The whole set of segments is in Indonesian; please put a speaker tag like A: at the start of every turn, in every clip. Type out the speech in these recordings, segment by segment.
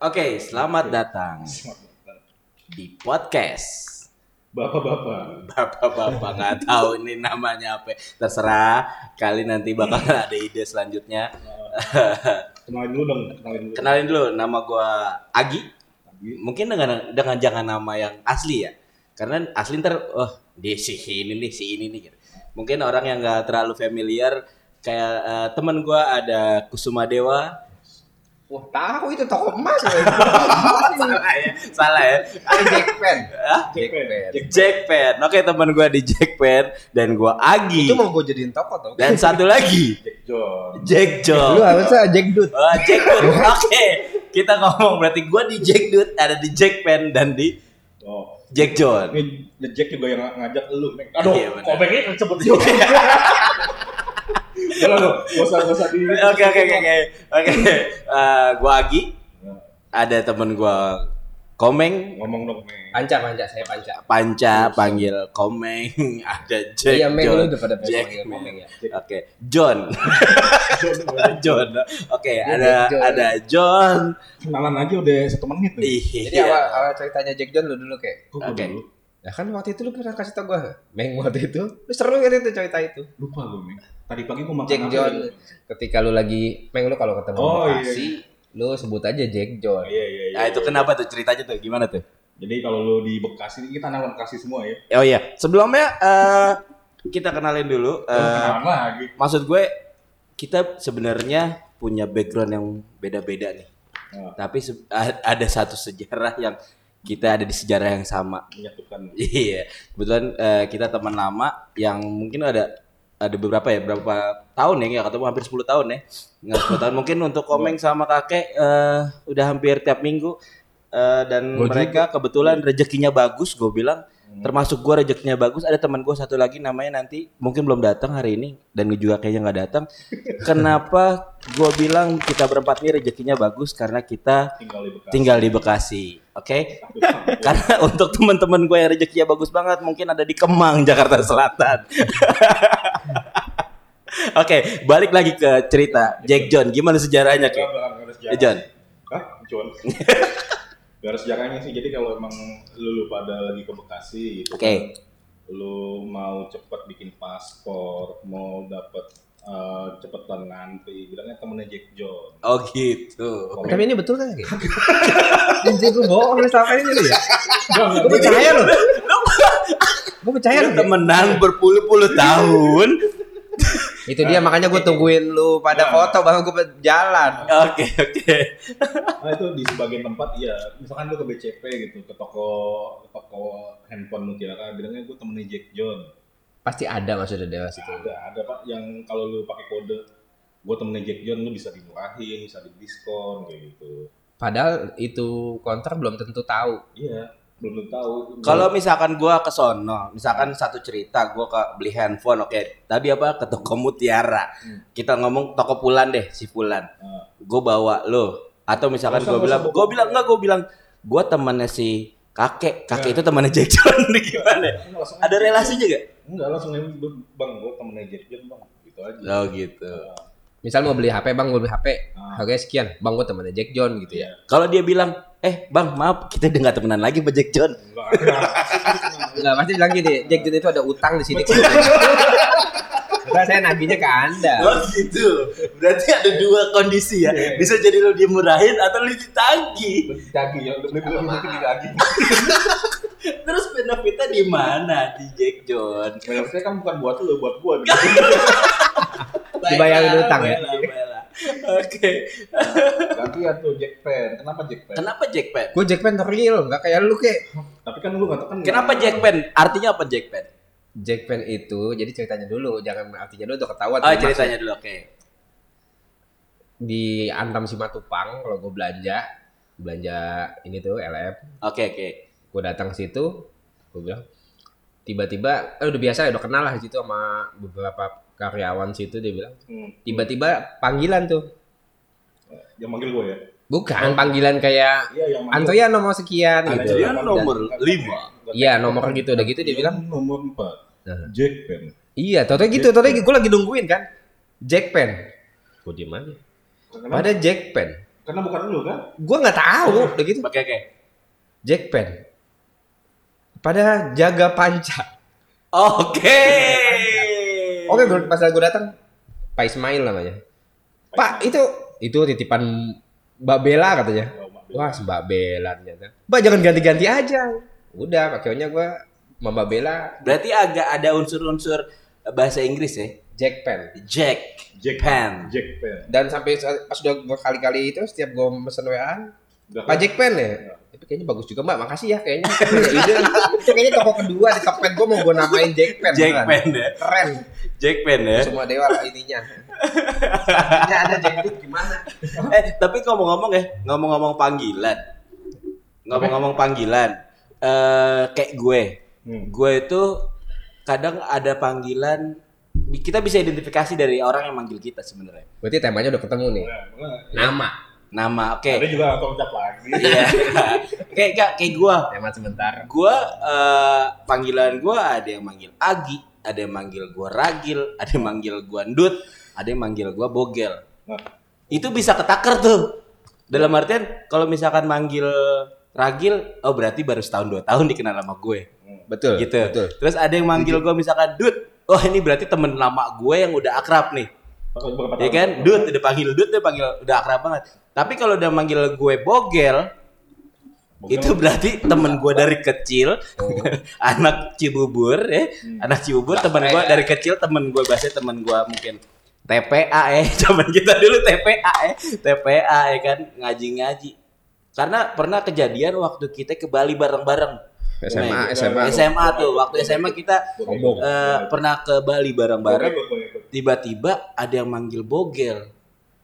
A: Oke, selamat datang di podcast.
B: Bapak-bapak.
A: Bapak-bapak nggak tahu ini namanya apa. Terserah. Kali nanti bakal ada ide selanjutnya.
B: Kenalin dulu dong, kenalin dulu.
A: Kenalin dulu, nama gua Agi. Mungkin dengan dengan jangan nama yang asli ya. Karena asli ntar, oh dia si ini nih, si ini nih. Mungkin orang yang nggak terlalu familiar kayak eh, teman gua ada Kusuma Dewa.
C: Wah tahu itu toko emas ya.
A: Salah ya, salah ya.
C: Ada Jackpan. Jackpan.
A: Jackpan. Oke teman gua di Jackpan dan gua Agi.
C: Itu mau gue jadiin toko tau.
A: Dan satu lagi
B: Jack John.
A: Jack
C: Lu
A: John.
C: harusnya Jack Dut.
A: Oh, Jack Dut. Oke. Kita ngomong berarti gua di Jack Dut, ada di Jackpan dan di
B: Oh.
A: Jack John.
B: Ini Jack juga yang ngajak lu. Mek. Aduh,
A: Iya,
B: kan sebut juga. Jangan lu, gak usah, gak usah di...
A: Oke oke oke oke. Oke. Eh, Gua Agi, ada temen gua Komeng,
B: Ngomong dong, Mek.
C: Panca panca saya panca.
A: Panca panggil Komeng, ada Jack
C: Iya men
A: John.
C: lu udah pada
A: Jack.
C: panggil komeng ya.
A: Oke, John. John. Oke,
C: Dia
A: ada
C: John.
A: ada John.
B: Kenalan aja udah satu menit nih.
C: Jadi
A: Iya.
C: awal awal ceritanya Jack John lu dulu kayak.
A: Oke.
B: dulu?
C: Ya kan waktu itu lu pernah kasih tau gue Meng waktu itu Lu seru kan itu cerita itu
B: Lupa gue, Mek. Tadi pagi gue makan
C: Jack
B: apa
C: John
B: ya?
C: Ketika lu lagi Meng lu kalau ketemu
B: Oh, iya,
C: Bekasi Lu sebut aja Jack John
B: Iya, iya, iya.
A: Nah, itu kenapa tuh ceritanya tuh? Gimana tuh?
B: Jadi kalau lu di Bekasi, kita anak Bekasi semua ya.
A: Oh iya, sebelumnya eh, kita kenalin dulu. eh,
B: Kenalan lagi.
A: maksud gue kita sebenarnya punya background yang beda-beda nih.
B: Nah,
A: Tapi ada satu sejarah yang kita ada di sejarah yang sama.
B: menyatukan.
A: Iya, kebetulan eh, kita teman lama yang mungkin ada ada beberapa ya, berapa tahun ya nggak ketemu hampir 10 tahun ya. Nggak 10 tahun. Mungkin untuk komeng sama kakek eh, udah hampir tiap minggu Eh, dan
C: Gua
A: mereka kebetulan rezekinya bagus, gue bilang termasuk gue rezekinya bagus. Ada teman gue satu lagi namanya nanti mungkin belum datang hari ini dan juga kayaknya nggak datang. Kenapa gue bilang kita berempat ini rezekinya bagus karena kita
B: Tinggal di Bekasi.
A: tinggal di Bekasi, oke? Karena untuk teman-teman gue yang rezekinya bagus banget mungkin ada di Kemang, Jakarta Selatan. Oke, balik lagi ke cerita Jack John. Gimana sejarahnya, Ki? John.
B: Hah? John. Gak ada sejarahnya sih. Jadi kalau emang lu, lu pada lagi ke Bekasi gitu
A: Oke.
B: kan, lu mau cepet bikin paspor, mau dapet eh, cepetan ngantri, bilangnya temennya Jack John.
A: Oh gitu.
C: Tapi ini betul kan Anjir gue bohong selama ini lu ya Gue percaya lu Gue percaya
A: lu temenan berpuluh-puluh tahun.
C: Itu dia makanya gue tungguin lu pada foto baru gue jalan.
A: Oke, oke.
B: Nah itu di sebagian tempat iya, misalkan lu ke BCP gitu, ke toko ke toko handphone mutiara, bilangnya gue temennya Jack John.
C: Pasti ada maksudnya dewa situ
B: Ada, ada pak. Yang kalau lu pakai kode gue temennya Jack John lu bisa dimurahin, bisa didiskon kayak gitu.
C: Padahal itu kontrak belum tentu tahu.
B: Iya, belum tahu.
A: Kalau misalkan gua ke sono, misalkan satu cerita gua ke beli handphone, oke. Tadi apa ke toko Mutiara. Kita ngomong toko Pulan deh, si Pulan.
B: Nah,
A: Gue bawa lo. Atau misalkan
B: nggak
A: bilang, gue bilang enggak, gue bilang gue temannya si kakek, kakek itu temannya Jack John gimana? Ada relasinya gak?
B: Enggak langsung bang gue temennya Jack John bang, gitu aja.
A: Oh gitu.
C: Misal mau beli HP bang, gue beli HP
B: Ah.
C: Harganya sekian, bang gue temannya Jack John gitu ya
A: Kalau dia bilang, eh bang maaf kita udah gak temenan lagi sama Jack John.
B: Enggak,
C: pasti bilang gini, Jack John itu ada utang di sini Karena saya nagihnya ke anda
A: Oh gitu. Berarti ada dua kondisi ya. Bisa jadi lo dimurahin atau lo ditagih.
B: Daging ya, lebih mungkin di daging.
A: Terus benefitnya di mana di Jack John?
B: Benefitnya kan bukan buat lu, buat gua.
C: Dibayarin utang ya?
A: baiklah, baiklah. Oke.
B: Gantian tuh Jack Pen. Kenapa Jack Pen?
A: Kenapa Jack Pen?
C: Gue Jack Pen real, nggak kayak lu kayak
B: Tapi kan lu nggak tahu kan.
A: Kenapa Jack Pen? Artinya apa Jack Pen?
C: Jack Pen itu, jadi ceritanya dulu, jangan artinya dulu udah ketahuan.
A: Oh
C: tuh
A: ceritanya dulu oke.
C: Di Antam Simatupang, kalau gue belanja, belanja ini tuh LF,
A: Oke oke.
C: gue datang ke situ, gue bilang, tiba-tiba, eh udah biasa ya, udah kenal lah di situ sama beberapa karyawan situ, dia bilang,
B: Hmm,
C: tiba-tiba panggilan tuh,
B: yang manggil gua ya.
C: bukan panggilan kayak
B: manggil.
C: Antoya nomor sekian
B: Ada
C: gitu.
A: Antrian nomor lima.
C: Iya nomor gitu, udah gitu dia bilang,
B: nomor 4.
C: Nah.
B: Jack Pen.
C: iya, tau gitu, tau gue lagi nungguin kan, Jack Pen, gue diem aja.
B: Kenapa?
C: Ada Jack Pen.
B: Karena bukan lu kan?
C: Gue nggak tahu, udah gitu.
A: Pakai kayak
C: Jack Pen. Pada jaga panca.
A: Oke.
C: Oke, gua- pas gue datang, Pak Ismail namanya. Pak, itu itu titipan Mbak Bella katanya.
B: Oh, Mbak Bella.
C: Wah, Mbak Bella ternyata. Mbak jangan ganti-ganti aja. Udah, pakainya gue sama Mbak Bella
A: Berarti agak ada unsur-unsur bahasa Inggris ya.
C: Jack Pen.
A: Jack,
B: Jack
A: Pen.
B: Jack Pen.
C: Dan sampai pas udah berkali-kali itu setiap gue pesen WA, Pak Jack Pen ya? Tapi kayaknya bagus juga mbak, makasih ya kayaknya. Punya ide. itu kayaknya toko kedua di Tokped gue mau gue namain Jack Pen.
A: Jack
C: beneran.
A: Pen ya.
C: Keren.
A: Jack Pen ya.
C: Semua dewa lah ininya. Ada Jack Dut gimana?
A: Eh, tapi ngomong-ngomong ya, ngomong-ngomong panggilan. Ngomong-ngomong panggilan. Eh kayak gue.
B: Hmm.
A: Gue itu kadang ada panggilan kita bisa identifikasi dari orang yang manggil kita sebenarnya.
C: Berarti temanya udah ketemu nih. Nama.
A: Nama, oke.
B: Ada juga atau ucap lagi.
A: Iya. kayak kayak kayak gue.
C: Tema sebentar.
A: Gua eh, panggilan gua ada yang manggil Agi, ada yang manggil gua Ragil, ada yang manggil gua Ndut, ada yang manggil gua Bogel.
B: Nah,
A: Itu bisa ketaker tuh. Dalam artian kalau misalkan manggil Ragil, oh berarti baru setahun dua tahun dikenal sama gue.
C: Betul.
A: gitu.
C: Betul.
A: Terus ada yang manggil gua misalkan Dut, oh ini berarti temen lama gue yang udah akrab nih. Ya kan? Dut udah panggil Dut, udah panggil udah akrab banget. Tapi kalau udah manggil gue Bogel,
B: Bogel.
A: itu berarti temen gue dari kecil. Anak Cibubur ya. Anak Cibubur temen gue dari kecil temen gue bahasa temen gue mungkin TPA ya. Zaman kita dulu TPA ya. TPA ya kan. Ngaji-ngaji. Karena pernah kejadian waktu kita ke Bali bareng-bareng.
C: SMA,
A: Nah,
C: SMA.
A: SMA tuh. Waktu SMA kita eh, pernah ke Bali bareng-bareng. Tiba-tiba ada yang manggil Bogel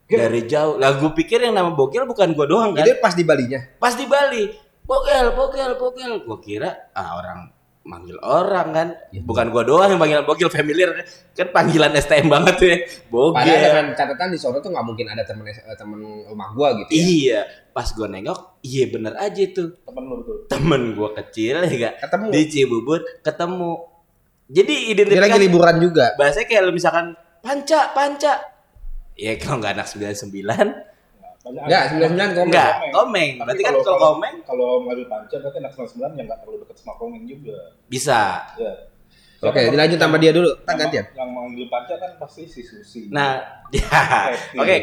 A: dari jauh. Lah gue pikir yang nama Bogel bukan gue doang kan?
C: Jadi pas di Balinya.
A: pas di Bali. Bogel bogel bogel gue kira ah orang manggil orang kan? Bukan gua doang yang panggilan bogel familiar kan panggilan STM banget tuh ya
C: Padahal
A: bogel
C: dengan catatan di sono tuh nggak mungkin ada temen eh, temen rumah gua gitu ya.
A: iya. Pas gua nengok iya bener aja tuh.
B: Temen lu betul.
A: temen gua kecil ya gak
C: Ketemu.
A: di Cibubur ketemu. Jadi
C: Dia
A: identifikasi
C: lagi liburan juga.
A: bahasanya kayak misalkan panca panca ya kalau nggak anak 99
B: Banyak
C: Enggak,
B: anak-
C: 99 komeng.
A: enggak komeng
B: Tapi
A: berarti kan kalau komeng
B: kalau ngambil panca berarti anak 99 yang nggak terlalu dekat sama komeng juga.
A: bisa
B: Ya.
C: Oke, dilanjut sama dia dulu. Tak
B: Yang-
C: gantian.
B: Yang manggil panca kan pasti si Susi.
A: nah ya oke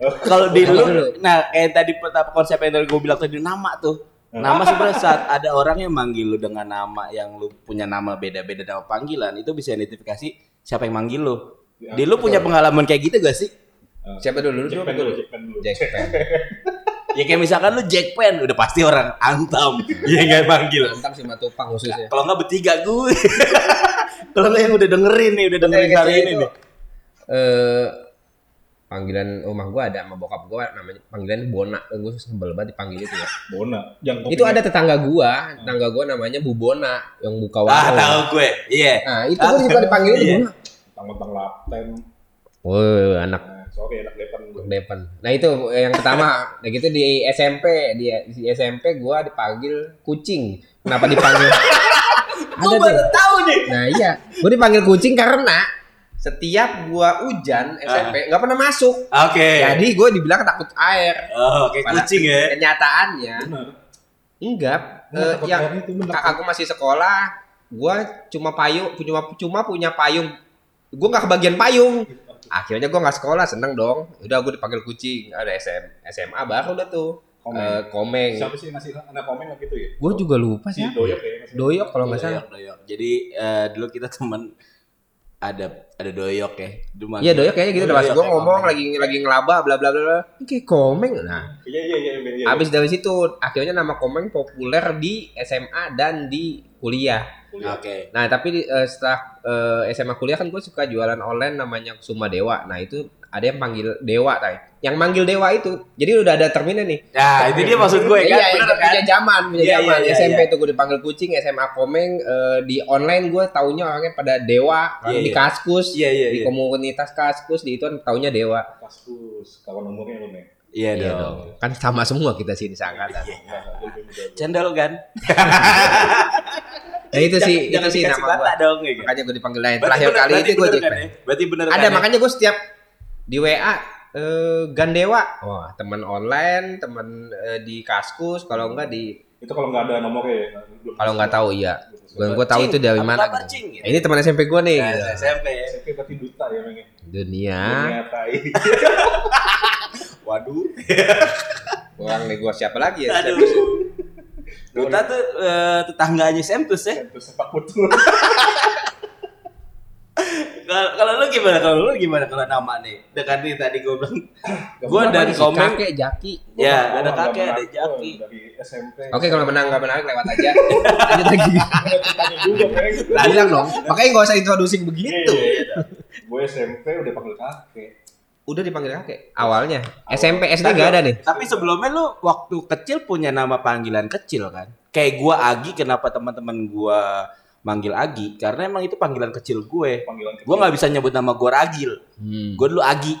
B: Oh,
A: kalau di
C: Dulu.
A: lu nah kayak tadi pertama konsep yang dari gue bilang tadi nama tuh nama sebenarnya saat ada orang yang manggil lu dengan nama yang lu punya nama beda-beda nama panggilan itu bisa identifikasi siapa yang manggil lu
B: Ya,
A: di lu punya pengalaman kayak gitu gak sih
C: Siapa dulu? Dulu
B: Jack
C: siapa
B: Pen
C: dulu?
B: Jack Pen dulu.
C: Jack Pen.
A: ya kayak misalkan lu Jack Pen udah pasti orang antam iya nggak manggil
C: Mantap sih Matupang khususnya.
A: kalau nggak bertiga gue kalau yang udah dengerin nih udah dengerin hari ini nih
C: Eh panggilan rumah gua ada sama bokap gua namanya panggilan Bona. Gue sebel banget dipanggil itu ya.
B: Bona. Yang
C: Itu ada tetangga gua, tetangga gua namanya Bu Bona yang buka
A: ah
C: warung.
A: tahu gue iya
C: Nah, itu gua juga dipanggil
A: Iya.
C: Bona.
B: tentang lapten.
C: Woi, anak
B: Nah, sorry anak depan gue.
C: Depan. Nah itu yang pertama. Nah gitu di SMP, di, di SMP gua dipanggil kucing. Kenapa dipanggil?
A: gue baru
C: tuh.
A: tahu nih
C: Nah iya, gua dipanggil kucing karena setiap gua hujan SMP nggak pernah masuk.
A: oke
C: Jadi gua dibilang takut air.
A: oh kayak
C: Pada
A: kucing ya
C: Kenyataannya enggak. Eh,
B: takut
C: yang kakakku masih sekolah, gua cuma payung, cuma cuma punya payung. Gua nggak kebagian payung. Akhirnya gua nggak sekolah, seneng dong. Udah gua dipanggil kucing. Ada SM, SMA baru udah tuh.
B: Komeng.
C: Eh, komeng.
B: Siapa sih masih anak komeng gitu ya?
C: Gua juga lupa
B: Si
C: sih.
B: Doyok ya.
C: Doyok kalau nggak salah.
A: Doyok, doyok. Jadi eh, dulu kita teman ada ada doyok ya. Dulu
C: Iya doyok kayaknya gitu. Udah pas
A: ya,
C: ngomong
A: komeng.
C: lagi lagi ngelaba bla bla bla Kayak komeng. Nah,
B: Iya iya iya iya. iya.
C: habis dari situ akhirnya nama komeng populer di SMA dan di kuliah.
A: Oke.
C: Nah tapi eh, setelah eh, SMA kuliah kan gue suka jualan online namanya Suma Dewa. Nah itu ada yang panggil Dewa, tay. Yang manggil Dewa itu, jadi udah ada terminnya nih.
A: Nah, itu dia maksud gue kan.
C: iya,
A: Bener
C: iya,
A: kan?
C: punya zaman, punya
A: Iya,
C: zaman.
A: iya, iya,
C: SMP
A: iya.
C: tuh gue dipanggil kucing, SMA Komeng eh, di online gue taunya orangnya pada Dewa,
A: Iya,
C: di
A: iya.
C: Kaskus,
A: Iya, iya,
C: di
A: iya.
C: komunitas Kaskus di itu taunya Dewa.
B: Kaskus. Kawan umurnya lu nih.
A: Iya
C: Iya
A: dong.
C: dong. Kan sama semua kita sini seangkatan.
A: Iya.
B: Nah, gua.
A: Cendol kan?
C: Nah itu sih, itu
A: Jangan
C: sih nama gue.
A: dong ya.
C: Makanya gue dipanggil lain. Terakhir
A: bener-
C: kali
A: berarti
C: itu gue Jack
A: kan ya? Berarti bener
C: Ada
A: kan ya?
C: makanya gue setiap di WA eh, Gandewa. Wah, teman online, teman eh, di Kaskus, kalau enggak di
B: Itu kalau nggak ada nomornya ya.
C: kalau nggak tahu iya. Gue gue tahu itu dari mana. gitu.
A: Cing? Gitu.
C: Ini teman SMP gue nih.
A: Ya,
C: gitu.
A: SMP ya.
B: SMP berarti duta ya memangnya.
C: Dunia.
B: Dunia tai.
A: Waduh.
C: Orang nih gue siapa lagi ya?
A: Aduh. Duta tuh eh, tetangganya Semtus ya.
B: Itu sepak betul.
A: Kalau lu gimana? Kalau lu gimana kalau nama nih? Dengan nih tadi gue bilang Gua dari komen
C: kakek Jaki.
A: Ya,
B: Gua
A: ada kakek, ada jaki.
C: Oke, kalau menang nggak menang lewat aja. Lanjut lagi. Bilang dong. Makanya nggak usah introducing begitu.
B: Iya. Gue SMP udah panggil kakek.
C: Udah dipanggil kakek. Awalnya. SMP SD nggak ada nih.
A: Tapi sebelumnya lu waktu kecil punya nama panggilan kecil kan? Kayak gua Agi, kenapa teman-teman gua manggil Agi? Karena emang itu panggilan kecil gue.
B: Panggilan kecil.
A: Gua nggak bisa nyebut nama gua Ragil.
C: Hmm.
A: Gue dulu Agi.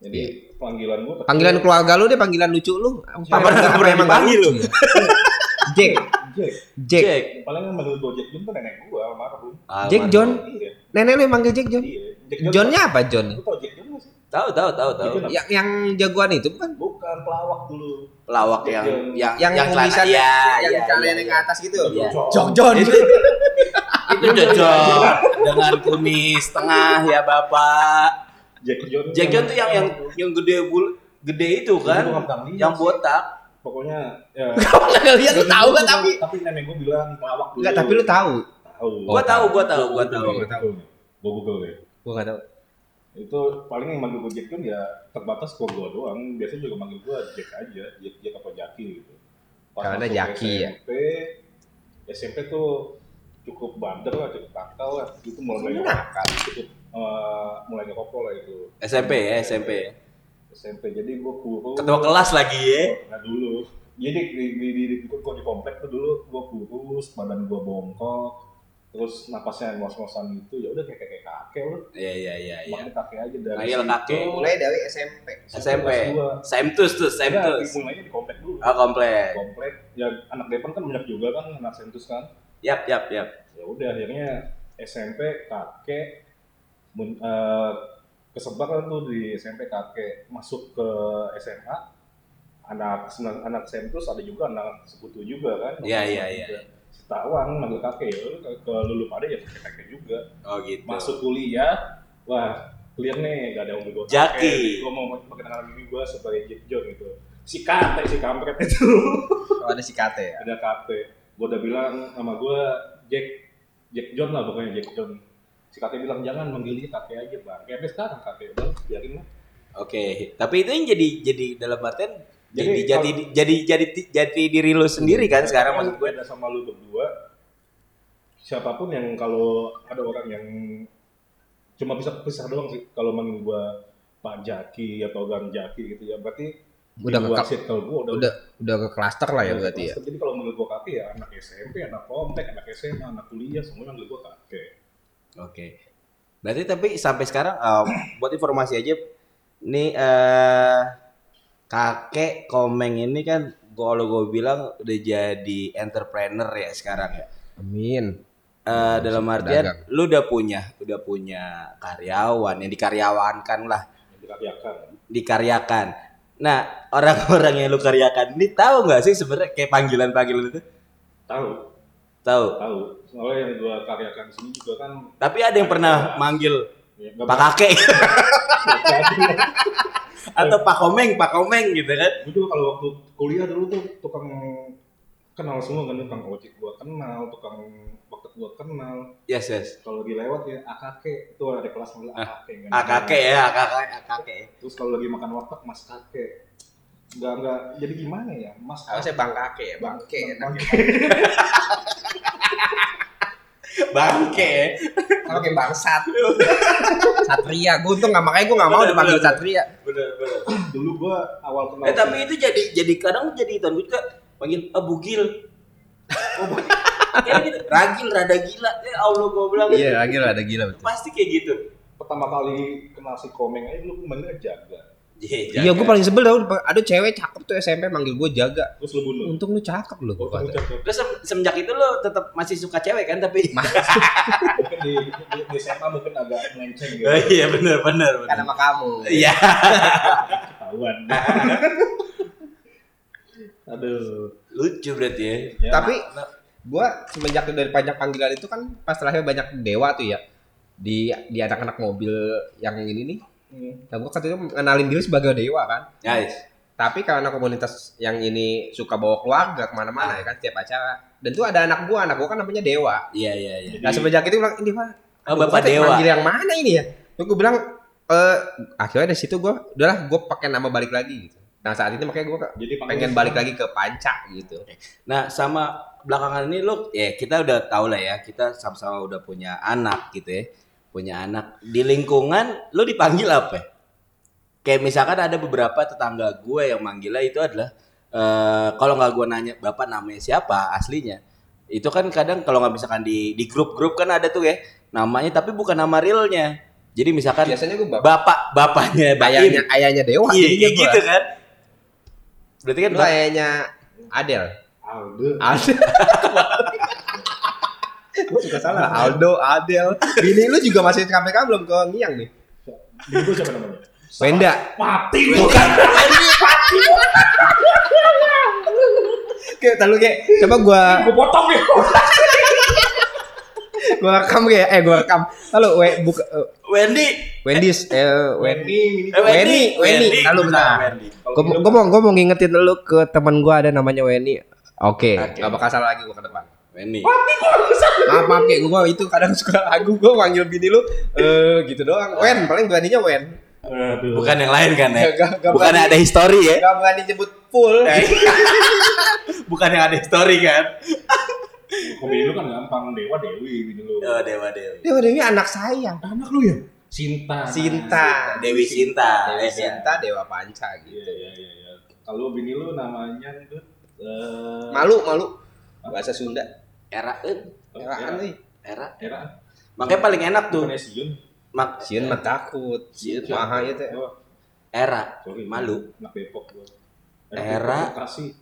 B: Jadi panggilan gue
C: Panggilan keluarga lu deh panggilan lucu lu.
A: Apa pernah pernah dipanggil lu?
C: Jack.
B: Jack.
C: Jack.
A: Jack.
B: Paling yang manggil gue Jack John tuh nenek gue almarhum.
C: Jack. John.
B: Iya.
C: Nenek lu yang manggil Jack John.
B: Iya. Jack
C: Johnnya apa John?
B: Lu tau Jack John?
A: Tahu tahu tahu tahu.
C: Yang yang jagoan itu bukan?
B: Bukan pelawak dulu.
A: Pelawak yang
B: Yang-
A: yang
C: Yang,
A: celana-
C: tulisannya
A: Iya,
C: yang
A: iya,
C: celana
A: iya,
C: yang
A: iya.
C: ke atas gitu.
A: Iya.
C: Jok John.
A: Itu itu cocok dengan kumis tengah ya Bapak.
B: Jack John.
A: Jack John tuh yang yang yang gede bul gede itu kan, yang botak.
B: Pokoknya ya.
C: Lihat lu tahu kan tapi
B: Tapi nenek gue bilang pelawak dulu.
C: enggak tapi lu tahu.
B: tahu.
A: Gua tahu, gua tahu, gua tahu.
B: Gua tahu. Gue google deh.
C: Gua enggak tahu.
B: Itu paling yang manggil gue Jack John ya terbatas ke gue doang. Biasanya juga manggil gue Jack aja. Jack, Jack apa Jaki gitu. Pas
C: Karena Jaki ya.
B: SMP, SMP tuh cukup bandel lah, cukup nakal lah. Itu mulai
C: Cukup
B: nakal. Cukup eh, mulai lah itu.
A: SMP ya, SMP ya.
B: SMP jadi gue kurus.
A: Ketua kelas lagi ya.
B: Nah dulu. Jadi di di di, di, di, di komplek tuh dulu gue kurus, badan gue bongkok, terus napasnya ngos-ngosan gitu. Ya udah kayak kayak kakek lu.
A: Iya iya iya iya.
B: Makanya kakek aja dari
A: Manggil kakek.
C: Mulai dari SMP.
A: SMP. Semtus tuh,
B: Enggak,
A: Semtus.
B: mulainya di komplek dulu.
A: Ah komplek.
B: Komplek. Ya anak depan kan banyak juga kan anak sentus kan.
A: Yap yap yap.
B: Ya udah akhirnya SMP kakek men, eh, kesebar kan tuh di SMP kakek masuk ke SMA anak senang- anak sentus ada juga anak sekutu juga kan
A: Iya, iya, iya.
B: Setawang manggil kakek. Ya ke lulu pada ya kakek kakek juga.
A: Oh gitu.
B: masuk kuliah wah clear nih gak ada yang gue
A: Jaki.
B: gue mau pakai tangan gigi gue sebagai Jack John gitu. Si kate si kampret itu.
C: Oh, ada si Kate ya.
B: ada kate. Gue udah bilang sama gue Jack Jack John lah pokoknya Jack John. Si kakek bilang jangan manggil dia kakek aja bang. Kayak sekarang kakek udah biarin lah.
A: Oke, tapi itu yang jadi jadi dalam artian jadi
B: Jadi
A: jadi jadi jadi jadi diri lu sendiri kan sekarang maksud gue.
B: beda sama lu berdua siapa pun yang kalau ada orang yang cuma bisa pisah doang sih kalau manggil gue Pak Jaki atau Gang Jaki gitu ya berarti
C: Udah ke
B: circle gue udah
C: udah udah ke klaster lah ya berarti ya.
B: Jadi kalau manggil gue kakek ya anak SMP, anak komplek, anak SMA, anak kuliah, semua manggil gue kakek.
A: Oke. Berarti tapi sampai sekarang eh, buat informasi aja nih eh kakek Komeng ini kan kalau gue bilang udah jadi entrepreneur ya sekarang ya.
C: Amin.
A: Eh, dalam artian
C: Pedagang.
A: lu udah punya udah punya karyawan yang dikaryawankan lah,
B: dikaryakan.
A: dikaryakan. Nah, orang-orang yang lu karyakan ini tahu nggak sih sebenarnya kayak panggilan-panggilan itu?
B: Tahu,
A: Tahu.
B: tahu. Soalnya yang gue karyakan sini juga kan
A: Tapi ada yang pernah manggil
B: ya, nggak
A: Pak Kakek atau Pak Komeng, Pak Komeng gitu kan.
B: Gue juga kalau waktu kuliah dulu tuh tukang kenal semua kan tukang ojek gue kenal, tukang waktu gue kenal.
A: Yes, yes.
B: Kalau lagi lewat ya akake itu ada kelas akake kan.
A: Ah, kakek ya, kakek, kakek.
B: Terus kalau lagi makan warteg mas kakek. Enggak enggak jadi gimana ya mas
C: Harusnya Bang Kakek ya. Bangke.
B: Bangke.
C: Kalau kayak bangsat. Satria, gue tuh nggak makanya gue nggak mau
A: Bener,
C: dipanggil
A: bener.
C: Satria.
A: Bener, bener.
B: dulu gua awal kenal
A: Eh tapi itu jadi jadi kadang jadi tuan gue juga panggil ah, bugil. Oh, bugil. Kayak gitu. Ragil rada gila. Ya Allah gue bilang.
C: Iya, gila ada gila betul.
A: Pasti kayak gitu.
B: pertama kali kenal si Komeng aja gua manggilnya jaga
A: Iya,
C: Iya, gue paling sebel tau. Ada cewek cakep tuh SMP manggil gue jaga.
B: Terus lu bunuh.
C: Untung lu cakep lu.
B: Oh, cakep.
A: Terus sem- semenjak itu lo tetap masih suka cewek kan tapi
B: Mungkin di, di, di SMA mungkin agak melenceng gitu.
A: Oh iya benar benar.
C: Kan sama kamu.
A: Iya.
B: Ketahuan. Aduh.
A: Lucu berarti ya.
B: Ya,
C: Tapi gua semenjak dari banyak panggilan itu kan pas terakhir banyak dewa tuh ya di di anak-anak mobil yang ini nih.
B: Hmm.
C: Nah, gua katanya mengenalin diri sebagai dewa kan.
A: Guys.
C: Tapi karena komunitas yang ini suka bawa keluarga ke mana-mana ya kan setiap acara. Dan tuh ada anak gua, anak gua kan namanya Dewa.
A: Iya iya iya.
C: Nah semenjak itu bilang ini pak.
A: Oh, Bapak Dewa.
C: Manggil yang mana ini ya? Terus gua bilang eh akhirnya dari situ gua udahlah gua pakai nama balik lagi gitu. Nah saat ini makanya gua
B: Jadi
C: pengen balik lagi ke Panca gitu.
A: Nah, sama belakangan ini lo ya kita udah tahu lah ya, kita sama-sama udah punya anak gitu ya. Punya anak di lingkungan lo dipanggil apa? ya? Kayak misalkan ada beberapa tetangga gue yang manggilnya itu adalah eh kalau nggak gue nanya bapak namanya siapa aslinya itu kan kadang kalau nggak misalkan di di grup-grup kan ada tuh ya namanya tapi bukan nama realnya jadi misalkan
C: Biasanya gua bapak
A: bapak bapaknya Baim.
C: ayahnya ayahnya Dewa
A: iya
C: gua.
A: gitu kan berarti kan
C: Lu ayahnya Adel.
B: Aldo.
C: Aldo. Gue suka salah. Aldo, Adel. Bini lu juga masih KPK belum ke Ngiang nih.
B: Bini gua siapa namanya?
C: Wenda.
B: Pati.
C: Bukan. Kayak tahu kayak coba gua
B: Gua potong nih.
C: gua rekam kayak eh gua rekam. Lalu we buka eh,
A: Wendy
C: Wendy's eh Wendy
B: Wendy.
A: Eh,
C: Wendy, Wendy. Lalu bentar.
A: Wendy.
C: Gua, gua mau gua mau ngingetin lu ke teman gua ada namanya Wendy. Oke,
A: Oke.
C: nggak bakal salah lagi gua ke depan.
A: Wendy
C: Maaf, maaf kayak gua itu kadang suka lagu gua manggil bini lu eh gitu doang. Wen, paling beraninya Wen.
B: Aduh.
A: bukan yang lain kan ya
C: Gak, gak
A: bukan ada histori ya
C: gak berani nyebut full.
A: bukan yang ada histori kan
B: bini lu kan gampang Dewa Dewi bini lu.
A: oh dewa dewi
C: Dewa Dewi anak saya.
B: Anak lu ya? Sinta.
C: Sinta.
A: Dewi Sinta
C: Dewi
A: Eh,
C: Sinta Dewa Panca
B: Iya
C: gitu.
B: iya iya. iya. Kalau bini lu namanya itu eh
C: Malu, malu. Bahasa Sunda.
A: era eh,
B: oh,
C: Eraan
B: Era.
A: era
B: Era.
A: makanya paling enak tuh mak
C: Sieun mah takut.
A: Sieun
C: Maha ya teh.
B: Oh,
A: era
B: sorry.
A: malu. Era.
B: Kasih.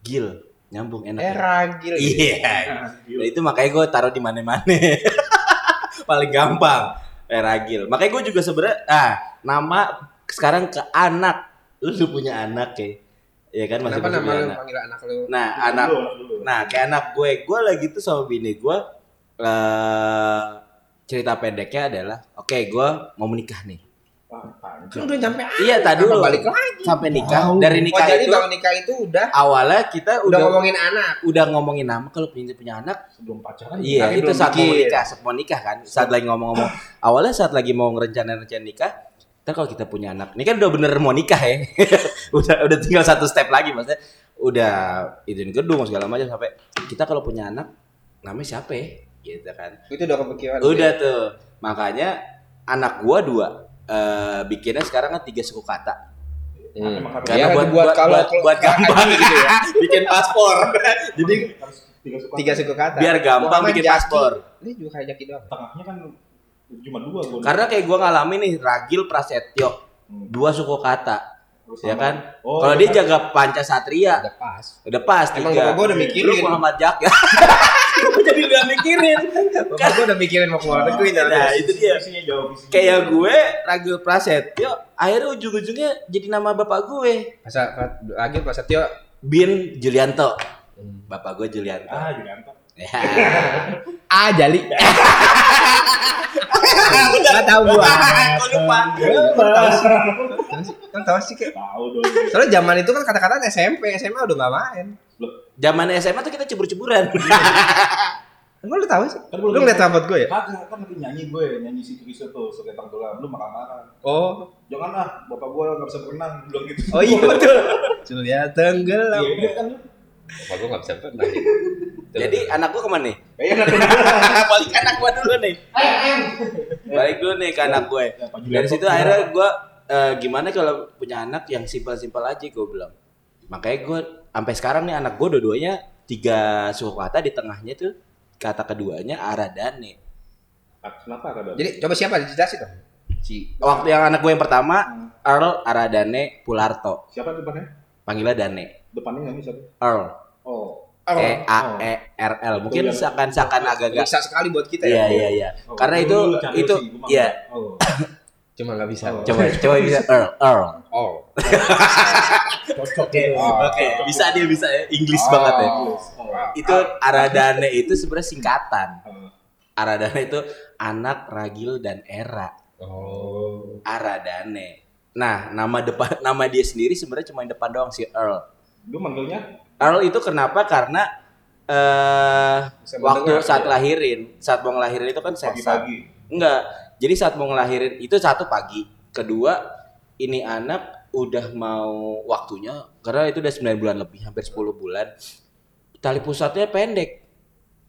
A: gil nyambung enak ya.
C: Era gila.
A: iya Nah, itu makanya gue taruh di mana-mana paling gampang era gil makanya gue juga sebenarnya ah nama sekarang ke anak lu udah punya anak ya Iya kan masih
C: Kenapa
A: masih
C: nama
A: anak
C: panggil anak lu?
A: nah anak
B: Dulu, dulu.
A: Nah, kayak anak gue, gue lagi tuh sama bini gue eh cerita pendeknya adalah, oke, gue mau menikah nih.
C: Kan udah nyampe
A: Iya, tadi dulu
C: balik lagi?
A: sampai nikah.
B: Wow.
A: Dari
C: Oh,
A: nikah
C: jadi
A: itu
C: kalau nikah itu udah
A: awalnya kita
C: udah
A: udah
C: ngomongin anak.
A: udah ngomongin nama kalau punya punya anak.
B: Sebelum pacaran.
A: Iya, itu saat mau nikah, saat mau nikah kan. Saat lagi ngomong-ngomong. Awalnya saat lagi mau ngerencanain nikah, Ntar kalau kita punya anak, ini kan udah bener mau nikah ya. udah udah tinggal satu step lagi maksudnya. Udah izin gedung segala macam sampai kita kalau punya anak namanya siapa ya? Gitu kan.
C: Itu udah kepikiran.
A: Udah tuh. Makanya anak gua dua eh bikinnya sekarang kan tiga suku kata.
C: Hmm.
A: Karena
C: Ya,
A: buat,
C: dibuat
A: buat,
C: kalau-
A: buat, buat gampang gitu ya. Bikin paspor. Jadi
B: Harus tiga suku.
C: Tiga suku kata.
A: biar gampang bikin
C: Jaki.
A: paspor.
C: Ini juga kayak Jaki doang.
B: Tengahnya kan cuma dua gua.
A: Karena kayak gua ngalamin nih Ragil Prasetyo,
B: Hmm.
A: dua suku kata,
B: Terus
A: ya
B: sama-
A: kan?
B: Oh,
A: Kalau
B: iya
A: dia
B: kan?
A: jaga Panca Satria,
C: Udah pas.
A: udah pas
C: Emang
A: tiga.
C: gua udah
A: Lu
C: mikirin.
A: Muhammad Jak ya. Gua jadi udah mikirin.
C: Bapak gua udah mikirin mau keluar negeri
A: Nah, itu dia.
B: Visinya jauh visinya.
A: Kayak gue Ragil Prasetyo, akhirnya ujung-ujungnya jadi nama bapak gue.
C: Masa lagi Pak Setio
A: Bin Julianto. Bapak gue Julianto.
B: Ah, Julianto.
A: Ya.
C: Ah Jali. Enggak tahu gua.
A: Kok lupa?
C: Kan tahu sih kayak
B: Tahu dong.
C: Soalnya zaman itu kan kata-kata SMP, SMA udah gak main.
B: Loh,
A: Zaman SMA tuh kita cebur-ceburan.
C: Emang lu tahu sih?
B: Kan
C: Lu ngeliat rambut gue ya?
B: Kagak, kan lagi nyanyi gue, nyanyi si Kristo tuh, Sukai Tanggelam, lu marah-marah.
C: Oh.
B: Jangan lah, bapak gue gak bisa berenang, bilang gitu.
C: Oh iya betul. Julia tenggelam.
B: Iya, iya kan lu.
C: Bapak gue gak bisa berenang.
A: Jadi anak gue ke mana nih?
B: Iya.
A: Balik ke anak gue dulu nih. Balik dulu nih ke anak gue.
B: Ya, Pak
A: Dari situ akhirnya gue eh, gimana kalau punya anak yang simpel-simpel aja gue bilang. Makanya gue sampai sekarang nih anak gue dua-duanya tiga suku kata di tengahnya tuh kata keduanya Aradane.
B: Kenapa?
C: Jadi coba siapa dijelasin dong? Si
A: Waktu yang anak gue yang pertama Earl Aradane Pularto.
B: Siapa depannya?
A: Panggilnya Dane.
B: Depannya nggak bisa.
A: Earl.
B: Oh.
A: E A E R L. Mungkin
B: yang-
A: seakan-seakan agak-agak
C: Bisa sekali buat kita
A: Iya
C: ya.
A: iya iya.
B: Oh,
A: Karena itu itu iya.
B: Oh.
C: Cuma nggak bisa.
B: Oh.
A: Coba coba bisa Earl Earl.
C: Oh.
B: Cocok
A: Oke, oke, bisa dia bisa ya. Inggris
C: Oh.
A: banget ya.
B: Oh.
A: Itu Aradane itu sebenarnya singkatan.
B: Oh.
A: Aradane itu anak ragil dan era.
C: Oh.
A: Aradane. Nah, nama depan nama dia sendiri sebenarnya cuma depan doang si Earl.
B: Lu manggilnya?
A: Earl itu kenapa? Karena eh
C: Bisa
A: waktu saat
C: ya?
A: lahirin, saat mau ngelahirin itu kan sesar.
B: Pagi-pagi.
A: Enggak. Jadi saat mau ngelahirin itu satu pagi. Kedua, ini anak udah mau waktunya karena itu udah 9 bulan lebih, hampir 10 bulan. Tali pusatnya pendek.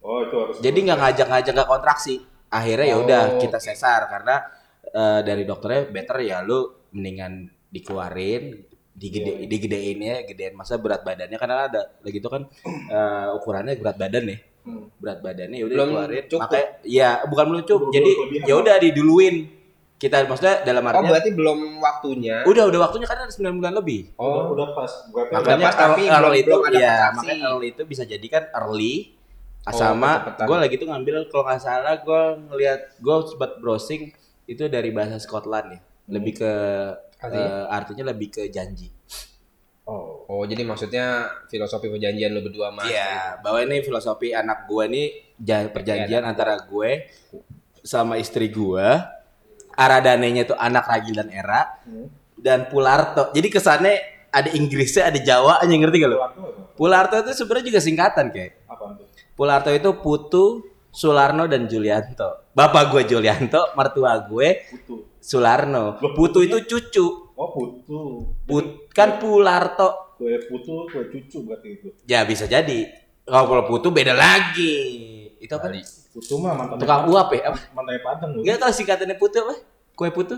B: Oh, itu harus.
A: Jadi nggak ngajak-ngajak nggak kontraksi. Akhirnya ya
C: Oh,
A: udah kita
C: oke.
A: sesar karena eh, dari dokternya better ya lu mendingan dikeluarin digede
B: Iya.
A: digedein ya gedein masa berat badannya karena ada lagi itu kan eh, ukurannya berat badan nih
B: Hmm.
A: berat badannya ya udah
C: Belum
A: dikeluarin
C: cukup.
A: makanya ya bukan belum cukup
B: Belum
A: jadi
B: kelebihan.
A: ya udah diduluin kita maksudnya dalam
C: Oh
A: artinya
C: berarti belum waktunya.
A: udah udah waktunya karena ada 9 bulan lebih
B: Udah,
C: Oh.
B: udah pas. Berarti
A: makanya
C: pas, tapi
A: early
C: belum-
A: itu
C: belum ada
A: ya makanya early itu bisa jadi kan early
C: Oh,
A: sama gue lagi tuh ngambil kalau nggak salah gue ngelihat gue sempat browsing itu dari bahasa Scotland ya lebih ke
C: Artinya?
A: eh, artinya lebih ke janji
B: Oh.
C: Oh jadi maksudnya filosofi perjanjian lo berdua mas.
A: Iya bahwa ini filosofi anak gue nih ja- perjanjian antara gue sama istri gue Aradanenya tuh anak Ragil dan Era
B: Hmm.
A: dan Pularto jadi kesannya ada Inggrisnya ada Jawanya ngerti gak lo?
B: Apa?
A: Pularto itu sebenarnya juga singkatan kayak
B: Apaan tuh?
A: Pularto itu Putu, Sularno dan Julianto. Bapak gue Julianto, mertua gue
B: Putu.
A: Sularno.
B: Loh,
A: Putu itu cucu.
B: Oh, putu.
A: Put, kan Pularto.
B: Kue putu, kue cucu berarti itu.
A: Ya bisa jadi. Kalau kalau Putu beda lagi. Itu apa?
C: Bali.
B: Putu mah mantan.
A: Tukang uap ya? Apa?
B: Mantan Padang.
A: Enggak tahu singkatannya Putu apa? Kue Putu.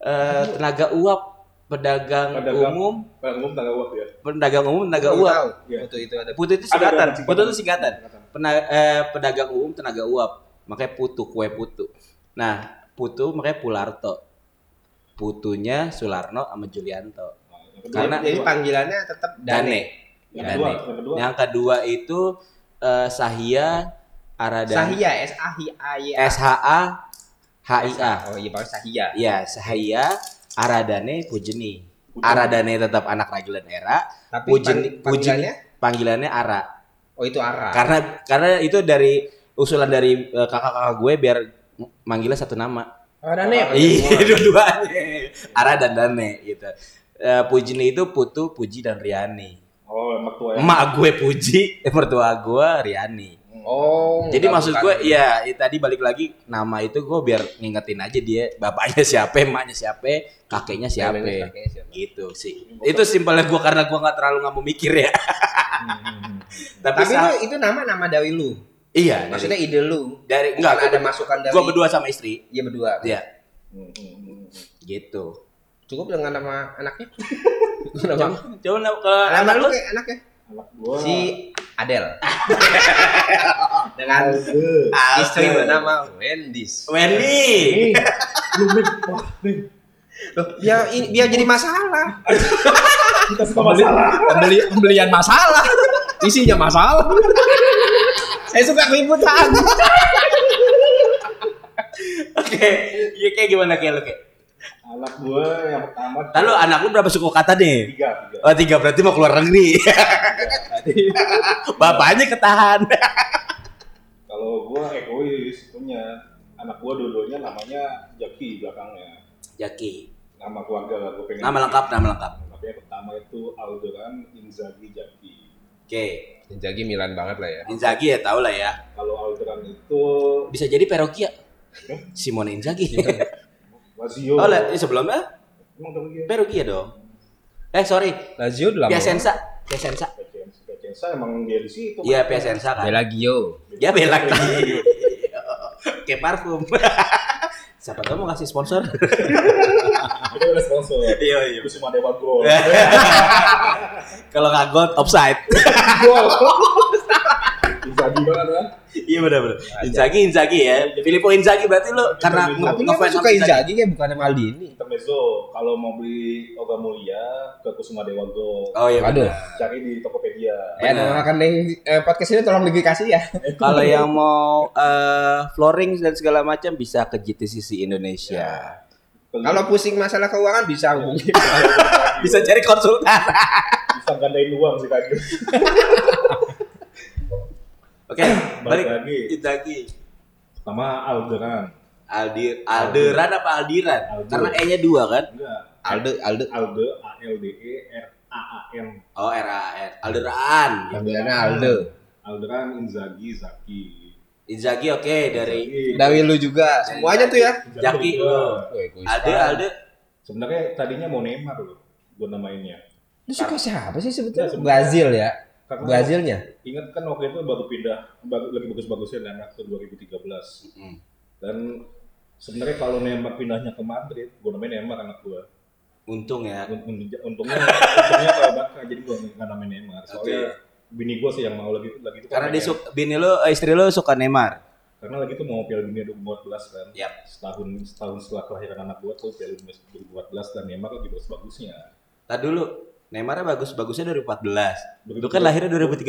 A: Eh, tenaga uap, pedagang,
B: Pedagang.
A: umum,
B: Padang umum tangga uap ya.
A: pedagang umum, tenaga uap.
C: tahu.
B: Iya.
C: Itu ada.
A: Putu itu singkatan.
B: ada,
A: Putu itu singkatan.
B: Singkatan.
A: Pena- eh, pedagang umum tenaga uap makanya putu kue putu nah putu makanya pularto putunya Sularno sama Julianto
B: Nah,
A: Karena-
C: Jadi panggilannya tetap
A: Dane
C: Dane.
B: Yang
A: Dane.
B: kedua, yang kedua.
A: yang kedua itu eh, Sahia Aradan
C: Sahia S A H I A Y.
A: S H A H I A
C: Oh iya pakai Sahia.
A: ya Sahia Aradane Pujeni
B: Pujeni.
A: Aradane tetap anak Ragilan Era
C: Tapi
A: Pujeni
C: pang- panggilannya
A: panggilannya Ara
C: Oh itu Ara.
A: karena karena itu dari usulan dari eh, kakak-kakak gue biar manggilnya satu nama
C: Ara nih.
A: Iya, dua-duanya. Ara dan Dane gitu. Eh, Pujini itu Putu, Puji dan Riani.
B: Oh, emak tua ya.
A: Emak gue Puji, eh, mertua gue Riani.
C: Oh.
A: Jadi
C: enggak,
A: maksud
C: bukan.
A: gue ya i- tadi balik lagi nama itu gue biar ngingetin aja dia bapaknya siapa, emaknya siapa, kakeknya siapa.
C: Kakeknya siapa.
A: Gitu sih. Itu simpelnya gue karena gue nggak terlalu nggak mau mikir ya. Tapi,
C: Tapi
A: sa-
C: itu itu nama nama dari lu.
A: Iya,
C: Maksudnya
A: dari,
C: ide lu.
A: dari
C: Enggak ada masukan dari
A: gue berdua sama istri.
C: Iya berdua.
A: Iya,
B: Hmm, hmm, hmm.
A: gitu.
C: Cukup dengan nama anaknya.
A: Coba,
C: nama
A: coba na- kalau
C: nama
A: anak
C: lu kayak anaknya.
B: Anak gua.
C: Si Adel. dengan
B: Alde.
C: istri bernama Wendis.
A: Wendy.
C: Loh, biar ini biar jadi masalah.
B: Kita suka masalah.
C: Pembeli, pembelian masalah. Isinya masalah. Saya suka keributan.
A: Oke, iya kayak gimana kayak lu kayak?
B: Anak gua yang pertama.
A: Lalu anak lu berapa suku kata nih?
B: Tiga, tiga.
A: Oh tiga berarti mau keluar negeri. Bapaknya ketahan.
B: Kalau gua egois punya anak gua dua-duanya namanya Jaki belakangnya.
A: Jaki.
B: Nama keluarga lah gua pengen.
A: Nama lengkap, nama lengkap.
B: Tapi yang pertama itu Alderan Inzaghi Jaki.
A: Oke.
C: Inzaghi Milan banget lah ya.
A: Inzaghi ya tau lah ya.
B: Kalau Alderan itu
A: Bisa jadi Perokia. Simone Inzaghi.
B: Lazio.
A: oh, lah, eh, sebelumnya
B: Emang.
A: Perokia dong. Eh sorry,
C: Lazio udah lama.
A: Piacenza. Piacenza.
B: Piacenza, emang dia di situ.
A: Iya Piacenza kan.
C: Belagio.
A: Ya belak lagi. Kayak parfum. Siapa tahu mau kasih sponsor.
B: Kita udah sponsor.
A: Iya, iya.
B: Itu cuma Dewa Gol.
A: Kalau nggak gold offside.
B: Gol. Inzaghi banget kan?
A: Iya benar benar. Inzaghi Inzaghi ya. Filippo Inzaghi berarti lu karena
B: Tapi
A: ngefans
C: suka
A: sama
C: Inzaghi kayak bukannya Maldini.
B: Intermezzo, kalau mau beli Oga Mulia ke Kusuma Dewa Go,
A: Oh iya benar.
B: cari di Tokopedia.
C: Ya, nah, kan yang eh, podcast ini tolong dikasih ya.
A: Kalau yang mau eh, flooring dan segala macam bisa ke GTCC Indonesia.
C: Kalau pusing masalah keuangan bisa hubungi.
A: Bisa cari konsultan.
B: bisa gandain uang sih kan.
A: Oke,
B: Balik
A: balik
B: lagi.
A: Inzaghi.
B: Sama Alderan.
A: Aldir Alderan apa Aldiran? Karena E-nya dua kan?
B: Enggak.
C: Alde, Alde.
B: Alde A L D E R A A N.
A: Oh, RAN. Alderan.
C: Panggilannya Alde.
B: Alderan Inzaghi Zaki.
A: Inzaghi oke dari
B: Inzaghi.
C: Dari lu juga. Semuanya tuh ya. Woi, egois
A: Alde. Alde
B: Sebenarnya tadinya mau Neymar loh, gue namainnya.
C: Lu suka siapa sih
B: Ya,
C: sebetulnya? Brazil ya.
B: Karena
C: Brazilnya.
B: ingat kan waktu itu baru pindah, baru lagi bagus-bagusnya Neymar ke 2013.
A: Mm.
B: Dan sebenarnya kalau Neymar pindahnya ke Madrid, gue namain Neymar anak gue.
A: untung ya.
B: Untungnya, untungnya ke Barca, jadi gue nggak namain Neymar. Soalnya bini gue sih yang mau lagi lagi itu. kan
A: Karena dia
B: pengen.
A: suka bini lu eh, istri lu suka Neymar.
B: karena lagi itu mau Piala Dunia 2014 kan.
A: Yap.
B: Setahun setahun setelah kelahiran anak gue tuh Piala Dunia 2014 dan Neymar lagi bagus-bagusnya.
A: Tadi dulu Neymar bagus bagusnya 2014. Lu kan lahirnya 2013.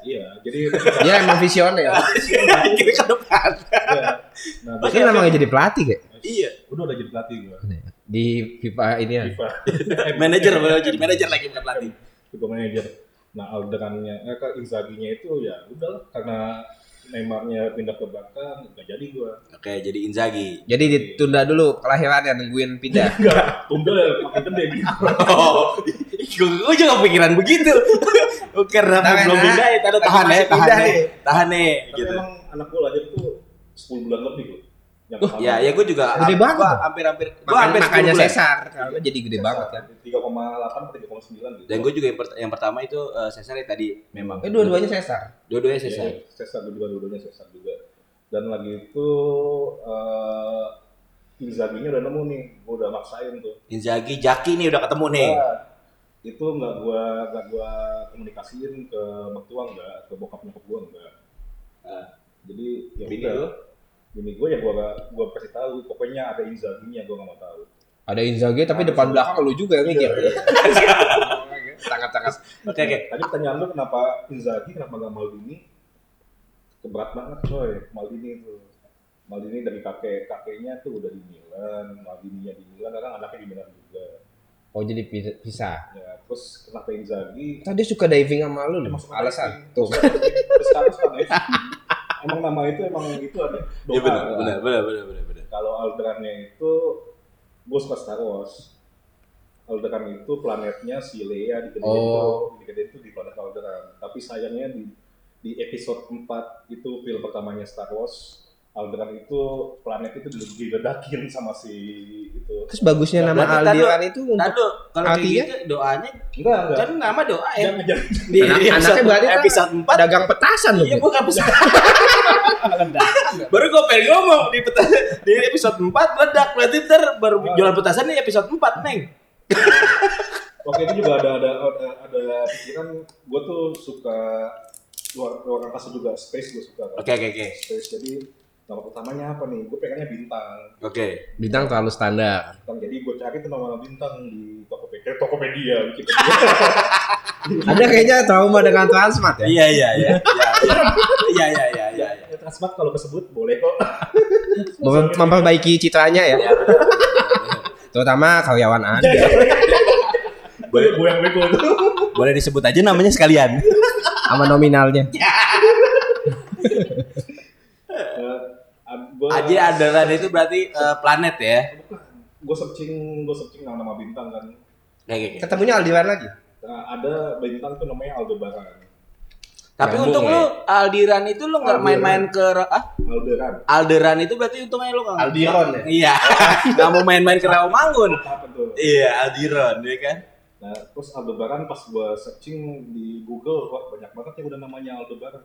B: Iya, jadi
C: Dia emang visioner.
A: Kira ke depan.
B: Iya. Nah,
C: Makanya namanya jadi pelatih kayak
A: Iya.
B: udah udah jadi pelatih gue.
C: di FIFA ini ya.
B: FIFA.
A: Manajer boleh jadi manajer lagi bukan pelatih.
B: FIFA manager. Nah, Alderannya, eh, ke Inzaghi-nya itu ya udah karena Neymarnya pindah ke Barca nggak jadi gue.
A: Oke, jadi Inzaghi.
C: Jadi ditunda dulu kelahirannya nungguin pindah.
B: Enggak, tunggu ya makin gede gitu.
A: Oh, gue juga pikiran begitu. Karena
C: Tahan,
A: belum
C: ah.
A: pindah ya, tahan tahan ya, tahan nih,
C: nih.
A: tahan nih,
B: Tapi
A: gitu.
B: emang anak gue lahir tuh 10 bulan lebih. Yang
A: Uh, ya, ya gue juga.
C: Gede banget
A: Gua hampir-hampir, gue
C: Makanya,
A: hampir 10
C: makanya sesar karena jadi gede banget kan.
B: 3,8 atau 3,9 gitu.
A: Dan gue juga yang, per- yang pertama itu uh, sesar ya tadi memang.
C: Eh dua-duanya sesar.
A: Dua-duanya
B: Iya,
A: sesar.
B: Sesar juga, dua-duanya sesar juga. Dan lagi itu eh Inzaghi-nya udah nemu nih, gue udah maksain tuh.
A: Inzaghi, Jaki nih udah ketemu nih.
B: Nah, itu nggak gua nggak gua komunikasiin ke mertua nggak, ke bokap nyokap gua nggak.
A: Ah.
B: Jadi ya
A: Bini
B: udah.
A: lu?
B: Bini gua ya gua nggak- gua kasih tahu, pokoknya ada Inzaghi-nya gua nggak mau tahu.
C: Ada Inzaghi tapi depan belakang lu juga yang mikir.
B: Iya.
C: Sangat-sangat.
A: Oke oke.
B: Tadi pertanyaan lu kenapa Inzaghi, kenapa nggak Maldini? Keberat banget coy, Maldini itu. Maldini dari kakek kakeknya tuh udah di Milan, Maldininya di Milan, sekarang anaknya di Milan juga.
C: Oh jadi pisah.
B: Ya, terus kenapa Inzaghi?
C: Tadi suka diving sama lu loh. Alasan.
B: diving.
C: Tuh.
B: Terus sekarang suka diving. Emang nama itu emang itu ada.
A: Iya benar, benar, benar, benar, benar, benar.
B: Kalau Alderannya itu gue suka Star Wars. Alderan itu planetnya si Leia di gede
C: Oh.
B: itu, di gede itu di planet Alderan. Tapi sayangnya di di episode 4 itu film pertamanya Star Wars, Alderan itu planet itu diledakin sama si itu.
C: Terus bagusnya nama
A: Berarti tadi
C: Aldiran itu
A: Nah,
C: untuk
A: kalau
C: Artinya?
A: gitu doanya
B: Enggak, enggak.
A: kan nama doa ya.
B: Jangan, jangan.
A: Di
C: Anak- anaknya berarti kan
A: episode 4
C: dagang petasan loh.
A: Iya,
C: Fit.
A: bukan episode. baru gue pengen ngomong di peta, di episode 4 meledak berarti ntar baru jualan petasan di episode 4 neng.
B: Waktu itu juga ada ada ada, ada pikiran gue tuh suka luar luar angkasa juga space gue suka. kan.
A: Oke oke oke.
B: Space jadi nama pertamanya apa nih? Gue pengennya bintang.
A: Oke.
C: Bintang terlalu standar.
B: Bintang. Jadi gue cari tuh nama bintang di Tokopedia, Tokopedia, Wikipedia.
C: Ada kayaknya trauma dengan Transmart ya.
A: Iya iya iya. Iya iya iya iya.
B: ya, Transmart kalau kesebut boleh kok.
C: Mem- Memperbaiki citranya ya.
A: Iya, benar.
C: Terutama karyawan Anda.
B: boleh gue yang bego tuh.
A: Boleh disebut aja namanya sekalian.
C: Sama nominalnya.
B: gue
A: Aji Adaran itu berarti eh, planet ya.
B: gue searching gue searching nama nama bintang kan.
A: Oke.
C: Ketemunya Aldiran lagi.
B: Nah, ada bintang tuh namanya Aldebaran.
A: Tapi
C: Nyambung,
A: untung
C: ya.
A: lu Aldiran itu lu nggak main-main ke ah
B: Alderan.
A: Alderan itu berarti untungnya lu nggak
C: Aldiron ya?
A: Iya. Nggak mau main-main ke Rawamangun. Iya Aldiron ya kan.
B: Nah, terus Aldebaran pas gue searching di Google, wah banyak banget yang udah namanya Aldebaran.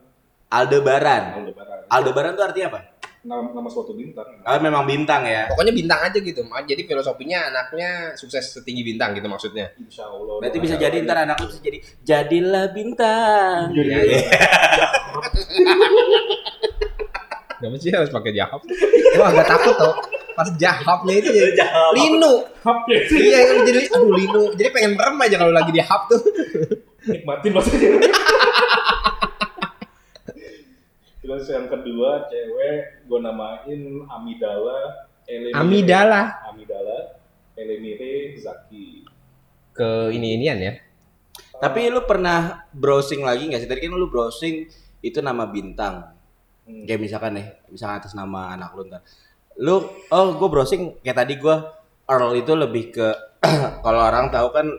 A: Aldebaran.
B: Aldebaran.
A: Aldebaran itu artinya apa?
B: Nama, nama suatu bintang.
A: Ah, memang bintang ya.
C: Pokoknya bintang aja gitu. Jadi filosofinya anaknya sukses setinggi bintang gitu maksudnya.
B: Insya Allah.
A: Berarti bisa jadi ntar anak bisa jadi jadilah bintang.
B: Iya, iya.
C: Iya. sih harus pakai jahap? Gua agak takut tau. Pas jahapnya itu jadi linu.
B: Ya sih.
C: Iya, jadi aduh linu. Jadi pengen merem aja kalau lagi di hap tuh.
B: Nikmatin maksudnya. Terus yang kedua cewek gue namain Amidala Elemire.
C: Amidala
B: Amidala Elemire Zaki.
C: ke ini inian ya.
A: Tapi lu pernah browsing lagi nggak sih? Tadi kan lu browsing itu nama bintang.
B: Hmm.
A: Kayak misalkan nih, misalkan atas nama anak lu ntar. Lu, oh gue browsing kayak tadi gue Earl itu lebih ke kalau orang tahu kan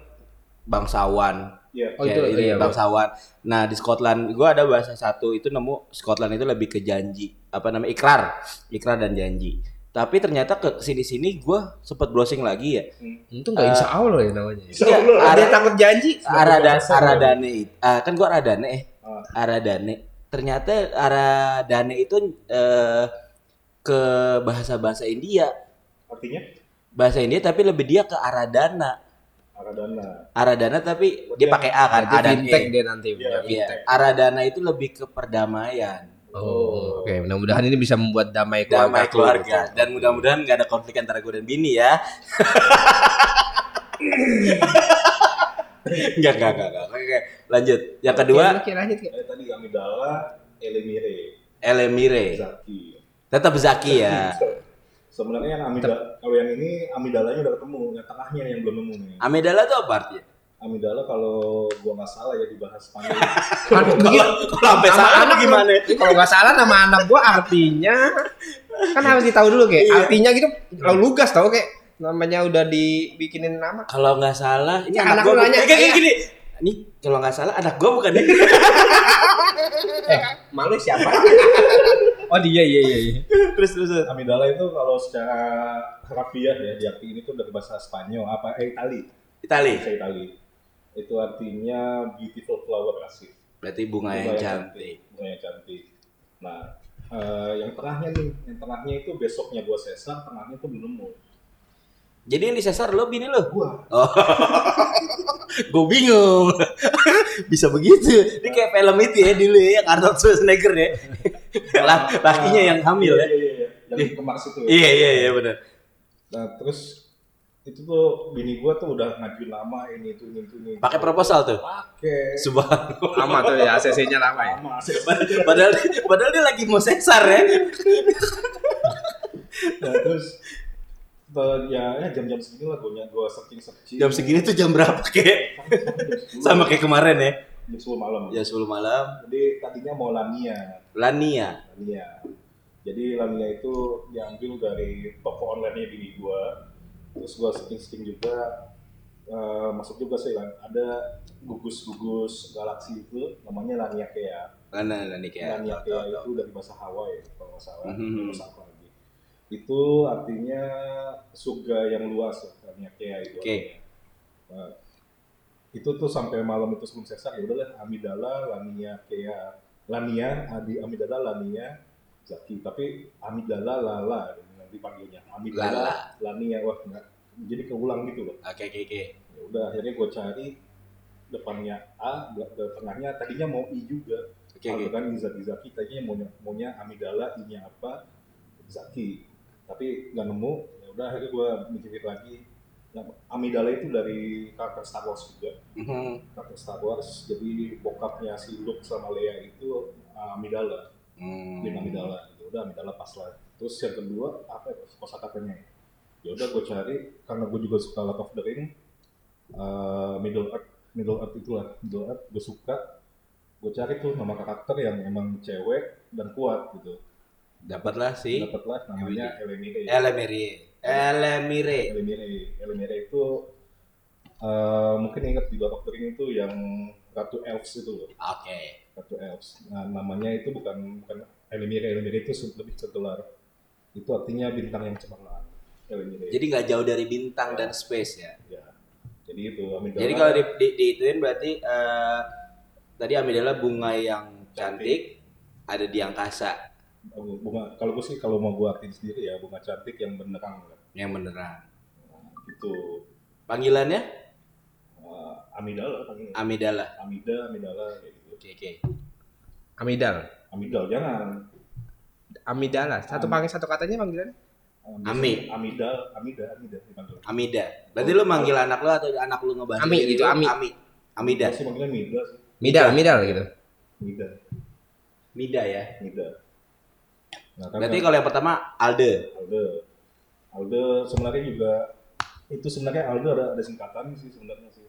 A: bangsawan.
B: Iya.
C: Oh, itu-
A: itu
C: iya,
A: bangsawan. Nah di Scotland, gue ada bahasa satu itu nemu Scotland itu lebih ke janji, apa namanya ikrar, ikrar dan janji. Tapi ternyata ke sini-sini gue sempet browsing lagi ya.
C: Itu nggak insya Allah ya namanya.
B: Insya
A: Iya,
B: Allah.
A: ada
C: Ada takut janji.
A: Arada,
B: bahasa,
A: Aradane, it- ah, kan gue Aradane eh,
B: Ah.
A: Aradane. Ternyata Aradane itu eh, ke bahasa-bahasa India,
B: Artinya
A: bahasa India tapi lebih dia ke Aradana.
B: Aradana.
A: Aradana tapi dia pakai A kan,
C: Berarti
A: A dan
C: fintech dia nanti punya
B: Iya,
C: fintech.
A: Aradana itu lebih ke perdamaian.
C: Oh, oke. Mudah-mudahan ini bisa membuat damai keluarga.
A: damai keluarga dan mudah-mudahan nggak ada konflik antara gue dan bini ya Enggak, enggak, enggak, enggak. Oke, lanjut. Yang kedua,
C: Oke, lanjut.
B: Eh, tadi Amidala Elemire
A: Elemire.
B: Zaki.
A: Tetap Zaki ya.
B: Sebenarnya yang amidala, kalau yang ini amidalanya udah ketemu, yang tengahnya yang belum nemu nih.
A: Amidala itu apa artinya?
B: Amidala kalau gua nggak salah ya dibahas panjang.
C: Aduh,
A: Kalau
C: iya.
A: kalau sampai salah
C: anak
A: gimana?
C: Kalau nggak salah nama anak gua artinya kan harus ditahu dulu kayak
A: Iya.
C: artinya gitu lalu lugas tau kayak namanya udah dibikinin nama.
A: Kalau nggak salah, ini anak,
C: anak
A: gua
C: nanya,
A: kayak
C: iya.
A: gini. Ini kalau nggak salah anak gua bukan ya?
C: Eh, malu siapa? Oh dia iya iya iya.
A: terus terus. terus.
B: Amidala itu kalau secara harafiah ya diarti ini tuh dari bahasa Spanyol apa eh Itali,
A: Itali.
B: bahasa Itali. Itu artinya beautiful flower asik.
A: Berarti bunga yang cantik.
B: Bunga yang cantik. Nah, eh, yang tengahnya nih, yang tengahnya itu besoknya gua sesar, tengahnya tuh belum nemu.
A: Jadi yang disasar lo bini lo.
B: Gua
A: Oh. gue bingung. Bisa begitu. Ini kayak film itu ya dulu ya yang Arnold Schwarzenegger ya. Lah, lakinya yang hamil ya.
B: Iya, iya, iya. Yang kemars itu. ya.
A: Iya iya iya benar.
B: Nah, terus itu tuh bini gua tuh udah ngajuin nama ini itu ini itu ini.
A: Pakai proposal tuh.
B: Pakai.
A: Subhanallah.
C: Lama tuh ya ACC-nya lama ya.
B: Sama.
A: Padahal padahal dia lagi mau sesar ya.
B: Nah, terus ya, ya jam-jam segini lah gue gua searching searching.
A: Jam segini tuh jam berapa kek? Sama kayak kemarin ya.
B: Jam 10 malam.
A: Jam 10 malam.
B: Jadi tadinya mau Lamia,
A: Lania.
B: Lamia. Jadi Lamia itu diambil dari toko online-nya bini gua. Terus gua searching-searching juga eh, masuk juga sih ada gugus-gugus galaksi itu namanya Lania Kea.
A: Lana Lani kayak.
B: Lania Kea itu dari bahasa Hawaii kalau nggak salah. Bahasa apa lagi? Itu artinya surga yang luas lah, Lania Kea itu.
A: Oke.
B: artinya. Nah, itu tuh sampai malam itu sebelum sesar ya udahlah Amidala, Lania Kea, Lania, Adi Amidala, Lania, Zaki. Tapi Amidala Lala nanti panggilnya. Amidala, Lania wah enggak. Jadi keulang gitu loh.
A: Oke oke oke.
B: Ya udah akhirnya gue cari depannya A, tengahnya tadinya mau I juga.
A: Oke oke.
B: kan Zaki Zaki tadinya maunya maunya Amidala I-nya apa Zaki tapi nggak nemu ya udah akhirnya gue mikir lagi Amidala itu dari karakter Star Wars juga.
A: Mhm.
B: karakter Star Wars. Jadi bokapnya si Luke sama Leia itu uh, Amidala
A: Hmm.
B: bin Amidala ya udah Amidala pas lah. Terus yang kedua apa ya kosakatanya ya? Udah gue cari karena gue juga suka Lord of the Ring uh, Middle Earth Middle Earth itulah Middle Earth gue suka. Gue cari tuh nama karakter yang emang cewek dan kuat gitu.
A: Dapatlah si
B: dapatlah namanya Elemire
A: Elemire. Elemire.
B: Elemire Elemire itu uh, mungkin ingat di the Ring itu yang Ratu Elves itu loh
A: Oke.
B: Ratu Elves. Nah, namanya itu bukan bukan Elemire, Elemire itu lebih ketular. Itu artinya bintang yang cemerlang. Elemire.
A: Jadi nggak jauh dari bintang dan space ya.
B: ya. Jadi itu Amidala.
A: Jadi kalau di, di, diituin berarti eh, tadi amidala bunga yang cantik ada di angkasa
B: bunga kalau gue sih kalau mau gue artiin sendiri ya bunga cantik yang benerang.
A: Yang beneran.
B: Itu
A: Panggilannya
B: uh, Amidala kan.
A: amidala.
B: Amida, Amidala kayak gitu.
A: Oke oke.
C: Amidal.
B: Amidal jangan.
C: Amidala. Satu panggil satu katanya panggilannya.
A: Ami.
B: Amida, Amida, Amida dipanggil.
A: Amida. Berarti lu manggil anak lu atau anak lu ngebahas
C: Ami,
A: diri
C: itu
A: lu?
C: Ami.
A: Ami. Amida.
B: Masih manggilnya Mida sih.
C: Midal, Midal gitu.
B: Mida,
A: Mida ya.
B: Mida. Nah, kan
A: Berarti
B: kan
A: kalau yang pertama Alde.
B: Alde. Alde sebenarnya juga itu sebenarnya Alde ada ada singkatan sih sebenarnya sih.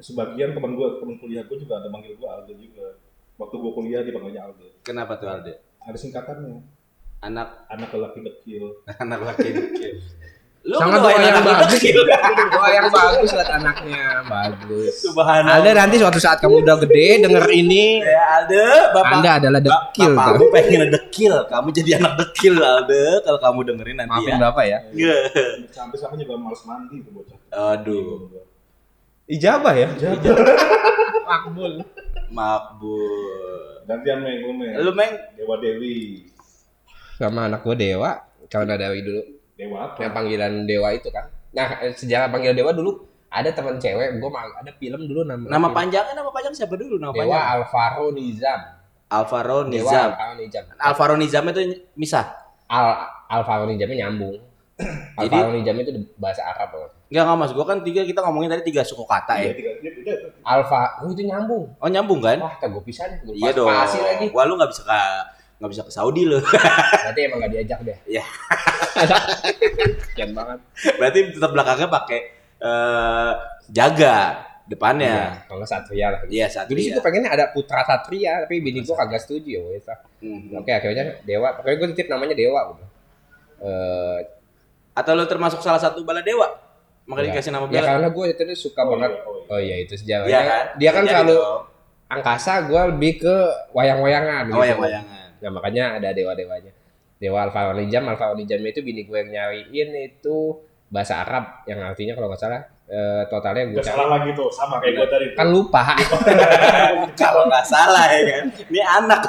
B: Sebagian teman gua, teman kuliah gua juga ada manggil gua Alde juga. Waktu gua kuliah dipanggilnya Alde.
A: Kenapa tuh Alde?
B: Ada singkatannya.
A: Anak
B: Anak lelaki kecil.
A: anak laki kecil. Lu
C: Sangat doa yang bagus.
A: kecil.
C: Doa yang bagus buat anaknya, bagus.
A: Subhanallah.
C: Alda nanti suatu saat kamu udah gede denger ini,
A: Ya Alde, Bapak.
C: Anda adalah dekil
A: Bapak aku pengen dekil. Kamu jadi anak dekil Alde kalau kamu dengerin nanti
C: Maafin
A: ya.
C: Bapak ya.
A: Iya.
B: Sampai sekarang juga males mandi tuh bocah.
A: Aduh.
C: Ijabah ya? Makbul.
A: Makbul.
B: Gantian Meng, lu Meng.
A: Lu meng
B: Dewa Dewi.
C: Sama anak gua Dewa, kalau ada Dewi dulu.
B: Dewa apa?
C: Yang panggilan Dewa itu kan. Nah, eh, sejarah panggilan Dewa dulu ada teman cewek, gua ma- ada film dulu nama
A: nama
C: film.
A: panjangnya nama panjang siapa dulu nama
C: Dewa
A: panjang?
C: Alvaro Nizam.
A: Alvaro
C: Dewa
A: Nizam.
C: Alvaro Nizam.
A: Alvaro Nizam itu misah.
C: Al Alvaro Nizamnya nyambung.
A: Jadi-
C: Alvaro Nizam itu bahasa Arab loh.
A: Enggak enggak mas, gua kan tiga kita ngomongin tadi tiga suku kata
B: Iya,
A: ya.
B: tiga, dia beda tuh.
C: Alfa, oh itu nyambung.
A: Oh nyambung kan?
C: Wah, tak gue pisan.
A: Iya dong.
C: lagi.
A: Wah lu nggak bisa ke nggak bisa ke Saudi lo.
C: Berarti emang gak diajak deh.
A: Iya.
C: Kian banget.
A: Berarti tetap belakangnya pakai eh jaga depannya.
C: Iya, kalau nggak Satria lah.
A: Iya satu.
C: Jadi sih gue pengennya ada Putra Satria, tapi bini gue kagak setuju ya.
A: Hmm.
C: Oke, akhirnya Dewa. Pokoknya gue titip namanya Dewa. Gitu. Eh,
A: Atau lu termasuk salah satu bala dewa? Makanya
C: ya.
A: dikasih nama
C: Ya
A: bala.
C: karena gue itu tuh suka
B: Oh,
C: banget.
B: iya, oh, iya.
C: Oh iya itu sejarahnya.
A: Iya kan?
C: Dia kan selalu angkasa, gue lebih ke wayang-wayangan.
A: Oh yang wayangan.
C: Nah makanya ada dewa-dewanya. Dewa Alfa Onijam, Alfa Onijam itu bini gue yang nyariin itu bahasa Arab yang artinya kalau nggak salah eh, totalnya gue
B: salah lagi tuh, sama kayak gua tadi. tuh.
C: kan lupa
A: Kalau nggak salah ya kan. Ini anak.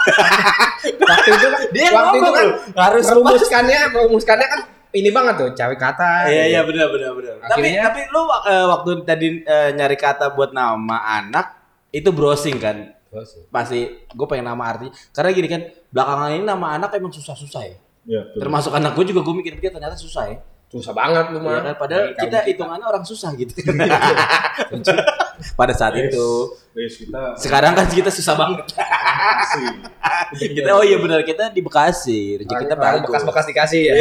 C: waktu itu kan
A: Dia
C: waktu itu
A: ngomong
C: kan
A: lu. harus
C: merumuskannya merumuskannya kan ini banget tuh cari kata
A: Iya iya benar benar benar. Tapi
C: Akhirnya-
A: tapi lu eh, waktu tadi eh, nyari kata buat nama anak itu browsing kan pasti gue pengen nama arti. Karena gini kan belakangan ini nama anak emang susah-susah ya.
B: Iya, betul.
A: termasuk anak gue juga gue mikir-mikir ternyata susah ya.
C: Susah banget lu
A: Iya
C: mah
A: kan padahal
C: Jadi
A: kita hitungannya orang susah gitu. Pada saat
B: Yes.
A: itu.
B: Guys, kita
A: sekarang kan kita susah banget. Kita oh iya benar kita di Bekasi. Rezeki kita bagus.
C: bekas-bekas dikasih ya.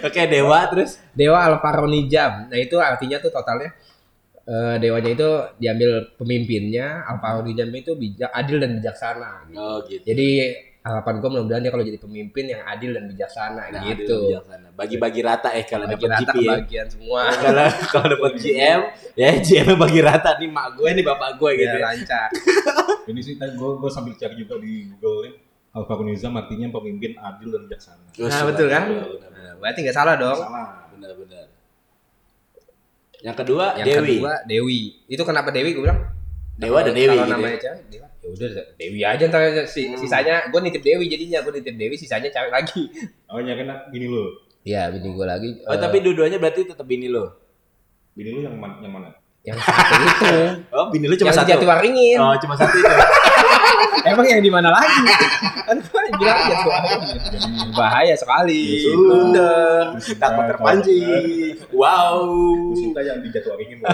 A: Oke dewa terus?
C: Dewa Alvaro Nijam. Nah itu artinya tuh totalnya eh, dewanya itu diambil pemimpinnya Alvaro Nijam itu bijak adil dan bijaksana gitu.
A: oh gitu
C: jadi harapan gue mudah-mudahan dia kalau jadi pemimpin yang adil dan bijaksana
A: Nah,
C: gitu
A: bijaksana. bagi-bagi rata eh kalau
C: bagi
A: dapat
C: rata
A: GP ya
C: kebagian semua
A: kalau kalau dapat GM ya GM bagi rata nih mak gue nih bapak gue gitu
C: biar lancar
B: Ini sih tadi gue gue sambil cari juga di Google nih. Alfa Nizam artinya pemimpin adil dan bijaksana.
C: Nah, betul kan?
A: Benar, benar, benar.
C: berarti nggak salah dong
B: Salah.
A: benar benar yang kedua
C: yang
A: Dewi
C: kedua Dewi itu kenapa Dewi gue bilang
A: Dewa dan Dewi
C: kalau namanya
A: ya.
C: cewek Dewa ya udah Dewi aja ntar si,
A: Hmm.
C: sisanya gue nitip Dewi jadinya gue nitip Dewi sisanya cewek lagi
B: Oh, ya kan gini lo.
C: Iya bini gue lagi
A: oh
C: eh,
A: tapi dua-duanya berarti tetap bini lo
B: Bini lu yang mana? Yang mana?
C: yang satu itu
A: oh bini lo cuma
C: yang
A: satu
C: di Jatiwaringin
A: oh cuma satu itu
C: emang yang di mana lagi? Kan gue bilang Jatiwaringin bahaya sekali.
A: Sudah takut terpancing. Wow.
B: Bu Sinta yang di Jatiwaringin loh.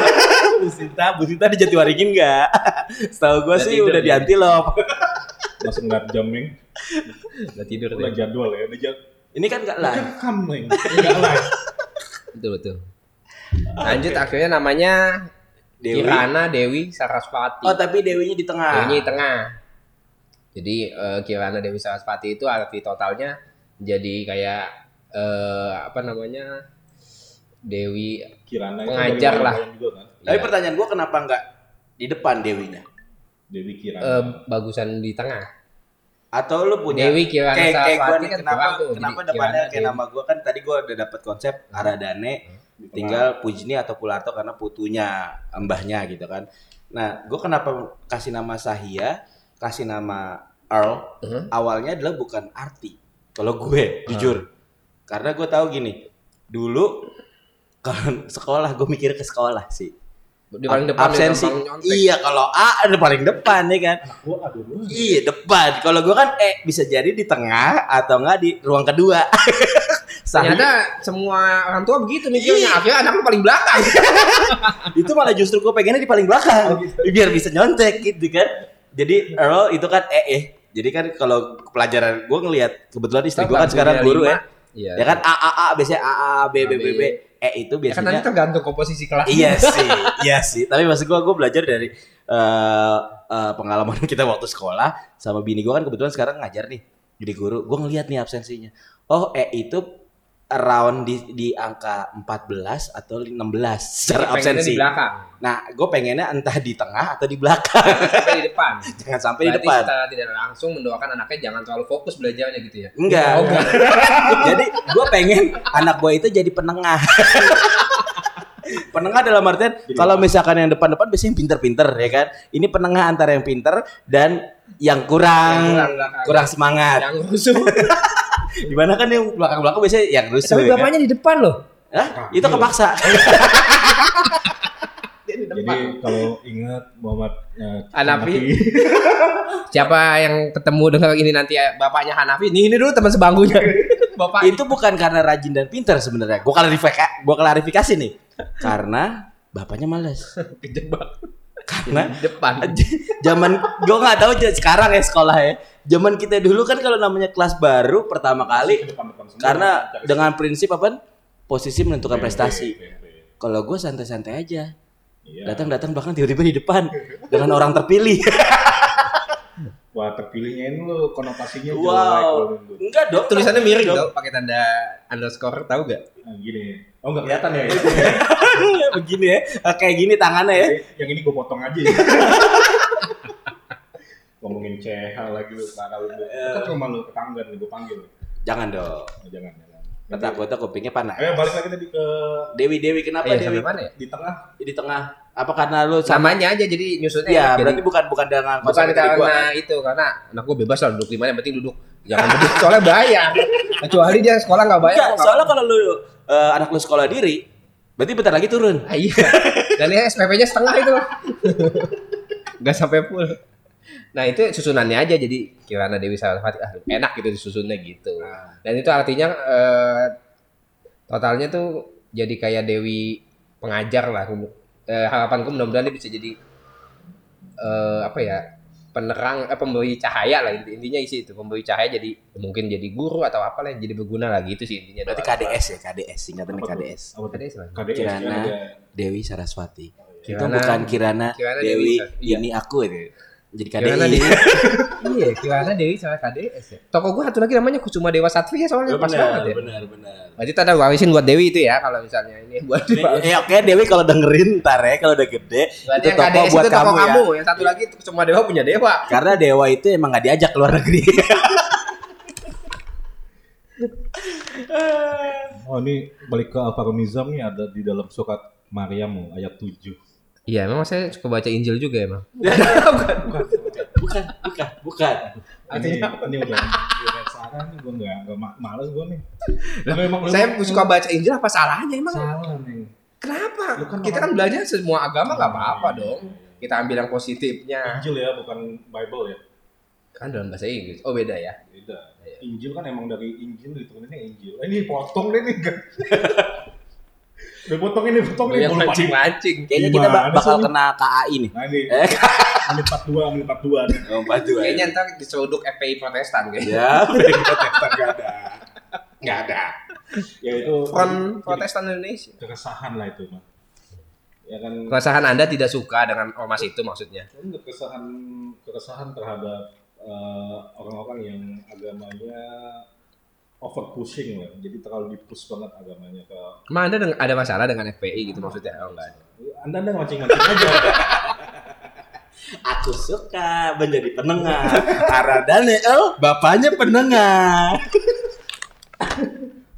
A: Bu Sinta Bu Sinta di Jatiwaringin nggak setahu gue
C: Udah
A: sih udah di antilop
B: Langsung ngeliat jam, Meng.
C: udah tidur
B: Udah
C: deh
B: jadwal ya. Udah jadwal.
A: ini kan nggak live.
B: Rekam, Meng. Enggak live.
C: betul betul. Lanjut akhirnya namanya
A: Dewi
C: Kirana Dewi Saraswati
A: oh tapi Dewinya di tengah
C: Dewinya di tengah. Jadi eh, Kirana Dewi Saraswati itu arti totalnya jadi kayak eh, apa namanya Dewi
B: Kirana itu
C: Pengajar lah.
B: juga kan.
A: tapi
C: ya,
A: pertanyaan gue kenapa nggak di depan Dewinya
B: Dewi Kirana.
C: eh, bagusan di tengah.
A: atau lu punya
C: Dewi Kirana
A: kayak kayak gue
C: Saraswati
A: nih
C: kan
A: kenapa
C: tuh.
A: kenapa depannya kayak
C: Dewi.
A: nama gue kan tadi gue udah dapet konsep Aradane
B: Di tengah.
A: Tinggal Pujini atau Pularto karena putunya mbahnya gitu kan nah gue kenapa kasih nama Sahia kasih nama Earl
C: Mhm.
A: awalnya adalah bukan arti kalau gue jujur karena gue tahu gini dulu kan sekolah gue mikir ke sekolah sih
C: Di paling depan ya,
A: absensi. Iya, kalau A ada paling depan ya kan.
B: Gua.
A: Iya, depan. Kalau gua kan eh bisa jadi di tengah atau enggak di ruang kedua.
C: Ternyata semua orang tua begitu mikirnya.
A: Iya.
C: Akhirnya anak lu paling belakang.
A: itu malah justru gue pengennya di paling belakang. Biar bisa nyontek gitu kan. Jadi Earl itu kan eh eh. Jadi kan kalau pelajaran gue ngelihat kebetulan istri gue kan sekarang guru ya.
C: Iya.
A: ya kan A A A biasanya A A B B B B. E itu
C: Ya kan nanti
A: biasanya
C: tergantung komposisi kelas.
A: iya sih iya sih. Tapi maksud gue gue belajar dari eh, eh, pengalaman kita waktu sekolah sama bini gue kan kebetulan sekarang ngajar nih. Jadi guru gue ngelihat nih absensinya. Oh E itu around di di angka 14 atau 16 secara absensi
C: di belakang.
A: Nah, gue pengennya entah di tengah atau di belakang.
C: Sampai di depan.
A: Jangan sampai di
C: Berarti
A: depan.
C: secara tidak langsung mendoakan anaknya jangan terlalu fokus belajarnya gitu ya.
A: Enggak.
C: Oh, enggak.
A: jadi gue pengen anak gue itu jadi penengah. penengah dalam artian kalau misalkan yang depan-depan biasanya yang pinter-pinter ya kan. Ini penengah antara yang pinter dan yang kurang
C: Yang kurang
A: kurang semangat.
C: Yang rusuh.
A: Di mana kan yang belakang-belakang biasanya yang rusuh.
C: Tapi
A: ya kan?
C: bapaknya di depan loh.
A: Hah? Itu kepaksa.
C: Di
B: Jadi kalau ingat Muhammad eh,
C: Hanafi. Siapa yang ketemu dengan ini nanti ya, bapaknya Hanafi? Nih ini dulu teman sebangkunya. Bapak
A: itu bukan karena rajin dan pinter sebenarnya. Gue klarifikasi, gua klarifikasi nih. Karena bapaknya males.
C: kejebak
A: Karena
C: di depan.
A: zaman gue nggak tahu sekarang ya sekolah ya. Zaman kita dulu kan kalau namanya kelas baru pertama kali
B: depan-depan semua.
A: karena
B: Cari
A: dengan prinsip apa? Posisi menentukan
B: PMP,
A: prestasi.
B: PMP.
A: Kalau gue santai-santai aja.
B: Iya.
A: Datang-datang bahkan tiba-tiba di depan dengan orang terpilih.
B: Wah terpilihnya ini lu konotasinya jelek
A: wow.
B: lu.
A: Enggak dong.
C: Tulisannya miring
A: dong.
C: pakai tanda underscore tahu gak?
B: Nah, gini. Oh nggak kelihatan ya?
A: Begini ya. Kayak gini tangannya ya.
B: Yang ini gue potong aja ya. Ngomongin CH lagi lu, parah lu. Kan rumah lu tetangga nih, gue panggil.
A: Jangan dong.
B: Oh, jangan, jangan.
A: Kata gue tuh kupingnya panas.
B: Ayo balik lagi tadi ke
A: Dewi Dewi kenapa
C: Eh,
A: Dewi?
C: mana ya?
B: di tengah.
A: Di tengah. Apa karena lu sama?
C: Samanya aja jadi nyusunnya.
A: Iya,
C: jadi-
A: berarti bukan bukan dengan
C: bukan
A: tadi gua,
C: karena
A: kan?
C: itu karena anak gue bebas lah duduk di mana yang penting duduk jangan duduk soalnya bayar kecuali dia sekolah nggak bayar
A: Enggak,
C: gua nggak-
A: soalnya kalau lu eh, anak lu sekolah diri, berarti bentar lagi turun.
C: Ah, iya dan ya SPP-nya setengah itu nggak sampai full nah itu susunannya aja jadi Kirana Dewi Sarasvati ah enak gitu disusunnya gitu dan itu artinya eh, totalnya tuh jadi kayak Dewi pengajar lah eh, harapanku mudah-mudahan dia bisa jadi eh, apa ya penerang eh, pemberi cahaya lah inti- intinya isi itu pemberi cahaya jadi mungkin jadi guru atau apalah yang jadi berguna lagi itu sih intinya
A: Berarti. KDS ya, KDS singkatannya
B: Apa tuh?
A: KDS.
B: Apa?
C: KDS lah.
B: KDS
A: Kirana. Dewi Saraswati. Itu
C: Kirana-
A: bukan Kirana,
C: Kirana
A: Dewi,
C: Dewi iya.
A: ini aku itu. Jadi
C: Kirana
A: KDI.
C: Dewi. iya, Kirana Dewi sama KDS ya. Toko gua satu lagi namanya Kusuma Dewa Satria soalnya pas banget ya.
A: benar, benar.
C: Berarti tadi warisin buat Dewi itu ya kalau misalnya ini buat
A: Eh, oke Dewi kalau dengerin ntar ya kalau udah gede
C: Berarti
A: itu
C: yang
A: toko
C: KDS
A: buat
C: itu toko
A: kamu,
C: kamu,
A: ya.
C: yang satu lagi Kusuma Dewa punya Dewa.
A: Karena Dewa itu emang gak diajak ke luar negeri.
B: Oh ini balik ke Alvarunizam nih ada di dalam surat Maryam ayat 7.
C: Iya, memang saya suka baca Injil juga emang.
A: bukan, bukan, bukan.
B: Ini, ini udah udah salah nih gue nggak nggak ma- males gue nih. Lu emang lu
C: Saya suka baca Injil apa salahnya emang?
B: salah nih.
C: Kenapa?
B: Kan
C: Kita kan belajar semua agama nggak apa-apa
B: Iya,
C: dong. Kita ambil yang positifnya.
B: Injil ya bukan Bible ya.
C: Kan dalam bahasa Inggris. Oh beda ya.
B: Beda.
C: Iya.
B: Injil kan emang dari Injil dituruninnya Injil. Eh, ini potong deh nih. Udah potong ini potong ini lupa nih.
C: mancing-mancing.
A: Kayaknya kita ba-
B: Gimana
A: bakal kena KAI nih.
B: Nah ini
A: Eh,
B: menit 42 menit 42 nih.
A: oh, batu
C: Kayaknya ntar diseruduk FPI Protestan kayaknya.
A: Ya,
B: Nggak ada. Nggak ada. Ya itu
C: Front Protestan Indonesia.
B: keresahan lah itu mah. Ya kan
C: Keresahan Anda tidak suka dengan ormas itu maksudnya?
B: keresahan keresahan terhadap eh, orang-orang yang agamanya over pushing lah. Jadi terlalu dipush banget agamanya ke
C: Emang Anda deng- ada masalah dengan FPI gitu maksudnya? Oh enggak ada.
B: anda anda mancing-mancing aja.
A: Aku suka menjadi penengah. Karena Daniel bapaknya penengah.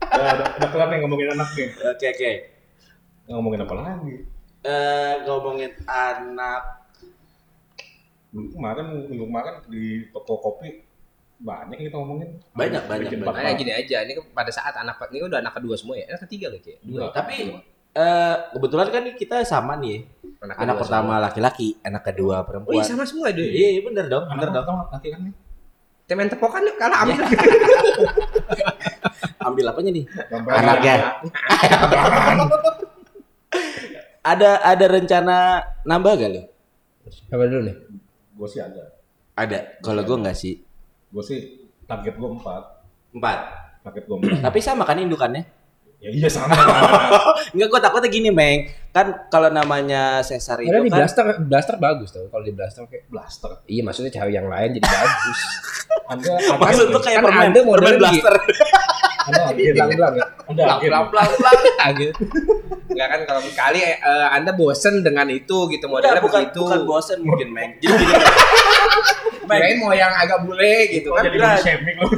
B: udah, udah, udah kelar nih ngomongin anak nih.
A: Oke oke.
B: Ngomongin apa lagi?
A: Eh ngomongin anak
B: Minggu kemarin minggu kemarin di toko kopi banyak kita ngomongin.
A: Banyak, banyak, banyak.
B: hal.
C: gini aja, ini kan pada saat anak ini udah anak kedua semua ya, anak ketiga lagi kayak. Dua.
A: Tapi eh kebetulan kan kita sama nih.
C: Anak,
A: Anak pertama laki-laki, anak kedua
C: semua. Oh
A: perempuan.
C: iya sama semua deh.
A: Iya, iya, bener dong, bener
B: Anak
A: dong.
B: laki kan nih.
C: Temen tepokan yuk kalah ambil.
A: Ambil apanya nih? Anaknya. Ada ada rencana nambah gak lo?
C: Apa dulu nih?
B: Gue sih ada.
A: Ada. Kalau gue nggak sih.
B: Gue sih target gue empat.
A: Empat.
B: Target gue empat.
A: Tapi sama kan indukannya?
B: ya iya sama.
A: Enggak, gue takutnya gini, Meng. Kan kalau namanya sesar itu
C: Karena di
A: kan
C: blaster blaster bagus tau. Kalau di blaster kayak
B: Blaster.
C: iya maksudnya cewek yang lain jadi bagus.
B: Anda
A: maksud tuh kayak
C: Kan
A: permen,
C: ada model
A: permen blaster.
B: Anda agen.
C: Belang-belang ya.
B: Anda
C: gitu. Enggak kan kalau kali eh, Anda bosen dengan itu gitu modelnya
A: bukan
C: begitu.
A: bukan bosen mungkin, Meng. Jadi gini, Meng.
C: Mau yang agak bule gitu kan.
B: jadi shaming lu.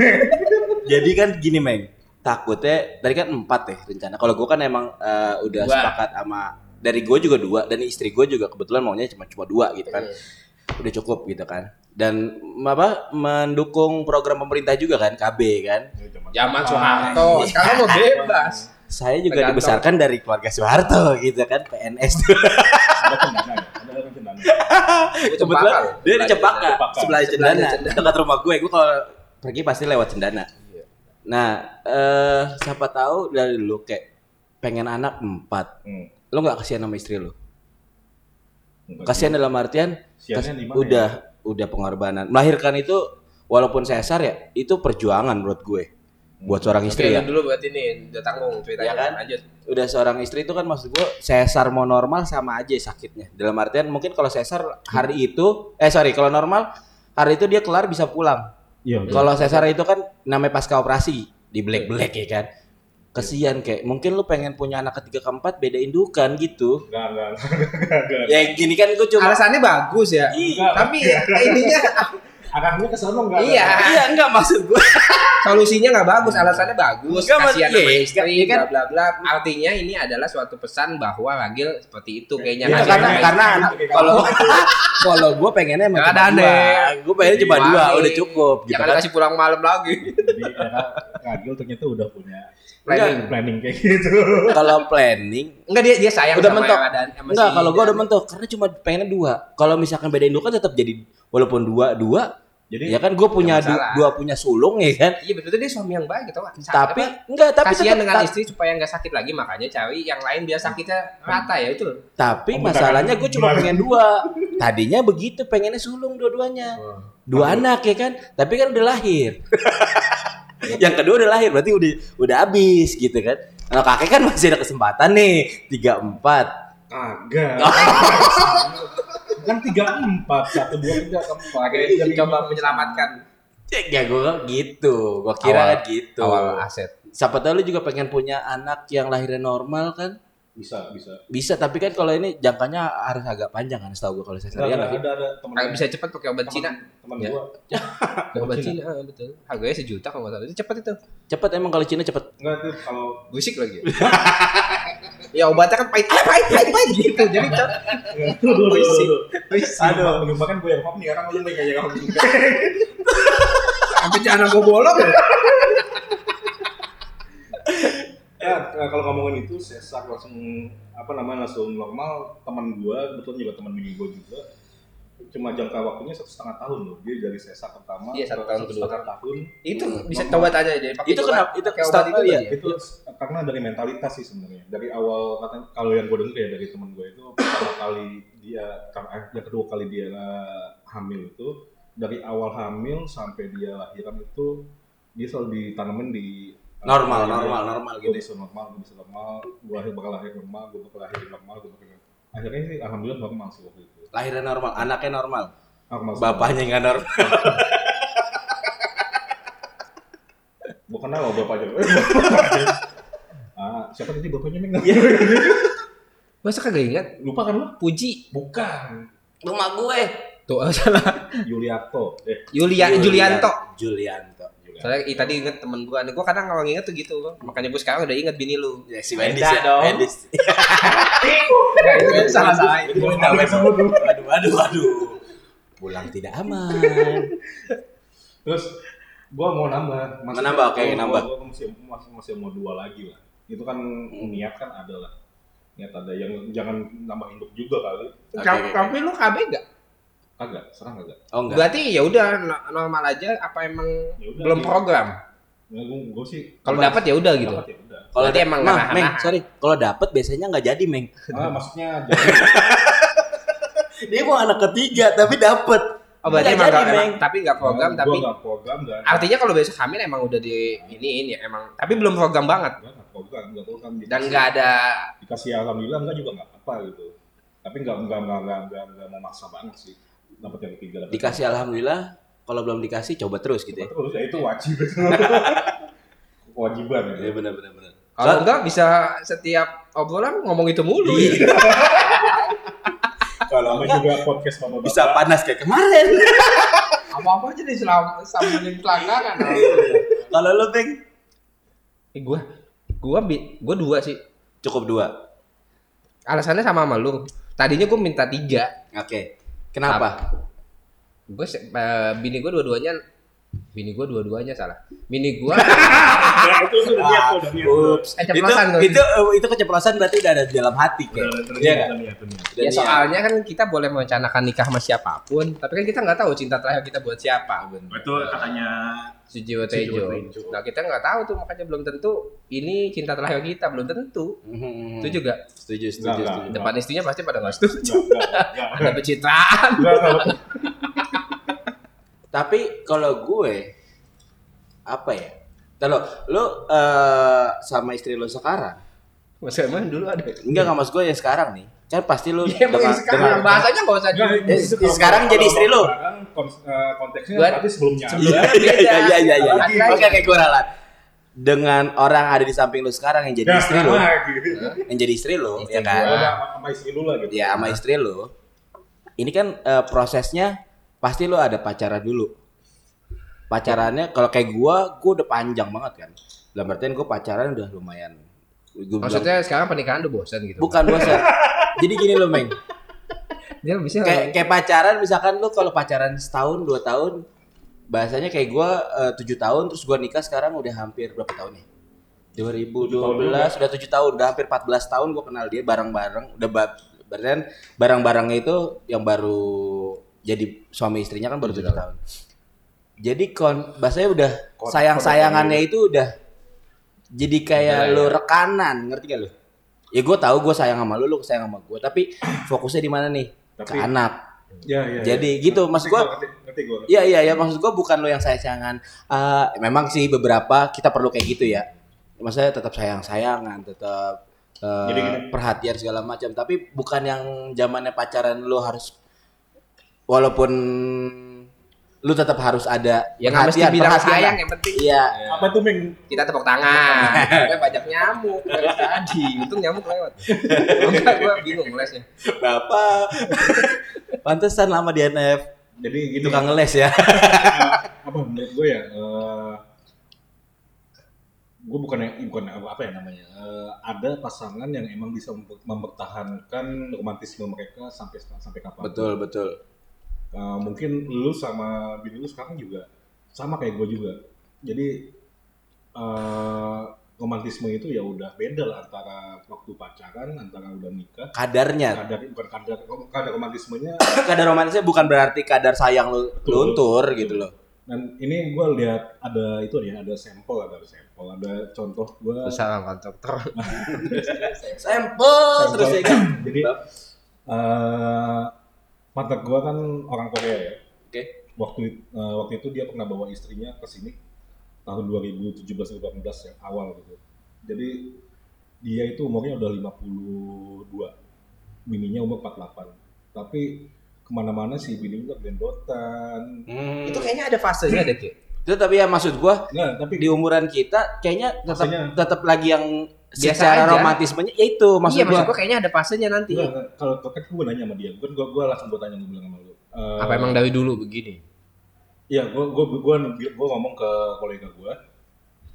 A: Jadi kan gini, Meng. Takutnya tadi kan empat ya rencana. Kalau gue kan emang eh, udah
C: Dua.
A: sepakat sama dari gue juga dua dan istri gue juga kebetulan maunya cuma cuma dua gitu kan. Udah cukup gitu kan. Dan apa mendukung program pemerintah juga kan KB kan.
C: Zaman Soeharto, sekarang mau bebas.
A: Saya juga
C: Tergantung.
A: dibesarkan dari keluarga Soeharto gitu kan PNS tuh.
B: Ada cendana. Ada orang cendana.
A: Kebetulan dia di Cempaka, sebelah Cendana, dekat rumah gue. Gue kalau pergi pasti lewat Cendana.
C: Iya.
A: Nah, eh siapa tahu dari lu kayak pengen anak empat,
B: Hmm.
A: lu nggak kasihan sama istri lu? Kasihan dalam artian kas-
B: di mana
A: udah udah pengorbanan. Melahirkan itu walaupun sesar ya, itu perjuangan menurut gue. Buat seorang istri ya.
C: dulu buat ini udah tanggung ceritanya
A: Iya kan?
C: lanjut.
A: Udah seorang istri itu kan maksud gue sesar mau normal sama aja sakitnya. Dalam artian mungkin kalau sesar hari itu eh sorry kalau normal hari itu dia kelar bisa pulang.
B: Iya.
A: Kalau sesar itu kan namanya pasca operasi di black black ya kan. Kesian kayak mungkin lu pengen punya anak ketiga keempat beda indukan gitu.
B: Enggak, enggak, enggak, enggak.
A: Ya gini kan gue cuma
C: Alasannya bagus ya.
B: Enggak.
C: Tapi ininya
B: Arahnya ke sana enggak?
C: Iya.
A: iya enggak maksud gue.
C: solusinya nggak bagus, alasannya bagus.
A: Enggak.
C: Kasihan
A: Iya,
C: sama
A: iya,
C: istri,
A: iya kan?
C: bla bla bla. Artinya ini adalah suatu pesan bahwa Ragil seperti itu kayaknya.
B: Iya,
A: Ya,
C: Kasihan
A: karena karena kalau kalau gue pengennya emang
C: ada
A: dua. Gue pengennya cuma dua udah cukup gitu
C: Jangan
A: kan.
C: kasih pulang malam lagi.
B: Jadi Ragil ternyata udah punya
C: Planning.
B: planning kayak gitu.
A: Kalau planning
C: Enggak dia dia sayang
A: Udah
C: sama
A: mentok.
C: yang ada sama
A: Enggak, kalau gua udah mentok karena cuma pengennya dua. Kalau misalkan beda indukan tetap jadi walaupun dua dua,
B: Jadi
A: ya kan gue punya du- dua punya sulung ya kan.
C: Iya betul dia suami yang baik gitu kan.
A: Tapi enggak, tapi
C: kasihan
A: tetap-
C: dengan istri supaya nggak sakit lagi makanya cari yang lain biar sakitnya rata ya itu.
A: Tapi
B: Oh,
A: masalahnya gue cuma pengen dua. Tadinya begitu, pengennya sulung dua-duanya. Dua anak ya kan. Tapi kan udah lahir. yang kedua udah lahir, berarti udah udah habis gitu kan. Kalau kakek kan masih ada kesempatan nih, tiga empat.
B: Agak. kan tiga empat satu dua tiga keempat.
C: Akhirnya coba menyelamatkan
A: Ya gue gitu, gue kira
C: Awal-
A: gitu.
C: awal aset.
A: Siapa tahu lu juga pengen punya anak yang lahirnya normal kan?
B: Bisa bisa.
A: Bisa, tapi kan kalau ini jangkanya harus agak panjang kan setahu gue kalau
B: Ada
A: sesarian
B: ada, ada, ada teman
C: Agak bisa cepat pakai obat Cina.
B: teman
C: Ya.
B: gua
C: Obat Cina ah, betul. Harganya sejuta kalau nggak salah. Itu cepat itu.
A: Cepet emang kalau Cina cepet.
B: enggak tuh kalau
C: Busik lagi. ya obatnya kan pahit, ah, pahit, pahit, pahit gitu. Jadi
B: tuh.
C: Puisi.
B: Aduh, belum makan gue yang pop nih orang lu kayak kamu juga.
C: Sampai jangan gue bolong.
B: Ya, kalau ngomongin itu sesar langsung apa namanya langsung normal teman gua kebetulan juga teman bini gua juga cuma jangka waktunya satu setengah tahun loh dia dari sesar pertama
C: Iya, satu tahun
B: satu
C: kedua.
B: setengah tahun
C: Itu
B: normal.
C: bisa coba aja. pakai
A: Itu kenapa? Itu
C: obat
A: start-
C: itu ya?
B: itu karena dari mentalitas sih sebenarnya dari awal kalau yang gue dengar ya dari teman gue itu pertama kali dia karena yang kedua kali dia hamil itu dari awal hamil sampai dia lahiran itu dia selalu ditanamin di
A: Normal, normal, normal
B: gue
A: gitu.
B: bisa normal gue bisa normal gue lahir bakal lahir normal gue bakal lahir normal gue bakal akhirnya sih alhamdulillah normal sih waktu itu
A: Lahirnya normal, anaknya normal,
B: normal
A: bapaknya nggak normal.
B: gue kenal loh bapaknya eh, ah siapa tadi bapaknya nih
C: Masa kagak ingat?
B: lupa kan lu
C: Puji.
B: bukan
A: Rumah gue.
C: Tuh salah.
B: Yuliarto eh
C: Yulia Julianto.
A: Julianto.
B: Yuliarto.
C: Soalnya i- tadi inget temen gua, nih gua kadang kalau nginget tuh gitu Makanya gua sekarang udah inget bini lu
A: Ya, si Wendy ya.
C: dong.
A: Wendy.
C: Enggak, itu kan salah-salah itu
A: Waduh, waduh, waduh, waduh. Pulang tidak aman.
B: Terus gua mau nambah.
A: Mau nambah, oke,
B: gua-
A: nambah.
B: Gua masih, masih masih mau dua lagi lah. Itu kan niat kan ada lah. Niat ada yang jangan nambah induk juga kali.
A: Oke,
C: Tapi- lu KB enggak?
B: Kagak, serang kagak.
A: Oh enggak.
C: Berarti ya udah no- normal aja apa emang
B: Ya udah,
C: belum
B: iya.
C: program?
B: Ya, gue, gue sih
C: Kalau dapat ya udah gitu.
B: dapat ya.
A: Kalau da-
C: emang
A: Nah. Meng, sorry. Kalau dapet biasanya nggak jadi, Meng.
B: Ah, maksudnya jadi
A: Dia mau anak ketiga tapi dapet.
C: Oh berarti emang,
A: jadi,
C: emang
A: Meng.
C: tapi nggak program
B: Gua
C: tapi
B: nggak program dan
C: artinya kalau besok hamil emang udah di ini ini emang tapi belum program banget
B: Enggak, nggak program, nggak program.
C: dan
B: Dikasih-
C: nggak ada
B: dikasih alhamdulillah enggak juga nggak apa gitu. Tapi nggak nggak nggak nggak mau maksa banget sih. Dapat yang ketiga. dapat
A: Dikasih alhamdulillah. Kalau belum dikasih coba terus gitu ya.
B: yang- terus ya itu wajib. Kewajiban ya.
A: Iya benar benar benar.
C: kalau enggak bisa setiap obrolan ngomong itu mulu
A: Iya.
C: ya.
B: Kalau sama juga podcast bapak
A: Bisa panas kayak kemarin.
C: apa-apa aja diselam sambungin pelanggaran
A: Kalau lu, Meng,
C: eh, gua gua bi- gua dua sih
A: cukup dua.
C: alasannya sama sama lu tadinya gua minta tiga
A: Oke. Kenapa?
C: gue bini gua dua-duanya bini gua dua-duanya salah bini gua
B: Ya, itu itu udah niat tuh, udah niat.
A: Ups.
C: Eh,
A: Itu itu eh, itu keceplosan berarti udah ada di dalam hati
B: udah
A: Iya.
B: Udah
C: ya soalnya kan kita boleh merencanakan nikah sama siapa pun tapi kan kita nggak tahu cinta terakhir kita buat siapa
B: Itu katanya
C: Sujiwo Tejo. Nah kita nggak tahu tuh makanya belum tentu ini cinta terakhir kita belum tentu. Itu juga
A: Setuju, setuju, setuju.
C: depan istrinya pasti pada nggak setuju.
B: enggak enggak enggak.
C: Ada pencitraan.
A: Tapi kalau gue apa ya? Kalau lu eh, sama istri lu sekarang,
C: Mas emang dulu ada.
A: enggak nggak mas gue yang sekarang nih, kan pasti lu
C: Ya yang sekarang
A: dengan-
C: bahasanya usah.
B: Enggak,
A: Eh,
B: itu kalau-
A: sekarang jadi istri lu.
B: Eh, konteksnya
C: Gua-
B: berarti sebelumnya.
C: Sebelum-
A: Iya iya iya iya iya. iya. Oke oke gue ralat. Dengan orang ada di samping lu sekarang yang jadi
B: Ya,
A: istri lu,
B: gitu.
A: yang jadi istri lu, ya kan?
B: Sama sama istri lu lah gitu.
A: Ya sama istri lu. Ini kan eh, prosesnya pasti lu ada pacaran dulu. Pacarannya kalau kayak gua, gua udah panjang banget kan. Dalam artian gua pacaran udah lumayan. Gua bilang,
C: Maksudnya sekarang pernikahan udah bosan gitu.
A: bukan bosan. Jadi gini loh, Meng.
C: Dia bisa
A: Kayak kayak pacaran misalkan lu kalau pacaran setahun, dua tahun, bahasanya kayak gua eh, tujuh tahun terus gua nikah sekarang udah hampir berapa tahun ya? 2012 udah tujuh tahun, udah hampir 14 tahun gua kenal dia bareng-bareng, udah berarti barang-barangnya itu yang baru jadi suami istrinya kan baru tujuh tahun. Jadi kon bahasanya udah sayang-sayangannya itu udah jadi kayak lu
C: ya.
A: rekanan, ngerti gak lu? Ya gue tahu gue sayang sama lu, lu sayang sama gue, tapi fokusnya di mana nih? Ke
B: Tapi-
A: anak.
B: Ya, ya,
A: Jadi
B: ya.
A: gitu, maksud
B: ngerti
A: gua. Iya iya ya maksud gue bukan lo yang sayang sayangan. Eh memang sih beberapa kita perlu kayak gitu ya. Maksudnya tetap sayang sayangan, tetap eh,
B: Jadi gini.
A: perhatian segala macam. Tapi bukan yang zamannya pacaran lo harus walaupun lu tetap harus ada
C: Ya nggak mesti bilang sayang yang penting.
A: Iya.
B: Apa tuh, Ming?
C: Kita tepuk tangan. Sampai banyak nyamuk tadi. Untung nyamuk lewat. Enggak gua bingung lesnya.
A: Bapak. Pantesan lama di NF.
B: Jadi gitu.
A: Tukang ngeles ya.
B: apa menurut gue ya eh gue bukan bukan apa, ya namanya eh, ada pasangan yang emang bisa memper- mempertahankan romantisme mereka sampai sampai kapan
A: betul betul.
B: Eh, mungkin lu sama bini lu sekarang juga sama kayak gue juga jadi eh, romantisme itu ya udah beda lah antara waktu pacaran antara udah nikah
A: Kadarnya.
B: kadar bukan kadar kadar romantismenya
A: Kadar romantisnya bukan berarti kadar sayang lu
B: Betul.
A: luntur gitu loh.
B: dan ini gue lihat ada itu ya ada sampel ada sampel ada contoh gue
C: Usaha kontraktor.
A: Sampel terus ya kan.
B: jadi eh mantan gua kan orang Korea ya
A: Oke.
B: waktu eh, waktu itu dia pernah bawa istrinya ke sini tahun 2017 18 ya awal gitu jadi dia itu umurnya udah 52 bininya umur 48 tapi ke mana-mana sih bininya udah gendotan
A: Hmm.
C: Itu kayaknya ada fasenya deh, Ki.
A: Itu tapi ya maksud gua
B: nah tapi
A: di umuran kita kayaknya tetap tetap lagi yang
C: Biasa
A: secara
C: aja.
A: romantismenya ya itu maksud
C: iya,
A: gua.
C: maksud gua kayaknya ada fasenya nanti.
B: Enggak, enggak. kalau kan gue nanya sama dia kan gua, gua langsung gua tanya gue bilang sama lu eh,
C: Apa emang dari dulu begini?
B: Iya, gua gua gua gua ngomong ke kolega gua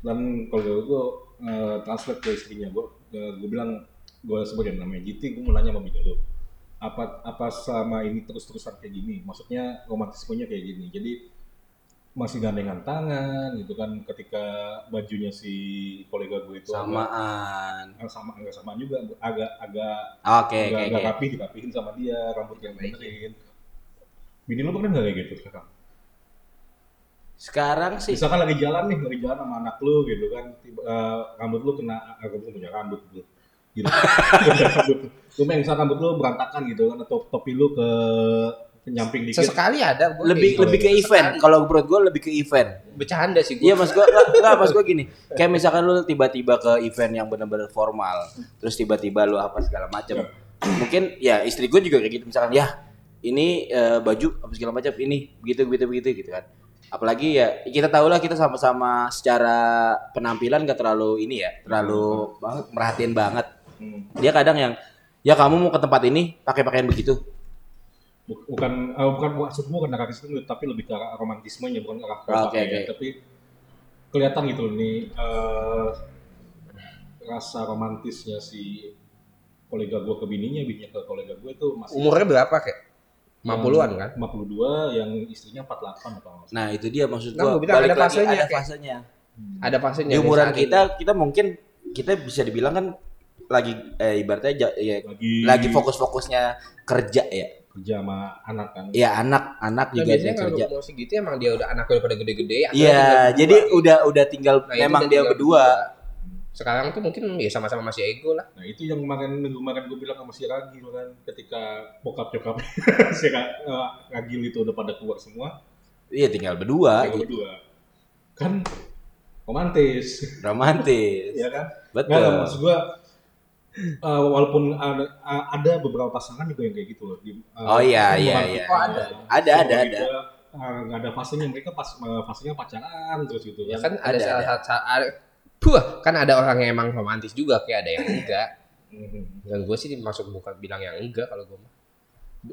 B: dan kolega gua eh, translate ke istrinya gua eh, gua bilang gua sebagai namanya GT gua mau nanya sama bini lu apa apa selama ini terus-terusan kayak gini maksudnya romantismenya kayak gini jadi masih gandengan tangan gitu kan ketika bajunya si kolega gue itu
A: Samaan.
B: agak, sama enggak sama juga agak agak
A: Oke,
B: agak,
A: oke,
B: agak
A: oke.
B: rapi dirapihin sama dia rambut yang benerin. Bini lo pernah nggak kayak gitu sekarang
A: Sekarang sih
B: misalkan lagi jalan nih lagi jalan sama anak lu gitu kan tiba, eh, rambut lu kena aku tuh punya rambut gitu. Gitu rambut. Lu misalkan rambut lu berantakan gitu kan atau topi lu ke penyamping dikit
C: Sesekali ada gua
A: lebih
C: kayak
A: lebih ke
C: gitu.
A: event. Kalau menurut gue lebih ke event.
C: Bercanda sih gua.
A: Iya mas gue enggak, mas gue gini. Kayak misalkan lu tiba-tiba ke event yang benar-benar formal, terus tiba-tiba lu apa segala macam. Mungkin ya istri gue juga kayak gitu misalkan ya ini eh, baju apa segala macam ini begitu begitu begitu gitu kan. Apalagi ya kita tahu lah kita sama-sama secara penampilan gak terlalu ini ya, terlalu banget merhatiin banget.
B: Hmm.
A: Dia kadang yang ya kamu mau ke tempat ini pakai pakaian begitu.
B: Buk- bukan eh, bukan maksud gua bukan situ, tapi lebih ke arah romantismenya bukan ke arah
A: Oke,
B: pakaian.
A: oke.
B: tapi kelihatan gitu nih eh, rasa romantisnya si kolega gua ke bininya bininya ke kolega gue itu masih
C: Umurnya berapa kayak? 50-an kan?
B: 52 yang istrinya 48 atau salah.
A: Nah itu dia maksud
C: Nah,
A: gua.
C: bilang
A: balik
C: ada
A: lagi,
C: fasenya,
A: ada fasenya.
C: Ada fasenya.
A: Di umuran kita
C: ini.
A: kita mungkin kita bisa dibilang kan lagi eh, ibaratnya ya,
B: lagi
A: lagi fokus-fokusnya kerja ya.
B: Kerja sama anak kan
A: Iya anak anak
C: Nah,
A: juga
C: biasanya
A: dia
C: kalau
A: kerja.
C: emosi gitu emang dia udah anaknya udah pada gede-gede.
A: Iya,
C: tinggal berdua.
A: jadi udah udah tinggal
C: Nah,
A: memang dia
C: tinggal
A: berdua.
C: Sekarang tuh mungkin ya sama-sama masih ego lah.
B: nah itu yang kemarin minggu kemarin gue bilang sama si Ragil kan ketika bokap nyokap si eh, Ragil itu udah pada keluar semua
A: Iya tinggal berdua,
B: yang berdua kan romantis
A: romantis.
B: ya kan
A: Betul.
B: Nggak, maksud gua eh, walaupun ada, ada beberapa pasangan juga yang kayak gitu loh. Di, eh,
A: Oh, iya, iya, iya.
C: Oh, ada.
A: Ada,
B: Semua
A: ada,
B: juga, eh, nggak ada fasenya mereka pas fasenya pacaran terus gitu
C: Ya
B: kan.
C: kan ada,
A: Ada,
C: salah
A: ada.
C: satu ada, Puh, kan ada orang yang emang romantis juga kayak ada yang enggak. Dan gue sih masuk bukan bilang yang enggak kalau gue mah.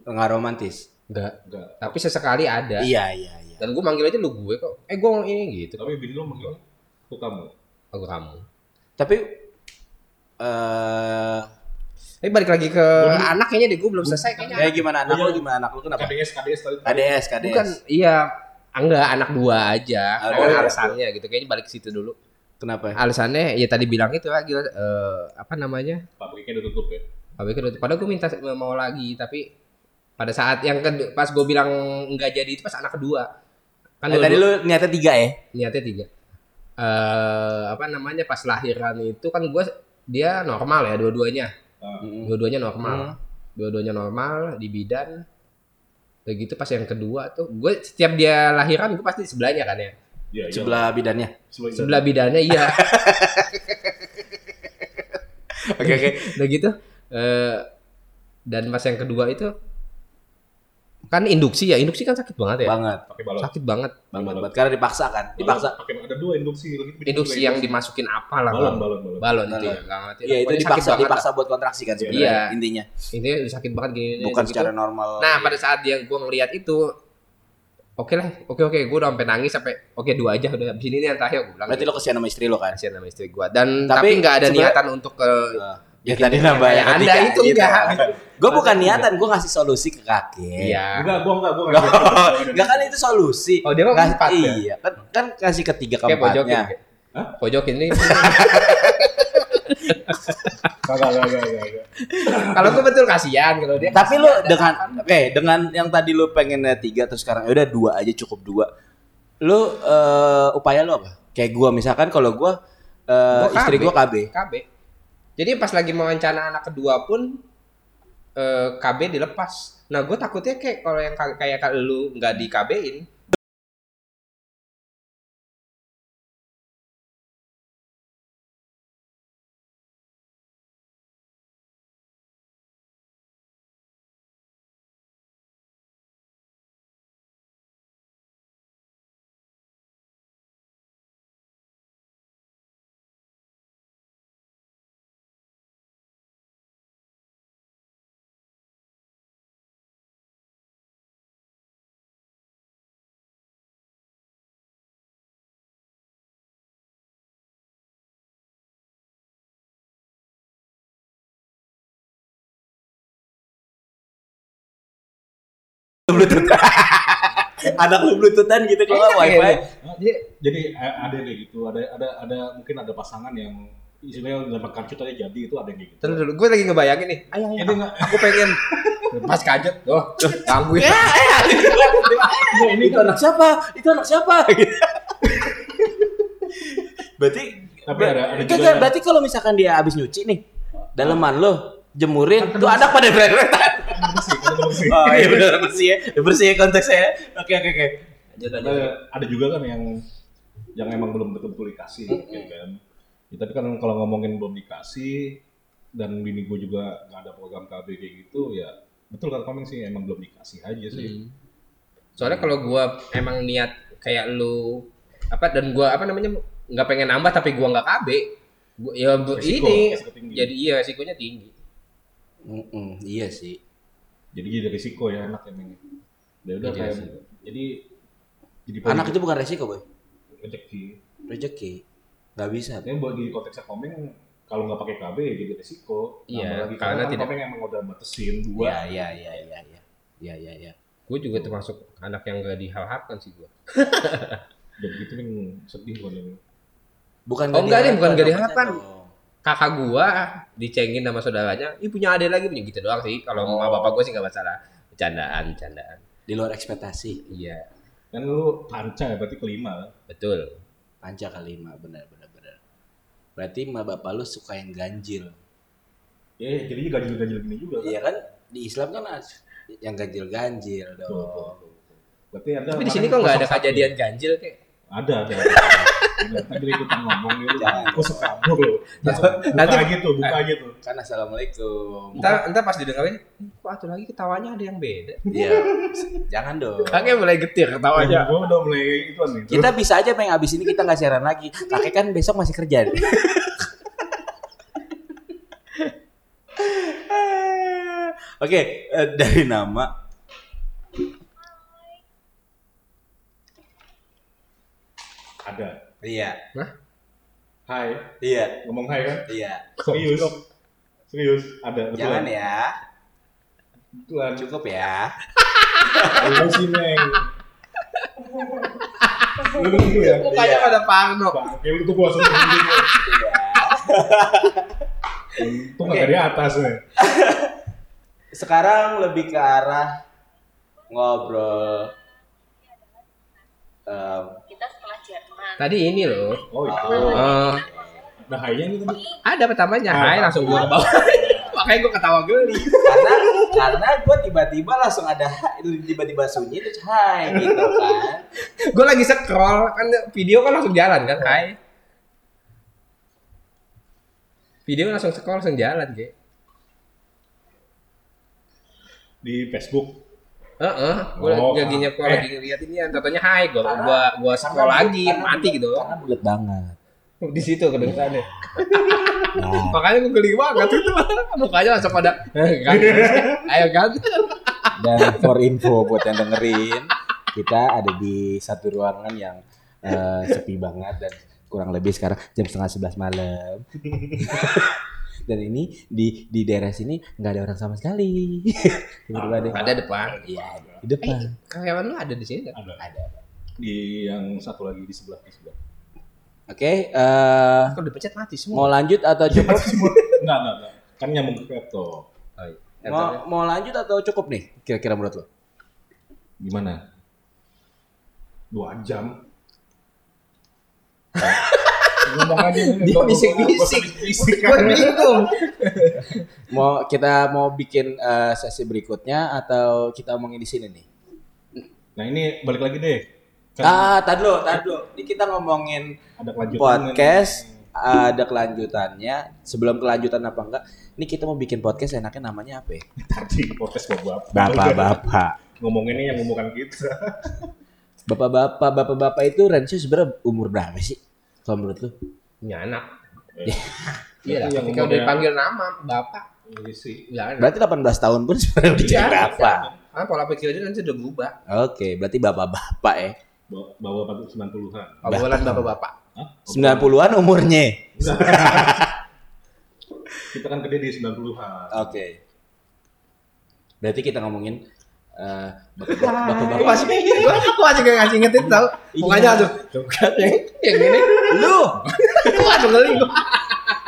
A: Nggak romantis.
C: Enggak.
B: Enggak.
C: Tapi sesekali ada.
A: Iya, iya, iya.
C: Dan gue manggil aja lu gue kok. Eh gue ini gitu.
B: Tapi bini lo manggilnya kok kamu.
C: Aku kamu.
A: Tapi eh
C: Tapi balik lagi ke anak kayaknya deh gue belum selesai kayaknya.
A: kayak gimana anak
B: Iya.
A: lu gimana anak lu kenapa?
B: KDS KDS tadi.
A: KDS, KDS.
C: Bukan, iya enggak anak dua aja.
A: Oh,
C: Karena
B: iya.
C: alasannya gitu. Kayaknya balik ke situ dulu.
A: Kenapa?
C: Alasannya ya tadi bilang itu lagi eh, apa namanya?
B: Pabriknya udah tutup ya.
C: Pabriknya udah padahal gue minta mau lagi tapi pada saat yang kedua pas gue bilang enggak jadi itu pas anak kedua. Kan
A: Eh,
C: dua-
A: tadi lu niatnya tiga ya?
C: niatnya tiga. Eh apa namanya pas lahiran itu kan gue dia normal ya dua-duanya.
B: Ah,
C: Dua-duanya normal.
A: Hmm.
C: Dua-duanya normal di bidan. Udah gitu pas yang kedua tuh gue setiap dia lahiran gue pasti di sebelahnya kan ya.
B: Iya, iya.
A: Sebelah bidannya.
B: Sebelah,
C: Sebelah bidannya iya.
A: Oke, oke.
C: Udah gitu eh dan pas yang kedua itu kan induksi ya. Induksi kan sakit banget ya.
A: Banget.
B: pakai balon.
C: Sakit banget.
A: Banget, banget. Karena dipaksa kan? Dipaksa.
B: Pakai ada dua induksi lagi.
C: Induksi yang dimasukin apa lah.
B: balon balon balon.
C: balon itu
A: Balon.
C: ya. Nggak ngerti.
A: Iya, itu dipaksa dipaksa buat kontraksi kan sebenarnya
C: Iya.
A: intinya.
C: Intinya sakit banget gini.
A: Bukan
C: gitu.
A: secara normal.
C: Nah, pada saat dia gua ngelihat itu Oke lah, oke oke, gue udah sampai nangis sampai oke dua aja udah habis ini nih yang terakhir gue bilang.
A: Berarti lo kesian sama istri lo kan?
C: kasihan sama istri gue dan
A: Tapi
C: tapi nggak ada niatan untuk ke
A: Ya
C: bikin
A: tadi
C: yang
A: nambah yang
C: anda itu
A: gitu.
C: enggak.
A: Gue bukan niatan, gue ngasih solusi ke kakek.
C: Iya.
B: Enggak, gua enggak, gua enggak.
A: Enggak kan itu solusi.
C: Oh, dia mah
A: Ngasih-
C: empat ya?
A: Iya, kan kan kasih ketiga keempatnya.
C: kayak. Pojokin
B: enggak.
C: Kalau gue betul kasihan kalau dia.
A: Tapi lu dengan oke, dengan yang tadi lu pengennya tiga terus sekarang ya udah dua aja cukup dua. Lu eh, upaya lu apa? Kayak gua misalkan kalau gua eh,
C: Gua
A: istri
C: KB.
A: gua KB.
C: KB. Jadi pas lagi mau rencana anak kedua pun eh, KB dilepas. Nah, gue takutnya kayak kalau yang ka- kayak kalau lu nggak di KB-in, bluetooth.
A: Anak lu bluetoothan gitu kalau iya, wifi
C: iya. iya.
B: jadi, eh, ada yang gitu. Ada ada ada mungkin ada pasangan yang istilahnya dapat kancut aja jadi itu ada yang gitu.
C: Terus dulu gue lagi ngebayangin nih. Ayo ayo.
B: Aku,
C: aku pengen. Pas kajet oh gangguin ya, ya.
B: ini
A: itu anak siapa? Itu anak siapa? Berarti
B: tapi ada, ada juga
A: berarti kalau misalkan dia habis nyuci nih daleman lo jemurin, tuh anak pada
B: bersih, kan ada bersih.
A: Oh iya benar bersih ya, bersih ya konteksnya ya. Oke oke oke.
B: ada, ada juga kan yang yang emang belum betul-betul dikasih ya kan Ya, tapi kan kalau ngomongin belum dikasih dan bini gue juga nggak ada program KB kayak gitu ya betul kan komeng sih emang belum dikasih aja sih
C: Hmm. Soalnya kalau gua emang niat kayak lu apa dan gua apa namanya nggak pengen nambah tapi gua nggak KB. Gua, ya
B: Resiko,
C: ini
B: resiko
C: jadi iya resikonya tinggi.
A: Mm-mm, iya sih.
B: jadi jadi risiko ya anak emang ya udah
C: Iya
B: kayak
C: sih.
B: jadi jadi
A: Anak itu bukan resiko boy,
B: rezeki
A: rezeki. Gak bisa.
B: Tapi buat di konteksnya komeng kalau nggak pakai KB ya jadi risiko.
C: Iya,
B: lagi.
C: karena
B: kan
C: tidak-
B: komeng emang udah batasin dua.
A: Iya iya iya iya iya. Iya iya iya.
C: Gue juga termasuk anak yang gak diharapkan sih gua.
B: Dan gitu kan sedih kan yang
A: Bukan
C: Oh, enggak, nih, bukan gak diharapkan.
A: Dong.
C: Kakak gua dicengin sama saudaranya, ih punya adik lagi punya gitu doang sih. Kalau
A: Oh.
C: sama bapak gua sih nggak masalah. Bercandaan, bercandaan.
A: Di luar ekspektasi.
C: Iya,
B: kan lu panca ya berarti kelima.
C: betul.
A: Panca kelima benar benar benar. Berarti emak bapak lu suka yang ganjil.
B: Ya jadinya ganjil-ganjil gini juga kan.
A: Iya kan di Islam kan yang ganjil-ganjil
B: Betul, betul,
A: dong.
B: betul, betul. Berarti ada
C: Tapi di sini kok nggak ada
B: 01.
C: kejadian ganjil kayak.
B: Ada, ada. ada. Tadi ikutan ngomong gitu. Aku suka kabur loh. Buka
C: Nanti-
B: aja tuh, buka aja tuh.
A: Kan assalamualaikum.
C: Entar, entar pas didengarin, "Ih, kok atuh lagi ketawanya ada yang beda.
A: Iya. Jangan dong.
C: Kakek mulai getir ketawanya.
B: Gue udah mulai itu nih.
A: Kita bisa aja pengen abis ini kita nggak siaran lagi. Kakek kan besok masih kerja. Oke, eh, dari nama
B: ada.
A: Iya.
B: Hai,
A: Iya.
B: ngomong hai kan?
A: Iya.
B: Serius. Serius, ada. betulan.
A: Jangan ya.
B: Betulan.
A: Cukup ya.
B: Lu sih, Neng. Lu dulu ya.
C: Mukanya pada Parno.
B: Bangke lu tuh langsung dulu.
A: Iya.
B: Untung nggak di atas nih.
A: Sekarang lebih ke arah ngobrol.
D: Jerman
C: Tadi ini loh.
B: Oh itu.
C: eh,
B: Nah hai-nya ini tadi.
C: ada pertamanya,
B: Ah,
C: hai langsung gua ke bawah. Makanya gua ketawa geli.
A: karena karena gue tiba-tiba langsung ada tiba-tiba sunyi terus hai gitu kan.
C: Gua lagi scroll kan video kan langsung jalan kan, hai. Video langsung scroll langsung jalan, Ge.
B: Di Facebook.
C: Heeh, gua
B: Oh,
C: lagi nyepo
B: eh.
C: lagi ngeliat ini yang contohnya hai, gua gua gua scroll lagi mati gitu.
A: Karena bulat banget.
C: Di situ kedengarannya.
A: Nah,
C: Makanya gua geli banget itu. Mukanya langsung pada eh. Ayo kan.
A: dan for info buat yang dengerin, kita ada di satu ruangan yang eh, sepi banget dan kurang lebih sekarang jam setengah sebelas malam. dan ini di di daerah sini nggak ada orang sama sekali. Tiba-tiba ada.
C: Ada depan.
A: Iya, di depan.
C: Karyawan lu ada di sini nggak?
B: Ada.
A: Ada.
B: Di yang satu lagi di sebelah di sebelah.
A: Oke, eh
C: Kalau dipecat mati
A: mau
C: semua.
A: lanjut atau cukup?
B: Enggak, enggak, enggak. Kan nyambung ke laptop.
C: Oh, iya.
A: mau, mau lanjut atau cukup nih? Kira-kira menurut lo?
B: Gimana? Dua jam. Ngomong aja nih.
C: Dia bisik-bisik.
B: Kan.
C: bingung.
A: Mau kita mau bikin eh, sesi berikutnya atau kita omongin di sini nih?
B: Nah ini balik lagi deh. Kan
A: Ah, tadi dulu, tadi. Ini kita ngomongin
B: ada
A: podcast, ada kelanjutannya. Sebelum kelanjutan apa enggak? Ini kita mau bikin podcast enaknya namanya apa ya?
B: Tadi podcast bapak.
A: Bapak-bapak.
B: Ngomonginnya yang ngomongan kita.
A: Bapak-bapak, bapak-bapak itu range sebenarnya umur berapa sih? Kalau menurut lu?
C: Punya anak. Iya lah.
B: Yang
C: Ketika udah
B: umurnya-
C: dipanggil nama bapak.
B: Sih.
C: Ya, anak.
A: Berarti 18 tahun pun sebenarnya udah jadi
C: Iya.
A: bapak.
C: Ah, pola pikirnya nanti udah berubah.
A: Oke, berarti bapak-bapak ya.
B: Bawa bawa pada 90-an.
C: Obrolan bapak-bapak.
B: Hah?
A: 90-an umurnya.
B: Kita kan gede di 90-an.
A: Oke. Berarti kita ngomongin eh, bapak-bapak
C: Aku masih gua, aku masih gak ngasih ingetin tau.
A: Iya.
C: Mukanya tuh. Tuh kan yang yang ini.
A: lu
C: Aku aduh geli gua.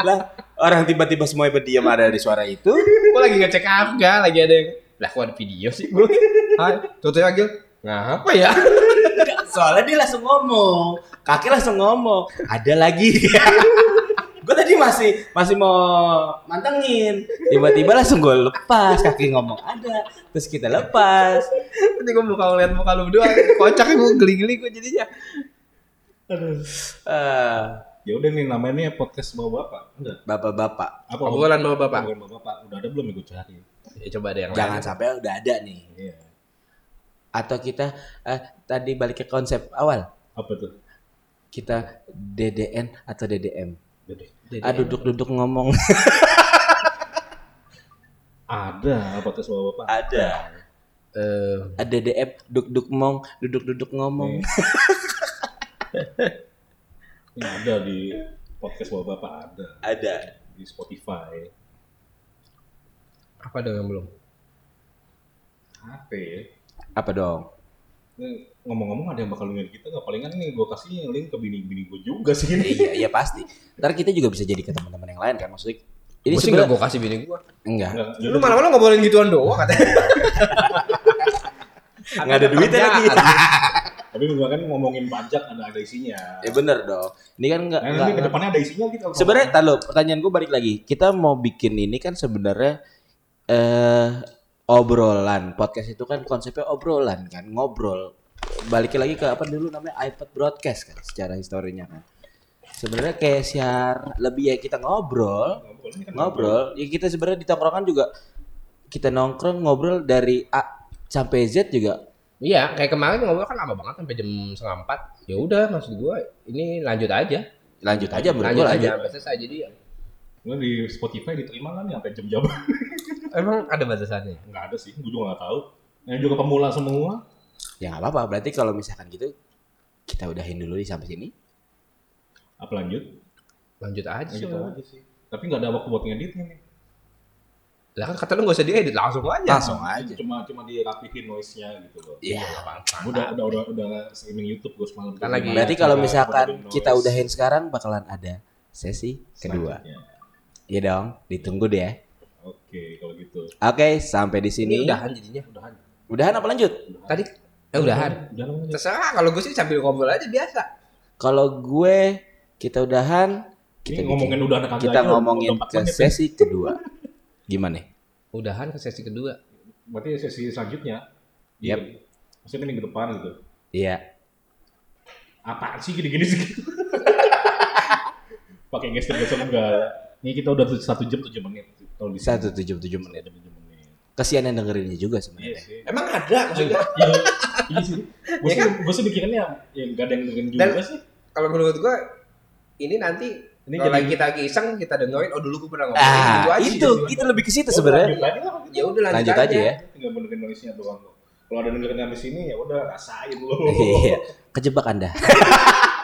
A: lah orang tiba-tiba semuanya berdiam ada di suara itu
C: Gua lagi ngecek harga, lagi ada yang lah kok ada video sih gua. Hai, tuh tuh lagi. Nah, apa ya?
A: soalnya dia langsung ngomong kakek langsung ngomong ada lagi gue tadi masih masih mau mantengin tiba-tiba langsung gue lepas kaki ngomong ada terus kita lepas
C: Nanti gua buka ngeliat muka lu berdua, kocak gua geli-geli gua jadinya.
A: Eh,
B: Ya udah nih namanya podcast bawa bapak. Enggak.
A: bapak-bapak
B: Apa?
C: Obrolan bawa bapak.
B: Obrolan bawa bapak. Udah ada belum nih gue cari?
C: Ya coba ada yang
A: jangan
C: lain.
A: sampai udah ada nih
B: Iya.
A: atau kita eh, tadi balik ke konsep awal
B: Apa tuh?
A: kita DDN atau DDM
B: Jadi
A: ah duduk-duduk ngomong
B: ada podcast bawa bapak.
A: ada
C: Eh,
A: ada DDM duduk-duduk ngomong duduk-duduk ngomong
B: Ini ada di podcast bawa bapak ada
A: ada
B: di Spotify.
C: apa dong yang belum?
B: Apa ya?
A: apa dong
B: ngomong-ngomong ada yang bakal ngeliat kita nggak palingan nih gue kasih link ke bini-bini gue juga sih ini.
A: iya iya pasti ntar kita juga bisa jadi ke teman-teman yang lain kan maksudnya ini
C: Ini sih nggak
A: sebenarnya
C: gua kasih bini gua.
A: enggak
B: Enggak,
C: Lu malam-malam ngobrolin gituan doang katanya.
A: nggak ada duitnya lagi
B: Tapi gue kan ngomongin pajak ada ada isinya.
A: ya bener dong ini kan enggak
B: Nah,
A: enggak,
B: nanti ke depannya ada isinya gitu.
A: sebenarnya lo pertanyaan gue balik lagi kita mau bikin ini kan sebenarnya eh obrolan. Podcast itu kan konsepnya obrolan kan ngobrol. Balik lagi ke apa dulu namanya iPad broadcast kan secara historinya kan. Sebenarnya kayak siar lebih ya kita ngobrol
B: Ngobrol ini kan
A: ngobrol. ya kita sebenarnya di tongkrongan juga kita nongkrong ngobrol dari A sampai Z juga.
C: Iya, kayak kemarin ngobrol kan lama banget sampai jam setengah empat. Ya udah, maksud gua ini lanjut aja.
A: lanjut aja menurut
C: Lanjut aja selesai. Jadi ya.
B: Lu di Spotify diterima kan sampai jam-jam?
C: Emang ada batasannya?
B: Enggak ada sih, gue juga nggak tahu. Yang juga pemula semua.
A: ya nggak apa-apa berarti kalau misalkan gitu kita udahin dulu di sampai sini
B: Apa lanjut?
C: Lanjut aja.
B: Lanjut aja sih. Tapi nggak ada waktu buat ngeditnya nih.
C: Lah kan kata lu gak usah diedit langsung aja.
A: langsung aja
B: Cuma cuma dirapihin noise-nya gitu loh.
A: Iya.
B: Udah udah udah udah streaming YouTube gue semalam.
C: Kan lagi-
A: Berarti kalau misalkan kita udahin sekarang bakalan ada sesi kedua.
B: selanjutnya.
A: Iya dong, ditunggu deh ya.
B: Oke, kalau gitu.
A: Oke, sampai di
C: Ini
A: sini.
C: udahan jadinya.
B: Udahan.
A: Udahan apa lanjut?
C: Tadi eh udahan.
B: Udahan apa?
C: Terserah kalau gue sih sambil ngobrol aja biasa.
A: Kalau gue kita udahan, kita
B: Ini ngomongin udah anak
A: kita
B: aja,
A: ngomongin ke
B: menit ya.
A: sesi kedua. Gimana?
C: Udahan ke sesi kedua.
B: Berarti sesi selanjutnya.
A: Yap.
B: Iya. Maksudnya minggu depan gitu.
A: Iya.
B: Apaan sih gini-gini sih? Pakai gestur-gestur enggak. Ini kita udah satu jam tujuh menit. Kalau di sini.
A: Satu tujuh tujuh menit.
B: jam tujuh menit.
A: Kesian yang dengerinnya juga
B: Iya
A: sebenarnya.
B: sih.
C: Emang ada maksudnya.
B: Iya, iya sih. Gue sih, gue sih mikirnya ya nggak ada yang dengerin juga
C: Dan-
B: sih.
C: Kalau menurut gua ini nanti
B: Ini
C: kalau lagi kita lagi iseng kita dengerin oh dulu gua pernah ngomong
A: Ah,
C: gitu aja.
A: itu kita lebih ke situ
B: Oh,
A: sebenarnya.
B: lanjut aja lah.
C: Ya udah lanjut,
A: Lanjut aja ya.
B: Tinggal mendengar noise-nya doang. Kalau ada dengerin habis ini ya udah rasain lu.
A: Iya, kejebak Anda.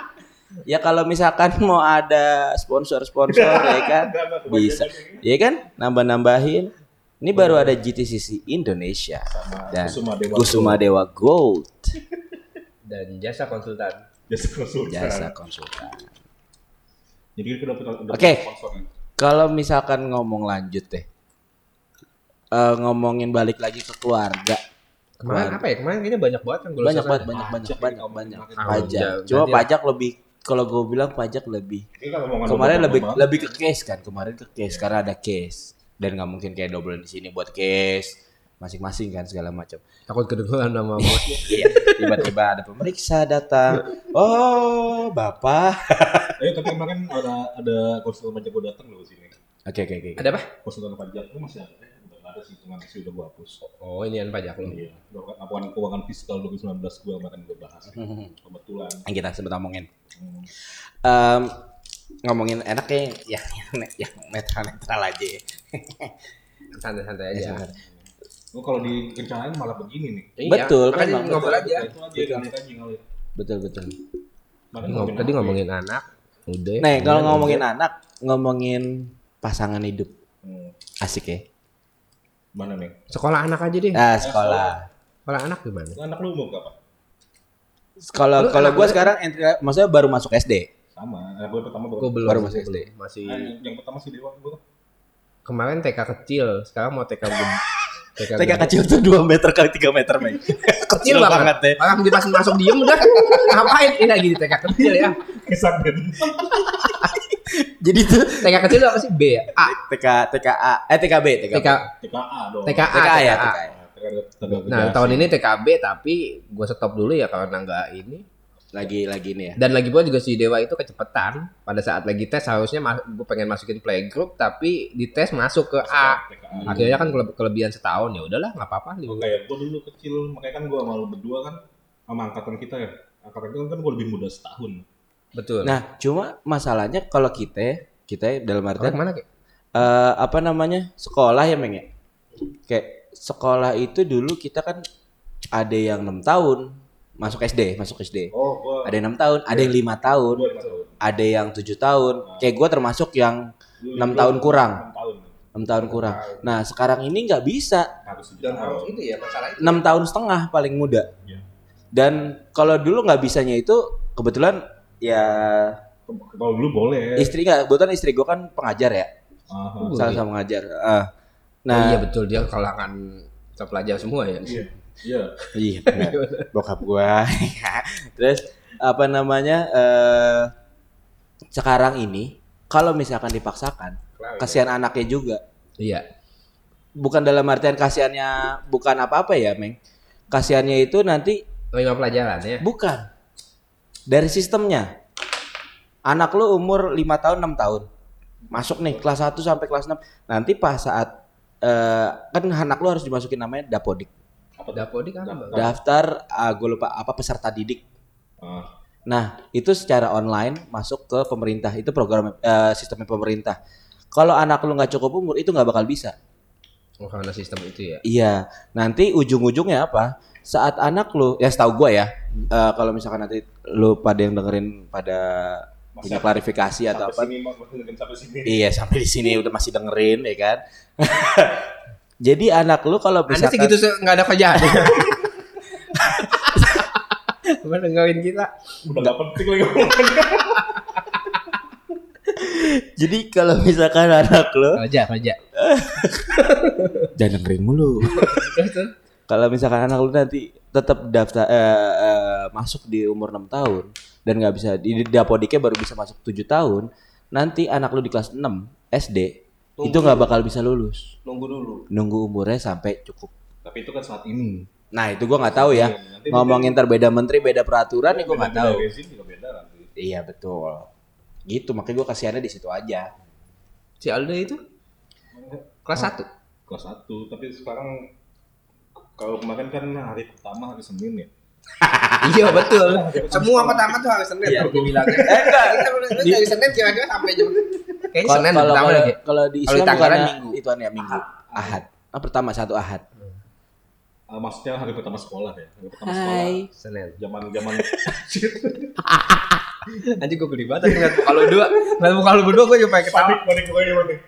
A: ya kalau misalkan mau ada sponsor-sponsor ya kan, bisa. Ya kan, nambah-nambahin. Ini baru ada GTCC Indonesia
B: Sama
A: dan
B: Kusuma Dewa.
A: Kusuma Dewa Gold
C: Dan jasa konsultan.
B: Jasa konsultan.
A: jasa konsultan.
B: Jadi kita
A: Oke. Kalau misalkan ngomong lanjut deh, Eh, ngomongin balik lagi ke keluarga.
C: Kemarin apa ya? Kemarin kayaknya banyak banget yang gue
A: Banyak banget, banyak banyak
B: ya,
A: banyak
B: ngomongin
A: banyak
B: pajak.
A: Cuma pajak lebih, kalau gue bilang pajak lebih kemarin lebih
B: banget.
A: lebih ke case kan kemarin ke case karena ada case dan nggak mungkin kayak double di sini buat case masing-masing kan segala macam
C: Takut kedengeran nama bosnya.
A: iya tiba-tiba ada pemeriksa datang oh bapak
B: Eh tapi kemarin ada ada konsultan pajak gue datang loh sini.
A: oke oke oke
C: Ada apa?
B: Konsultan pajak itu masih ada. Ada sih, cuma sih udah gue hapus.
C: Oh, ini yang pajak lo.
B: Iya. Laporan keuangan fiskal 2019 gue kemarin gue bahas. Kebetulan.
A: yang kita sempat ngomongin
B: Hmm.
A: Em, ngomongin enaknya ya yang yang netral netral aja ya.
C: Santai-santai
A: Ya,
C: aja.
A: sebentar.
B: Oh kalau direncanain malah begini nih.
C: Iya,
A: Betul, kan, Bang,
C: ngobrol
A: betul.
C: aja.
B: Ya, ngalir.
A: betul betul
B: Makanya
C: Ngom-
B: ngomongin
C: tadi ngomongin anak, udah.
A: nah kalau ngomongin
C: udah.
A: anak ngomongin pasangan hidup
B: ya? Hmm.
A: asik ya
B: Mana nih?
C: sekolah anak aja deh.
A: nah sekolah
C: Kalau anak gimana?
B: Anak lu umur berapa?
A: Kalau
C: Lu
A: kalau
C: lu-
A: sekarang entry, maksudnya baru masuk SD.
B: Sama. Anak gue pertama
C: Gue
B: baru.
C: belum.
A: Baru masuk
C: belum.
A: SD.
C: Masih
B: Ah, yang, pertama sih Dewa gue.
C: kemarin TK kecil, sekarang mau TK gede. TK,
A: TK kecil tuh 2 meter kali 3 meter, men.
C: kecil banget
A: ya.
C: Orang di pas masuk diem udah ngapain ini lagi di TK kecil ya.
B: Kesan kan.
A: Jadi tuh
C: TK kecil itu apa sih? B ya? A.
A: TK TKA eh TKB TKB.
C: TK
B: TKA dong.
C: TKA.
A: TKA ya,
C: TKA.
A: TKA.
C: Nah, tahun ini TKB tapi gue stop dulu ya karena nggak ini.
A: Lagi lagi nih ya.
C: Dan lagi pula juga si Dewa itu kecepatan. Pada saat lagi tes harusnya gue pengen masukin playgroup tapi di tes masuk ke A. Akhirnya kan kele- kelebihan setahun ya udahlah nggak apa-apa.
B: Oh, kayak gue dulu kecil, makanya kan gue sama lu berdua kan sama angkatan kita ya. Angkatan kita kan gue lebih muda setahun.
C: Betul.
A: Nah, cuma masalahnya kalau kita kita dalam
C: Orang
A: artian
C: mana Ki?
A: eh, apa namanya? sekolah ya, Meng ya. Kayak sekolah itu dulu kita kan ada yang enam tahun masuk SD, masuk SD.
B: Oh, gue
A: Ada yang enam tahun, ada yang lima tahun, ada yang tujuh tahun. Kayak gue termasuk yang enam tahun kurang,
B: Enam tahun.
A: kurang. Nah sekarang ini nggak bisa,
B: Harus tujuh
C: Dan
B: tahun.
C: harus itu ya masalah itu.
A: enam tahun setengah paling muda.
B: Iya.
A: Dan kalau dulu nggak bisanya itu kebetulan ya
B: Kalau dulu boleh.
A: istri nggak, kebetulan istri gue kan pengajar ya,
B: Aha.
C: Oh,
A: sama-sama pengajar. Ah.
C: Nah,
A: nah,
C: iya betul dia kalangan terpelajar semua ya.
B: Iya. Iya.
A: iya, bokap gua. Terus apa namanya? eh sekarang ini kalau misalkan dipaksakan, kasihan anaknya juga.
C: Iya.
A: Bukan dalam artian kasihannya bukan apa-apa ya, Meng. Kasihannya itu nanti
C: Lima pelajaran ya.
A: bukan dari sistemnya. Anak lu umur 5 tahun, 6 tahun. Masuk nih kelas 1 sampai kelas 6. Nanti pas saat eh kan anak lu harus dimasukin namanya dapodik.
B: Apa?
C: Dapodik apa?
A: Daftar ah, gue lupa apa peserta didik.
B: Ah.
A: Nah, itu secara online masuk ke pemerintah. Itu program eh, sistemnya pemerintah. Kalau anak lu nggak cukup umur itu nggak bakal bisa.
C: Oh, karena sistem itu ya.
A: Iya, nanti ujung-ujungnya apa? Saat anak lu, ya setahu gua ya, eh, kalau misalkan nanti lu pada yang dengerin pada punya
B: Masa-
A: klarifikasi atau apa?
B: sini sampai sini.
A: Iya, sampai di sini udah masih dengerin ya kan. Jadi anak lu kalau
C: Anda
A: misalkan
C: sih gitu nggak ada kerjaan. Cuma dengerin kita.
B: Udah gak penting lagi
A: jadi kalau misalkan anak lu
C: Kerja, kerja.
A: jangan dengerin mulu. Kalau misalkan anak lu nanti tetap daftar eh, eh, masuk di umur 6 tahun dan nggak bisa di di dapodiknya baru bisa masuk 7 tahun, nanti anak lu di kelas 6 SD itu nggak bakal bisa lulus.
B: Nunggu dulu.
A: Nunggu umurnya sampai cukup.
B: Tapi itu kan saat ini.
A: Nah, itu gua nggak tahu ya.
B: Nanti
A: Ngomongin terbeda menteri, beda peraturan ya gua nggak tahu.
B: nanti.
A: Iya, betul. Gitu, makanya gua kasihannya di situ aja.
C: Si Aldo itu kelas 1.
B: Kelas 1, tapi sekarang kalau kemarin kan hari pertama hari Senin ya.
C: iya betul. Semua pertama tuh hari Senin.
A: Iya.
C: Iya. Gue bilang.
A: Eh, enggak.
C: Kita dari Senin kira-kira sampai jam. Kayaknya
A: Kalau
C: Senin
A: kalau
C: pertama lagi.
A: kalau di
C: Kalau di
A: Islam
C: tanggalan
A: bukannya
C: minggu.
A: Itu ya minggu. Ahad. Ah, pertama satu Ahad.
B: Ah, maksudnya hari pertama sekolah ya. Hari pertama
A: Hai.
B: sekolah.
C: Senin.
B: Zaman zaman
C: Nanti gue geli banget ngeliat muka lu dua. Ngeliat muka lu berdua gue juga pengen ketawa.
B: panik panik pokoknya panik.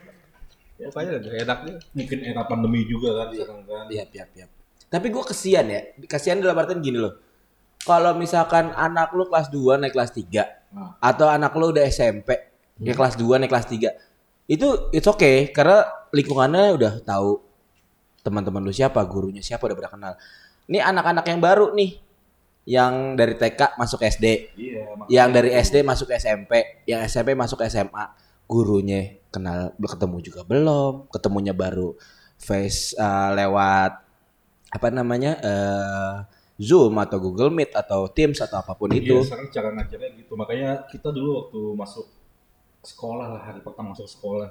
C: Mukanya lebih enak nih.
B: Mungkin era pandemi juga kan sekarang kan.
A: Iya, iya, iya. Tapi gue kesian ya. Kesian dalam artian gini loh. Kalau misalkan anak lu kelas 2 naik kelas 3
B: Nah,
A: atau anak lu udah SMP, dia kelas 2 naik kelas 3. Itu it's okay karena lingkungannya udah tahu teman-teman lu siapa, gurunya siapa udah pernah kenal. Ini anak-anak yang baru nih yang dari TK masuk SD,
B: iya. makanya
A: yang dari. SD masuk SMP, yang SMP masuk SMA, gurunya kenal ketemu juga belum, ketemunya baru face uh, lewat apa namanya eh, Zoom atau Google Meet atau Teams atau apa pun
B: Iya,
A: itu.
B: sekarang cara ngajarnya gitu. Makanya kita dulu waktu masuk sekolah lah hari pertama masuk sekolah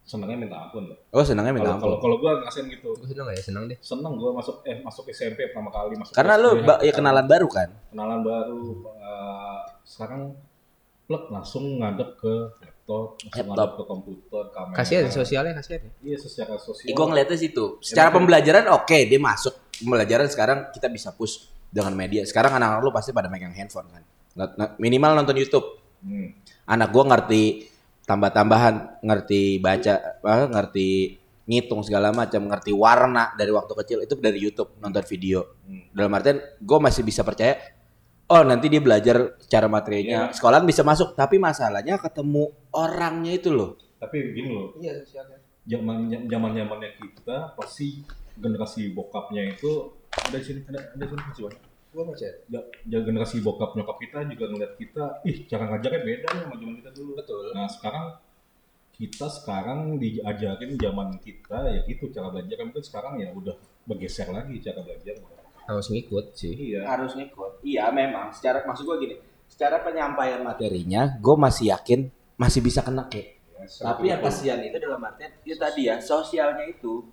B: senangnya minta ampun loh.
A: Oh senangnya minta
B: Kalau kalau
A: ampun.
B: kalau gua ngerasain gitu.
C: Gue seneng gak ya? Seneng deh.
B: Seneng gua masuk eh masuk SMP pertama kali masuk
A: Karena ba- ya kenalan baru kan.
B: kenalan baru eh, sekarang plek langsung ngadep ke laptop,
A: Laptop.
B: ke komputer, kamera.
C: Kasihan sosialnya kasihan ya.
B: Iya, secara sosial.
A: Gue ngeliatnya situ. Secara pembelajaran oke dia masuk pembelajaran sekarang kita bisa push dengan media. Sekarang anak-anak lu pasti pada megang handphone kan. Minimal nonton YouTube.
B: Hmm.
A: anak gua ngerti tambah-tambahan, ngerti baca, ngerti ngitung segala macam, ngerti warna dari waktu kecil itu dari YouTube nonton video.
B: Hmm.
A: Dalam artian gue masih bisa percaya oh nanti dia belajar secara materinya, sekolahan bisa masuk, tapi masalahnya ketemu orangnya itu loh.
B: Tapi begini loh,
C: Iya sosialnya.
B: zaman zaman zamannya kita pasti generasi bokapnya itu ada di sini ada ada di sini masih banyak.
C: Gua macet.
B: Ya, ya generasi bokap nyokap kita juga ngeliat kita, ih cara ngajarnya beda nih sama zaman kita dulu.
C: Betul.
B: Nah sekarang kita sekarang diajarin zaman kita ya gitu cara belajar mungkin sekarang ya udah bergeser lagi cara belajar.
C: Harus ngikut sih.
B: Iya.
A: Harus ngikut. Iya memang. Secara maksud gue gini, secara penyampaian materinya, gue masih yakin masih bisa kena kayak. Tapi yang kasihan itu dalam artian itu tadi ya sosialnya itu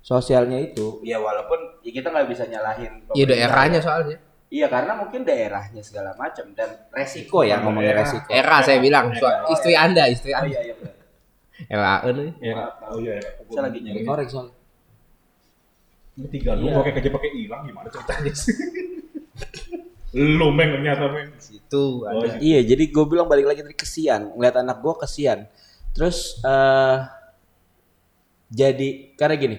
A: sosialnya itu ya walaupun ya kita nggak bisa nyalahin
C: Iya daerahnya soalnya.
A: iya karena mungkin daerahnya segala macam dan resiko ya ngomongin
B: Daerah.
A: resiko
C: Era saya bilang,
B: Era.
C: so- istri anda, istri
A: oh
C: anda.
A: iya iya benar
C: Era nih.
B: Ya, oh iya, ya.
A: saya lagi nyari korek soalnya
B: Ini tiga lu
A: Iya.
B: pakai kerja pakai hilang gimana ceritanya sih? lu meng ternyata meng.
C: Situ
B: Oh,
C: ada.
A: iya jadi gue bilang balik lagi tadi kesian ngeliat anak gue kesian terus eh jadi karena gini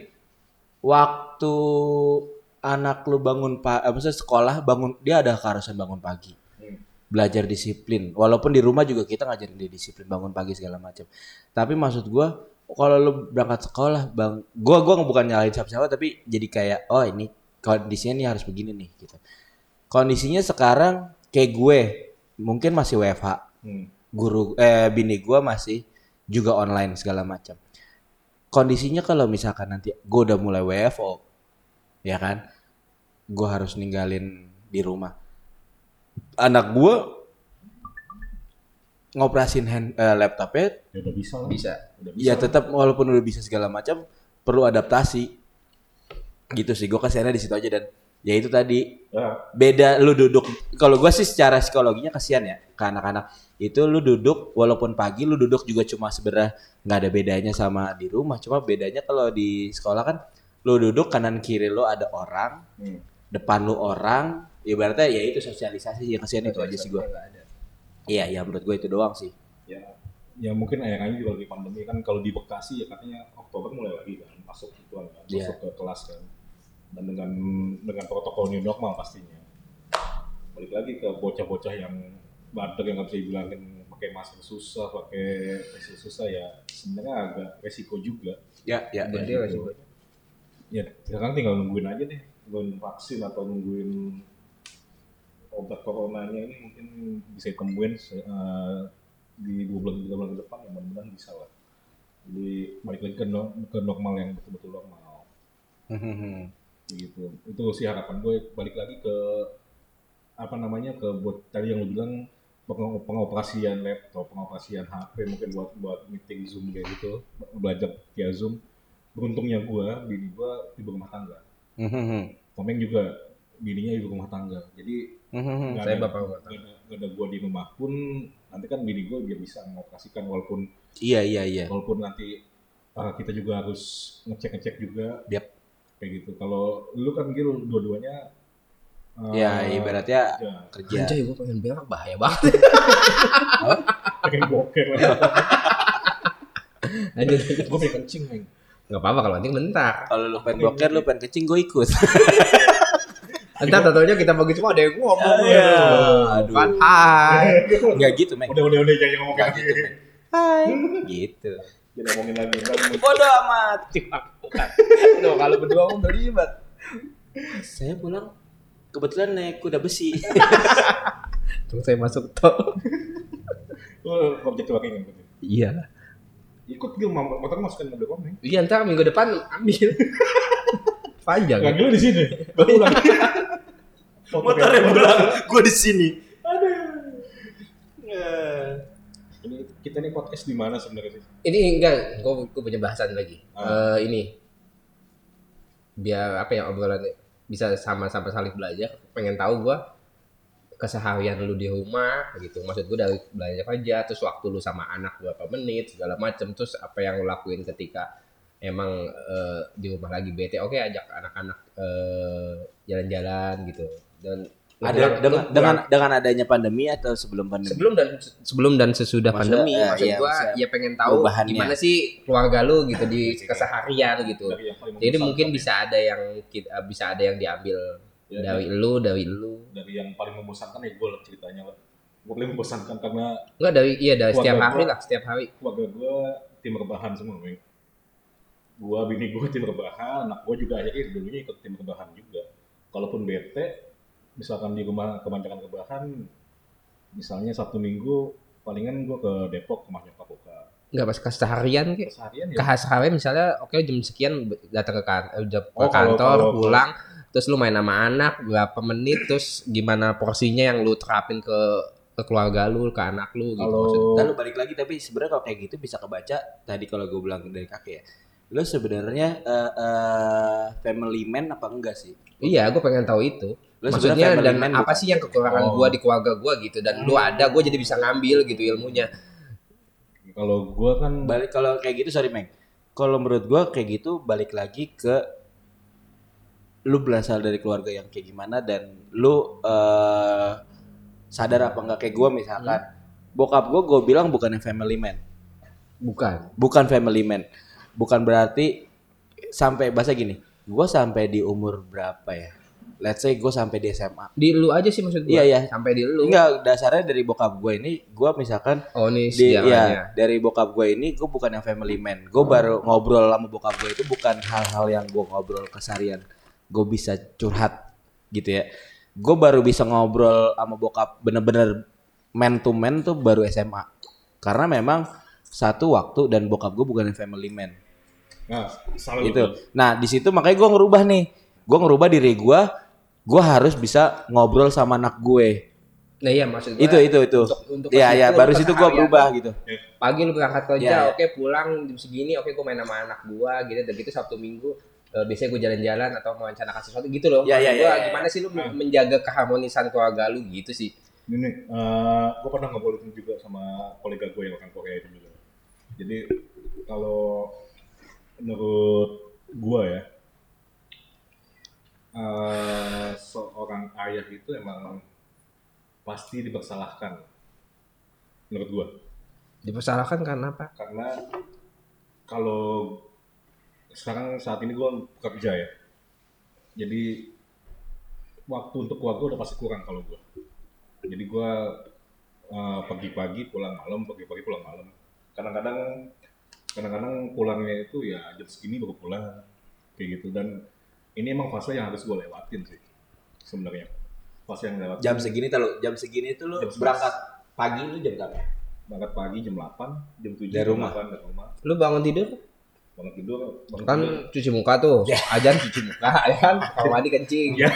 A: waktu anak lu bangun pak apa sih sekolah bangun dia ada keharusan bangun pagi
B: Hmm.
A: belajar disiplin walaupun di rumah juga kita ngajarin dia disiplin bangun pagi segala macam tapi maksud gua kalau lu berangkat sekolah bang gua gua bukan nyalahin siapa-siapa tapi jadi kayak oh ini kondisinya nih harus begini nih gitu. Kondisinya sekarang kayak gue mungkin masih WFH
B: Hmm.
A: guru eh bini gua masih juga online segala macam. Kondisinya kalau misalkan nanti gue udah mulai WFO ya kan gue harus ninggalin di rumah. Anak gue ngoperasin hand eh, laptopnya
B: Ya udah bisa lah.
C: Bisa.
B: Udah bisa.
A: ya tetap walaupun udah bisa segala macam perlu adaptasi gitu sih gue kasihannya di situ aja dan ya itu tadi
B: Ya,
A: beda lu duduk kalau gua sih secara psikologinya kasihan ya ke anak-anak itu lu duduk walaupun pagi lu duduk juga cuma sebenarnya nggak ada bedanya sama di rumah cuma bedanya kalau di sekolah kan lu duduk kanan kiri lu ada orang
B: hmm.
A: depan lu orang ibaratnya ya itu sosialisasi yang kasihan itu aja sih gua Iya ya menurut gua itu doang sih
B: ya ya mungkin akhirnya juga lagi pandemi kan kalau di Bekasi ya katanya Oktober mulai lagi kan masuk itu kan
A: Iya.
B: masuk ke kelas kan dan dengan dengan protokol new normal pastinya balik lagi ke bocah-bocah yang bandel yang nggak bisa dibilangin pakai masker susah pakai masker susah ya sebenarnya agak resiko juga
A: ya ya,
C: Gede
B: gitu.
C: resikonya.
B: ya sekarang tinggal nungguin aja deh nungguin vaksin atau nungguin obat coronanya ini mungkin bisa ditemuin eh, di dua bulan tiga bulan ke depan ya mudah-mudahan bisa lah. Jadi balik lagi ke, no- ke normal yang betul-betul normal. Gitu. Itu sih harapan gue balik lagi ke apa namanya ke buat tadi yang lu bilang peng- pengoperasian laptop pengoperasian HP mungkin buat buat meeting zoom kayak gitu belajar via zoom. Beruntungnya gue bini gue ibu rumah tangga. Komeng juga bininya ibu rumah tangga. Jadi nggak
C: Saya
B: ada-
C: bapak
B: nggak ada, nggak ada gue di rumah pun nanti kan bini gue dia bisa mengoperasikan walaupun
A: iya iya iya
B: walaupun nanti uh, kita juga harus ngecek ngecek juga
A: Yap.
B: kayak gitu kalau lu kan gitu dua-duanya uh,
A: ya ibaratnya
B: kerja.
A: kerja
C: Anjay, gue pengen berak bahaya banget.
B: pengen boker lah
C: Lanjut.
B: gue pengen kencing Meng.
C: Gak apa-apa kalau nanti bentar.
A: kalau lu pengen boker lu pengen kencing gue ikut
C: Entar tentunya kita bagi semua ada yang ngomong.
A: Iya.
C: Aduh. Kan hai.
A: nggak gitu men
B: udah udah udah jangan ngomong lagi
A: gitu hai gitu
B: jangan ngomongin lagi
A: bodoh amat
C: Aduh, kalau berdua ngomong berlibat.
A: saya pulang kebetulan naik kuda besi
C: Tunggu saya masuk tol.
B: lu kok jadi wakil nggak
C: Iya.
B: ikut gue mau motor masukin mobil komeng
C: Iya, ntar minggu depan ambil. Panjang.
B: nggak dulu di sini gue pulang
A: motornya pulang gue di sini
B: ini kita nih podcast di mana sebenarnya sih
C: Ini enggak, gue gue punya bahasan lagi.
B: Ah.
C: Eh, ini biar apa ya obrolan bisa sama-sama saling belajar. Pengen tahu gue keseharian lu di rumah gitu. Maksud gue dari belajar kerja, terus waktu lu sama anak berapa menit segala macem. Terus apa yang lu lakuin ketika emang eh, di rumah lagi bete. Oke, ajak anak-anak eh, jalan-jalan gitu. Dan
A: Ada dengan dengan dengan adanya pandemi atau sebelum pandemi?
C: sebelum dan sebelum dan sesudah
A: Maksudnya,
C: pandemi
A: eh,
C: maksud
A: iya,
C: gua
A: maksudnya
C: ya pengen tahu
A: perubahannya.
C: gimana sih keluarga lu gitu di keseharian gitu
B: Dari yang paling
C: jadi mungkin
B: ya.
C: bisa ada yang kita bisa ada yang diambil
B: Ya,
C: dari lu dari lu
B: dari yang paling membosankan ya gue lah ceritanya lah gue paling membosankan karena
C: enggak dari iya dari setiap hari
B: gua-
C: lah setiap hari
B: keluarga gue tim rebahan semua Weng. Gue bini gue tim rebahan anak gue juga akhirnya dulunya ikut tim rebahan juga kalaupun bete misalkan di rumah kebanyakan rebahan misalnya sabtu minggu palingan gue ke Depok ke rumah nyokap bokap
C: enggak pas keseharian kayak
B: seharian ya
C: keseharian misalnya oke jam sekian datang ke, kan, eh, jam- ke
B: Oh, kalau-
C: kantor
B: kalau-
C: pulang terus lu main sama anak berapa menit terus gimana porsinya yang lu terapin ke ke keluarga lu ke anak lu gitu
B: kalau
C: maksudnya.
A: Lalu balik lagi tapi sebenarnya kalau kayak gitu bisa kebaca tadi kalau gue bilang dari kakek ya. Lu sebenarnya eh, eh, family man apa enggak sih?
C: Iya, gue pengen tahu itu.
A: Lu
C: Maksudnya dan
A: man
C: apa
A: bukan?
C: sih yang kekurangan
B: Oh.
C: gua di keluarga gua gitu dan lu ada gue jadi bisa ngambil gitu ilmunya.
B: kalau gue kan
A: Balik kalau kayak gitu sorry Meng. Kalau menurut gue kayak gitu balik lagi ke lu berasal dari keluarga yang kayak gimana dan lu eh, sadar apa enggak kayak gue misalkan bokap gue gue bilang bukan family man
C: Bukan.
A: bukan family man bukan berarti sampai bahasa gini gue sampai di umur berapa ya? Let's say gue sampai di SMA
C: Di lu aja sih maksud gua.
A: Iya, iya.
C: Sampai di lu.
A: enggak dasarnya dari bokap gue ini gue misalkan
C: Oh, ini
A: di ya dari bokap gue ini gue bukan yang family man. Gue baru ngobrol sama bokap gue itu bukan hal-hal yang gue ngobrol kesarian gue bisa curhat gitu ya. Gue baru bisa ngobrol sama bokap bener-bener man to man tuh baru SMA karena memang satu waktu dan bokap gue bukan yang family man
B: nah
A: gitu. Nah di situ makanya gue ngerubah nih, gue ngerubah diri gue, gue harus bisa ngobrol sama anak gue.
C: Nah, iya maksud gua.
A: Itu itu itu.
C: Untuk, untuk
A: Iya
C: ke
A: ya,
C: situ,
A: baru situ gue berubah gitu.
C: Pagi lu berangkat kerja,
A: Iya, iya.
C: oke pulang jam segini, oke gue main sama anak gua gitu. Dan gitu Sabtu Minggu eh, biasanya gue jalan-jalan atau merencanakan sesuatu gitu loh.
A: Iya, iya, iya,
C: gua,
A: iya.
C: Gimana sih lu
B: Ah.
C: menjaga keharmonisan keluarga lu gitu sih?
B: ini gue pernah ngobrolin juga sama kolega gue yang orang Korea itu juga jadi kalau menurut gue ya eh, seorang ayah itu emang pasti dipersalahkan menurut gue
C: Dipersalahkan karena apa?
B: karena kalau sekarang saat ini gue kerja ya jadi waktu untuk keluarga udah pasti kurang kalau gue jadi gue uh, pagi-pagi pulang malam pagi-pagi pulang malam. Kadang-kadang kadang-kadang pulangnya itu ya jam segini baru pulang kayak gitu dan ini emang fase yang harus gue lewatin sih sebenarnya fase yang lewatin
A: Jam segini tuh jam segini
B: Jam sebelas.
A: berangkat pagi lu jam berapa?
B: berangkat pagi jam 8 jam 7
A: Dari
B: jam
A: rumah?
B: 8 dari rumah
C: Lu bangun tidur
B: bangun tidur bangun
C: kan
B: tidur
C: cuci muka tuh. Ajan cuci muka ya kan, kamar mandi kencing.
B: Iya.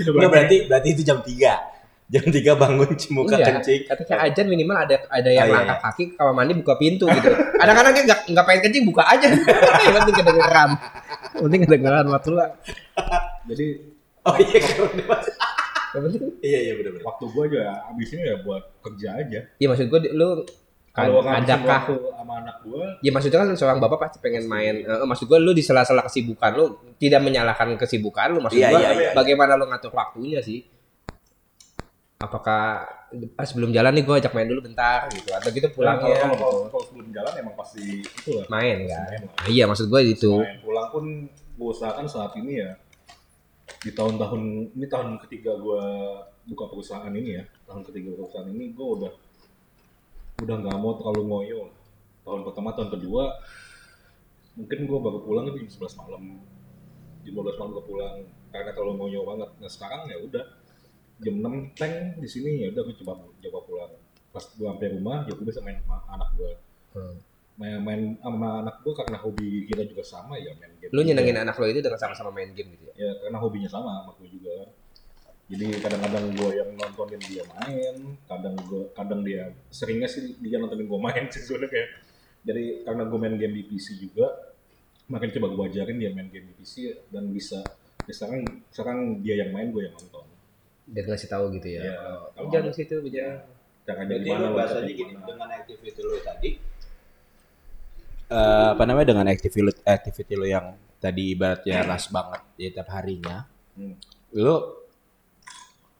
A: Enggak berarti berarti itu jam 3 Jam 3 bangun cimuka
C: Iya,
A: kencing.
C: Ketika ajan minimal ada ada yang
A: Oh, iya,
C: langkah
A: iya.
C: kaki kamar mandi buka pintu gitu. Kadang-kadang dia nggak nggak pengen kencing buka aja. yang penting kedengeran. Penting kedengeran waktu lah.
B: jadi
A: Oh iya masih-
C: Yang penting
A: Iya iya benar benar.
B: waktu gue juga abisnya ya buat kerja aja
C: Iya maksud gue lu
B: kalau
C: ad-
B: ngabisin
C: adakah
B: waktu sama anak gue
C: Ya maksudnya kan seorang bapak pasti pengen main. Eh, maksud gue lu di sela-sela kesibukan lu tidak menyalahkan kesibukan lu. Maksud
A: Iya,
C: gue
A: iya, iya.
C: bagaimana lu ngatur waktunya sih? Apakah pas sebelum jalan nih gue ajak main dulu bentar gitu atau gitu pulangnya
B: kalau,
C: gitu.
B: kalau, sebelum jalan emang pasti itu lah
C: main kan?
B: Main lah.
C: Iya maksud gue itu.
B: Main pulang pun gue usahakan saat ini ya di tahun-tahun ini tahun ketiga gue buka perusahaan ini ya tahun ketiga perusahaan ini gue udah udah nggak mau terlalu ngoyo tahun pertama tahun kedua mungkin gue baru pulang itu jam 11 malam jam 12 malam gue pulang karena terlalu ngoyo banget nah sekarang ya udah jam 6 tank di sini ya udah gue coba coba pulang. Pas gue sampai rumah ya gue bisa main sama anak gue
C: Hmm.
B: main, main sama anak gue karena hobi kita juga sama ya main game
C: Lu nyenengin anak lo itu dengan sama-sama main game gitu ya?
B: ya karena hobinya sama sama gue juga. Jadi kadang-kadang gue yang nontonin dia main kadang gue kadang dia seringnya sih dia nontonin gue main sih sebenarnya. Kayak jadi karena gue main game di PC juga makin coba gue ajarin dia main game di PC dan bisa. Ya sekarang sekarang dia yang main gue yang nonton
C: Dia ngasih tahu gitu ya.
B: Iya,
C: Oh, jangan
B: ada-
C: situ jangan.
A: Berarti
B: gimana
A: lu
B: loncatnya
A: bahasanya gini dengan activity lu tadi eh apa namanya dengan activity lu, activity lu yang tadi ibaratnya ras banget ya tiap harinya
B: Hmm.
A: lu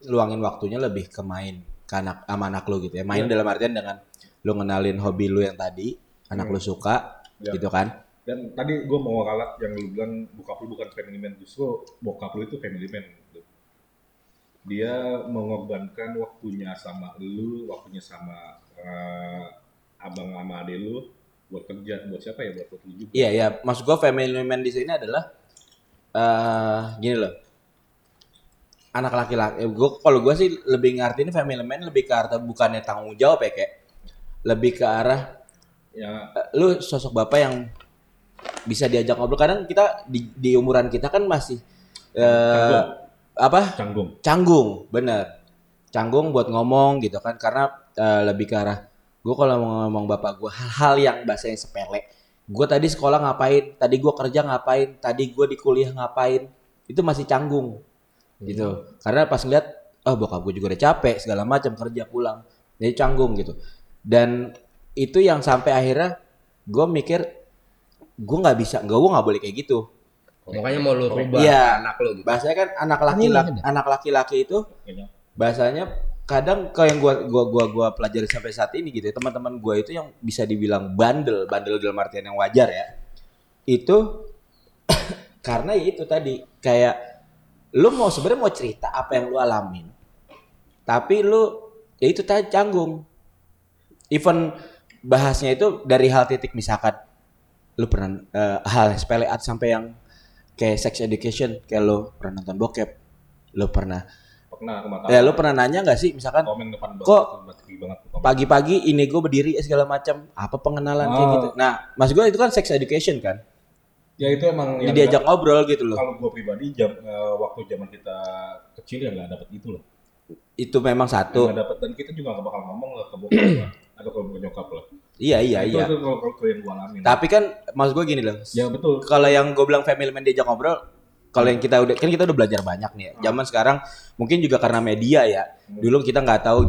A: luangin waktunya lebih ke main ke anak sama anak lu gitu ya main
B: Iya.
A: dalam artian dengan lu ngenalin hobi lu yang tadi anak
B: Hmm.
A: lu suka
B: Ya.
A: gitu kan
B: Dan tadi gue mau ngalat yang lu bilang bokap lu bukan family man, justru bokap lu itu family man. Dia mengorbankan waktunya sama lu, waktunya sama eh, abang sama ade lu buat kerja, buat siapa ya? Buat lu juga.
A: Iya iya, maksud gua family man di sini adalah eh gini loh. Anak laki-laki, eh, gua kalau gua sih lebih ngertiin family man lebih ke arah bukannya tanggung jawab ya kayak lebih ke arah
B: Ya,
A: eh, lu sosok bapak yang bisa diajak ngobrol kadang kita di, di umuran kita kan masih. Apa?
B: Canggung.
A: canggung bener. Canggung buat ngomong gitu kan karena eh, lebih ke arah gue kalau mau ngomong bapak gue hal-hal yang bahasa yang sepele. Gue tadi sekolah ngapain tadi gue kerja ngapain tadi gue di kuliah ngapain itu masih canggung gitu. Karena pas ngeliat oh bokap gue juga udah capek segala macam kerja pulang. Jadi canggung gitu. Dan itu yang sampai akhirnya gue mikir gue nggak bisa gue nggak boleh kayak gitu
C: Makanya mau lu rubah
A: Iya.
C: anak lu gitu.
A: bahasanya kan anak laki-laki anak laki-laki itu
B: Kayaknya.
A: bahasanya kadang kalau yang gua gua gua gua pelajari sampai saat ini gitu ya, teman-teman gua itu yang bisa dibilang bandel bandel dalam artian yang wajar ya itu karena ya itu tadi kayak lu mau sebenarnya mau cerita apa yang lu alamin tapi lu ya itu tadi canggung even bahasnya itu dari hal titik misalkan lu pernah eh, hal sepele at- sampai yang kayak sex education kayak lu pernah nonton bokep lu pernah
B: Pernah
A: ya lu pernah nanya nggak sih misalkan
B: komen depan
A: Kok pagi-pagi ini gue berdiri segala macam apa pengenalan kayak
B: Oh.
A: gitu. Nah mas gue itu kan sex education kan?
B: Ya itu emang yang
A: diajak ngobrol gitu loh.
B: Kalau gue pribadi jam eh, waktu zaman kita kecil ya nggak dapet itu loh.
A: itu memang satu.
B: Nggak dapet dan kita juga nggak bakal ngomong lah ke bokap atau ke nyokap lah.
A: Iya iya
B: itu,
A: iya.
B: itu kalau yang gue alamin.
A: tapi kan mas gue gini loh.
B: Ya betul.
A: kalau yang gue bilang family man diajak ngobrol kalau yang kita udah kan kita udah belajar banyak nih ya. zaman sekarang mungkin juga karena media ya. Dulu kita nggak tahu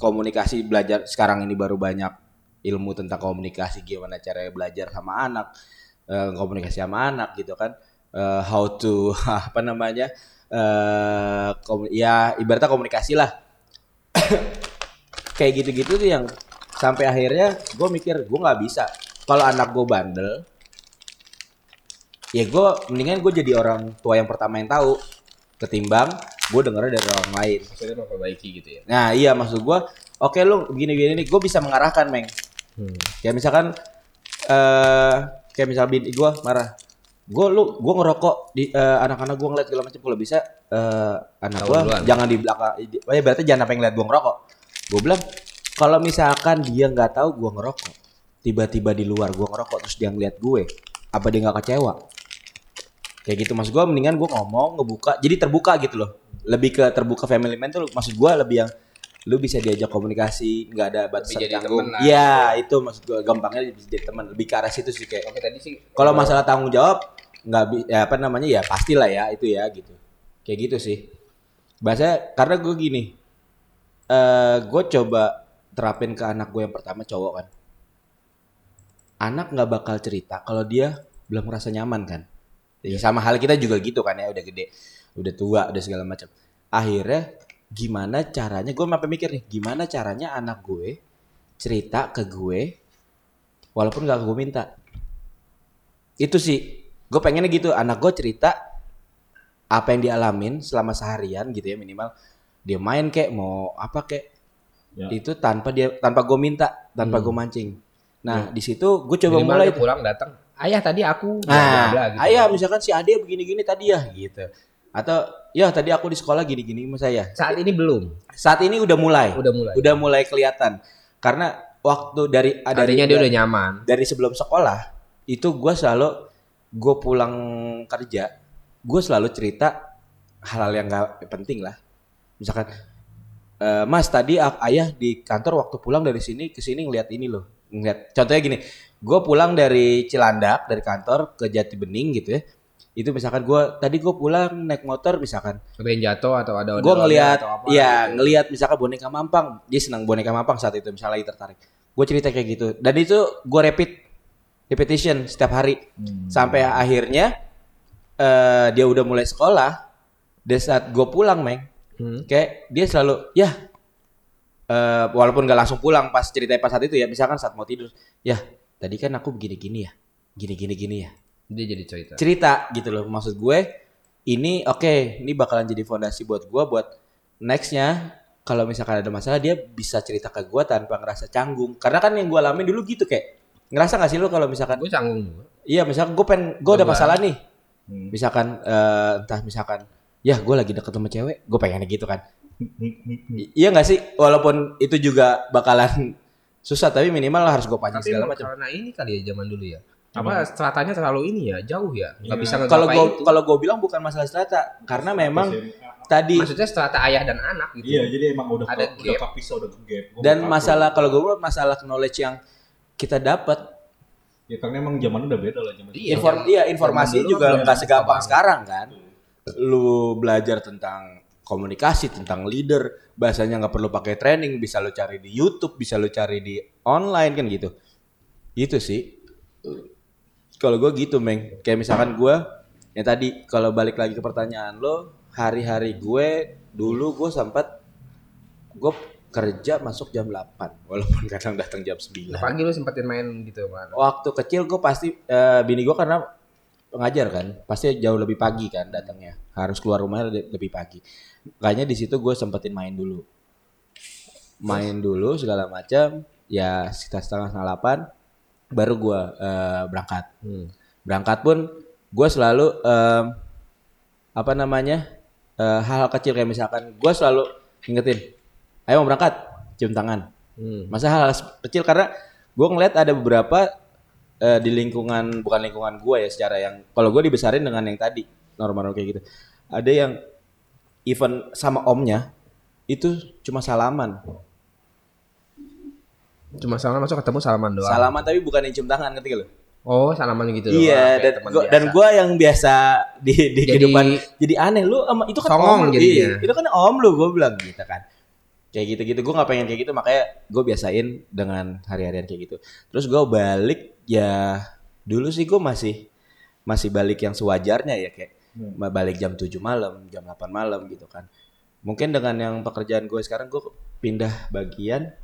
A: komunikasi belajar sekarang ini baru banyak ilmu tentang komunikasi gimana cara belajar sama anak eh, komunikasi sama anak gitu kan. Eh, how to apa namanya eh komu- ya ibaratnya komunikasi lah. Kayak gitu-gitu tuh yang sampai akhirnya gue mikir gue nggak bisa. Kalau anak gue bandel ya gue mendingan gue jadi orang tua yang pertama yang tahu. Ketimbang gue dengernya dari orang lain.
C: Maksudnya memperbaiki gitu ya.
A: nah iya maksud gue oke lu begini begini nih gue bisa mengarahkan meng.
C: Hmm.
A: kayak misalkan eh kayak misal bini gue marah. Gue lu gue ngerokok di eh, anak-anak gue ngeliat segala macam kalau bisa eh anak gue jangan di belakang oh ya berarti jangan sampai ngeliat gue ngerokok. Gue bilang kalau misalkan dia nggak tahu gue ngerokok. Tiba-tiba di luar gue ngerokok terus dia ngeliat gue apa dia nggak kecewa? Kayak gitu. Maksud gue mendingan gue ngomong ngebuka jadi terbuka gitu loh. Lebih ke terbuka family man tuh maksud gue lebih yang lu bisa diajak komunikasi nggak ada
C: temen lah.
A: iya itu maksud gue gampangnya bisa jadi teman lebih ke arah situ sih kayak
C: Oke tadi sih
A: kalau masalah tanggung jawab nggak ya apa namanya ya pastilah ya itu ya gitu. Kayak gitu sih. Bahasa karena gue gini eh gue coba terapin ke anak gue yang pertama cowok kan. Anak nggak bakal cerita kalau dia belum merasa nyaman kan? Ya, sama hal kita juga gitu kan ya udah gede udah tua udah segala macam. Akhirnya gimana caranya gue sampai mikir nih gimana caranya anak gue cerita ke gue walaupun gak gue minta. Itu sih gue pengennya gitu anak gue cerita apa yang dialamin selama seharian gitu ya minimal. Dia main kek mau apa kek
B: Ya.
A: itu tanpa dia tanpa gue minta tanpa gue mancing nah di situ gue coba
C: Minimal
A: mulai
C: pulang datang. Ayah tadi aku.
A: nah
C: bla, gitu.
A: ayah misalkan si ade begini-gini tadi ya gitu atau ya tadi aku di sekolah gini-gini sama saya
C: Saat ini belum.
A: saat ini udah mulai
C: Udah mulai.
A: udah mulai kelihatan karena waktu dari dari
C: Artinya dia udah nyaman.
A: dari sebelum sekolah itu gue selalu gue pulang kerja gue selalu cerita hal-hal yang gak penting lah misalkan "Eh, mas tadi ayah di kantor waktu pulang dari sini ke sini ngeliat ini loh ngeliat contohnya gini gue pulang dari Cilandak dari kantor ke Jati Bening gitu ya itu misalkan gue tadi gue pulang naik motor misalkan
C: Ada yang jatuh atau ada
A: gue ngelihat
C: atau apa
A: ya
C: gitu.
A: ngelihat misalkan boneka mampang dia senang boneka mampang saat itu misalnya lagi tertarik gue cerita kayak gitu dan itu gue repeat repetition setiap hari
C: Hmm.
A: sampai akhirnya eh dia udah mulai sekolah dan saat gue pulang meng
C: Hmm.
A: kayak dia selalu ya eh, walaupun gak langsung pulang pas ceritanya pas saat itu ya misalkan saat mau tidur ya tadi kan aku begini gini ya gini gini gini ya
C: Dia jadi cerita.
A: cerita gitu loh maksud gue ini oke ini bakalan jadi fondasi buat gue buat nextnya kalau misalkan ada masalah dia bisa cerita ke gue tanpa ngerasa canggung karena kan yang gue alamin dulu gitu kayak ngerasa gak sih lo kalau misalkan
C: Gue canggung juga.
A: iya misalkan gue pengen gue ada masalah nih
B: Hmm.
A: misalkan eh, entah misalkan ya gue lagi deket sama cewek gue pengen gitu kan iya nggak sih walaupun itu juga bakalan susah tapi minimal harus gue pancing
C: Tapi
A: segala macam
C: karena ini kali ya zaman dulu ya.
B: Apa?
C: Stratanya terlalu ini ya, jauh ya. Nggak
B: Iya.
C: bisa
A: kalau gue
C: itu.
A: kalau gue bilang bukan masalah strata karena memang tadi
C: Maksudnya strata ayah dan anak gitu.
B: Iya, jadi emang udah
C: Ada
B: udah
C: gap.
B: kepisah udah gap. Gua
A: dan masalah kalau gue bilang masalah knowledge yang kita dapat
B: ya karena emang zaman udah beda lah zaman.
C: Iya,
A: inform iya informasi juga nggak segampang sekarang kan lu belajar tentang komunikasi tentang leader bahasanya nggak perlu pakai training bisa lu cari di YouTube bisa lu cari di online kan gitu. Gitu sih. Kalau gue gitu meng. Kayak misalkan gue yang tadi kalau balik lagi ke pertanyaan lo hari-hari gue dulu gue sempat gue kerja masuk jam 8 walaupun kadang datang jam 9
C: Pagi lu sempetin main gitu kan.
A: waktu kecil gue pasti eh, bini gue karena pengajar kan pasti jauh lebih pagi kan datangnya. Harus keluar rumahnya le- lebih pagi. Kayaknya di situ gue sempetin main dulu. Main dulu segala macam ya sekitar setengah setengah delapan baru gue eh, berangkat.
C: Hmm.
A: berangkat pun gue selalu em, apa namanya eh, hal-hal kecil kayak misalkan gue selalu ingetin ayo mau berangkat cium tangan.
C: Hmm.
A: masa hal, kecil karena gue ngeliat ada beberapa eh, di lingkungan bukan lingkungan gue ya secara yang kalau gue dibesarin dengan yang tadi normal kayak gitu ada yang even sama omnya itu cuma salaman
C: Cuma salaman masuk ketemu salaman doang.
A: salaman tapi bukan yang cium tangan gak lo
C: Oh, salaman gitu doang.
A: iya dan gua,
C: biasa.
A: dan gue yang biasa di, di
C: Jadi-
A: kehidupan jadi aneh lu sama itu kan om lu. Iya, itu kan om lu gue bilang gitu kan kayak gitu gitu gue nggak pengen kayak gitu makanya gue biasain dengan hari-harian kayak gitu terus gue balik ya dulu sih gue masih masih balik yang sewajarnya ya kayak
B: Hmm.
A: balik jam 7 malam jam 8 malam gitu kan. Mungkin dengan yang pekerjaan gue sekarang gue pindah bagian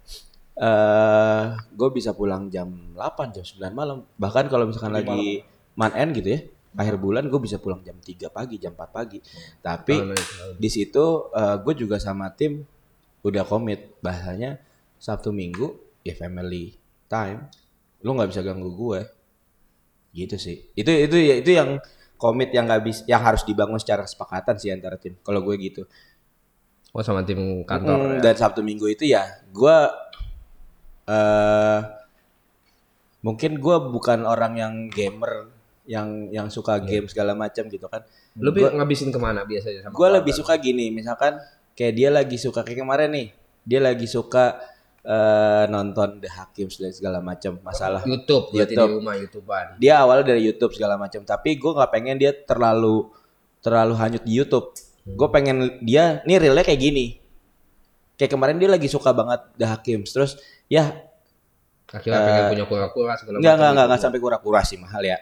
A: eh gue bisa pulang jam 8 jam 9 malam. Bahkan kalau misalkan
B: Lebih
A: lagi man end gitu ya akhir bulan gue bisa pulang jam 3 pagi jam 4 pagi. Tapi
C: Salaman itu.
A: di situ gue juga sama tim udah komit. Bahasanya Sabtu Minggu ya family time lu nggak bisa ganggu gue gitu sih. Itu itu ya itu yang komit yang nggak bisa yang harus dibangun secara kesepakatan sih antara tim. Kalau gue gitu.
C: Oh, sama tim kantor.
A: Mm,
C: ya.
A: dan Sabtu Minggu itu ya gue eh mungkin gue bukan orang yang gamer yang yang suka game segala macam gitu kan.
C: Lu bi- ngabisin ke mana biasanya sama
A: gue lebih suka gini misalkan kayak dia lagi suka kayak kemarin nih dia lagi suka eh, nonton The Hakim dan segala macam masalah
C: YouTube,
A: YouTube.
C: di rumah YouTubean.
A: dia awalnya dari YouTube segala macam tapi gue nggak pengen dia terlalu terlalu hanyut di YouTube gue pengen dia nih realnya kayak gini kayak kemarin dia lagi suka banget The Hakim terus ya
C: Akhirnya pengen punya kura-kura segala
A: Enggak,
C: macam
A: enggak, enggak sampai kura-kura sih mahal ya.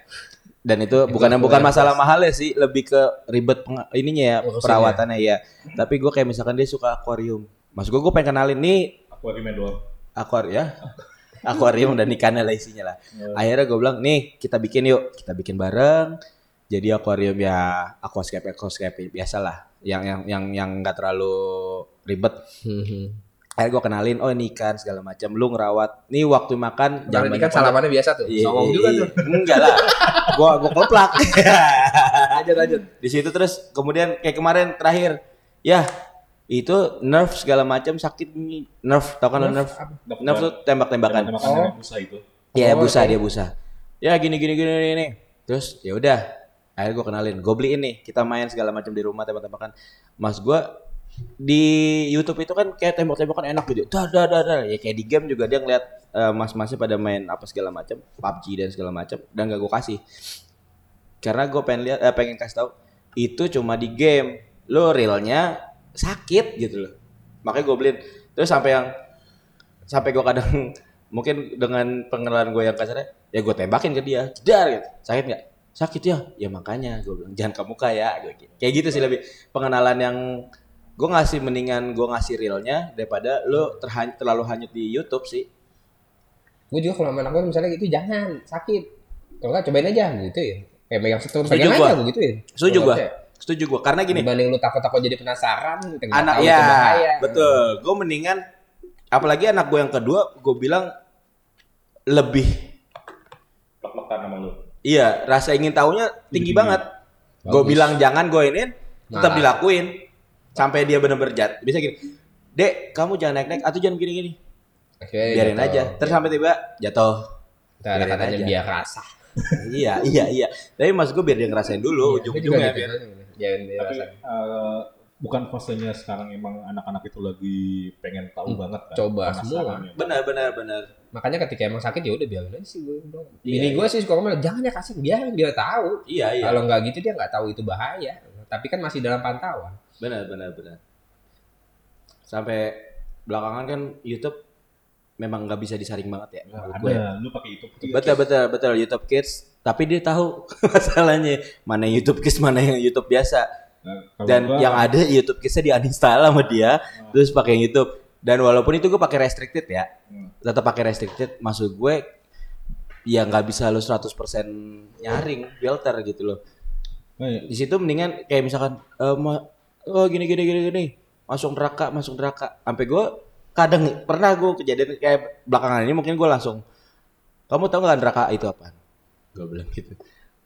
A: Dan itu bukan
C: aku
A: bukan
C: yang
A: masalah mahal ya sih, lebih ke ribet peng- ininya ya,
C: Urusannya.
A: perawatannya ya. Tapi gue kayak misalkan dia suka akuarium. Mas gue gue pengen kenalin nih
B: Main doang.
A: akuarium ya. akuarium dan ikannya lah isinya lah. Akhirnya gue bilang, "Nih, kita bikin yuk. Kita bikin bareng." Jadi akuarium ya aquascape aquascape biasalah. Yang yang yang yang enggak terlalu ribet. Akhirnya gue kenalin, "Oh, ini ikan segala macam. Lu ngerawat. Nih waktu makan
C: Jangan
A: banyak
C: kan salamannya biasa tuh.
A: Iya,
C: Songong
A: iya,
C: juga
A: iya.
C: tuh.
A: Enggak lah. gua gua keplak. lanjut lanjut. Di situ terus kemudian kayak kemarin terakhir ya itu nerf segala macam sakit. Nerf, tau kan lo nerf?
B: Dapat
A: Nerf tuh tembak-tembakan.
B: Tembakan
C: Oh.
B: busa itu.
A: Iya,
C: Oh,
A: busa dia busa. Ya gini gini gini gini. gini. Terus ya udah. Akhirnya gue kenalin, gue beliin nih, kita main segala macam di rumah tembak-tembakan. Mas gua di YouTube itu kan kayak tembak-tembakan enak gitu. Dar dar dar dar. Ya kayak di game juga dia ngeliat eh, mas-masnya pada main apa segala macam, PUBG dan segala macam dan gak gue kasih. Karena gue pengen lihat eh, pengen kasih tahu itu cuma di game. Lo realnya sakit gitu loh. Makanya gue beliin. Terus sampai yang sampai gue kadang mungkin dengan pengenalan gue yang kasarnya ya gue tembakin ke dia. Jedar gitu. Sakit nggak? Sakit ya. Ya makanya gue bilang jangan ke muka ya. Gue gitu. kayak gitu sih lebih pengenalan yang gue ngasih mendingan gue ngasih realnya daripada lo terhan- terlalu hanyut di YouTube sih.
C: Gue juga kalau anak gue misalnya gitu jangan sakit. Kalau nggak cobain aja gitu ya. Kayak megang
A: Setuju
C: pegang aja gitu ya
A: setuju gue setuju gue karena gini
C: dibanding lu takut-takut jadi penasaran nggak
A: anak
C: tahu
A: ya
C: itu bahaya
A: betul gue mendingan apalagi anak gue yang kedua gue bilang lebih
B: Plek-plekan sama lu.
A: iya rasa ingin tahunya tinggi
B: Tinggi.
A: banget gue bilang jangan gue ini tetap
C: Nah.
A: dilakuin sampai dia bener-bener jat bisa gini dek kamu jangan naik-naik atau jangan gini-gini
C: Akhirnya
A: biarin
C: gitu.
A: aja terus sampai tiba jatuh
C: Ntar ada
A: biarin
C: katanya
A: aja.
C: biar rasa
A: iya iya iya tapi maksud gue biar dia ngerasain dulu
C: Iya,
A: ujung-ujungnya biar
C: gitu. Jangan dia
B: Tapi eh, bukan fasenya sekarang emang anak-anak itu lagi pengen tahu banget kan.
C: coba
B: penasarannya.
A: benar benar benar
C: makanya ketika emang sakit ya udah biarin aja sih gue.
A: Iya,
C: Ini
A: iya.
C: gue sih suka ngomong jangan ya kasih biarin dia tahu.
A: iya iya
C: Kalau nggak gitu dia nggak tahu itu bahaya. Tapi kan masih dalam pantauan.
A: benar benar benar sampai belakangan kan YouTube memang nggak bisa disaring banget ya
B: Nah,
A: menurut gue
B: ada, lu pakai itu.
A: betul betul betul YouTube Kids tapi dia tahu masalahnya mana yang YouTube Kids mana yang YouTube biasa.
B: Nah,
A: dan
B: gua-
A: yang ada YouTube Kidsnya di uninstall sama dia terus pakai yang YouTube. Dan walaupun itu gue pakai restricted ya
B: Hmm.
A: tetap pakai restricted maksud gue ya nggak bisa lo 100% nyaring filter gitu loh.
B: Nah, ya,
A: di situ mendingan kayak misalkan eh, ma- oh gini gini gini gini masuk neraka masuk neraka. Sampai gue kadang pernah gue kejadian kayak belakangan ini mungkin gue langsung kamu tahu nggak neraka itu apa gue bilang gitu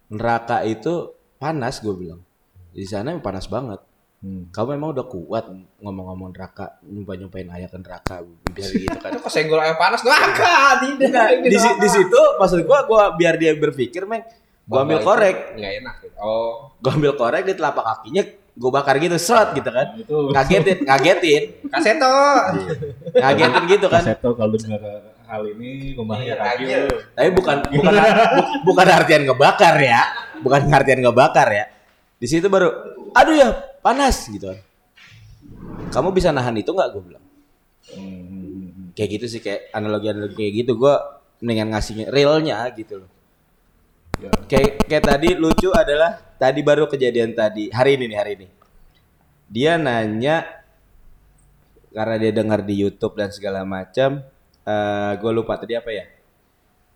A: neraka itu panas gue bilang di sana panas banget
B: hmm.
A: kamu emang udah kuat ngomong-ngomong neraka nyumpain ayat neraka bisa gitu kan
C: Kok senggol air panas neraka tidak.
A: Enggak, di, si- di situ maksud gua gua biar dia berpikir meng gua ambil korek
C: Nggak enak. Gitu. Oh.
A: gua ambil korek di telapak kakinya gua bakar gitu shot gitu kan
B: Nah, itu
A: ngagetin ngagetin
C: Kaseto.
A: ngagetin gitu kan
B: Kaseto kalau dengar hal ini
C: Iya,
B: kaki lu.
A: tapi bukan bukan bu- bukan artian ngebakar ya. Bukan artian ngebakar ya. Di situ baru aduh ya panas gitu. Kan kamu bisa nahan itu nggak? Gua bilang.
B: Hmm,
A: kayak gitu sih kayak analogi analogi kayak gitu. Gua mendingan ngasihnya realnya gitu loh.
B: Ya.
A: kayak kayak tadi lucu adalah tadi baru kejadian tadi hari ini nih hari ini. Dia nanya karena dia dengar di YouTube dan segala macam eh gue lupa tadi apa ya?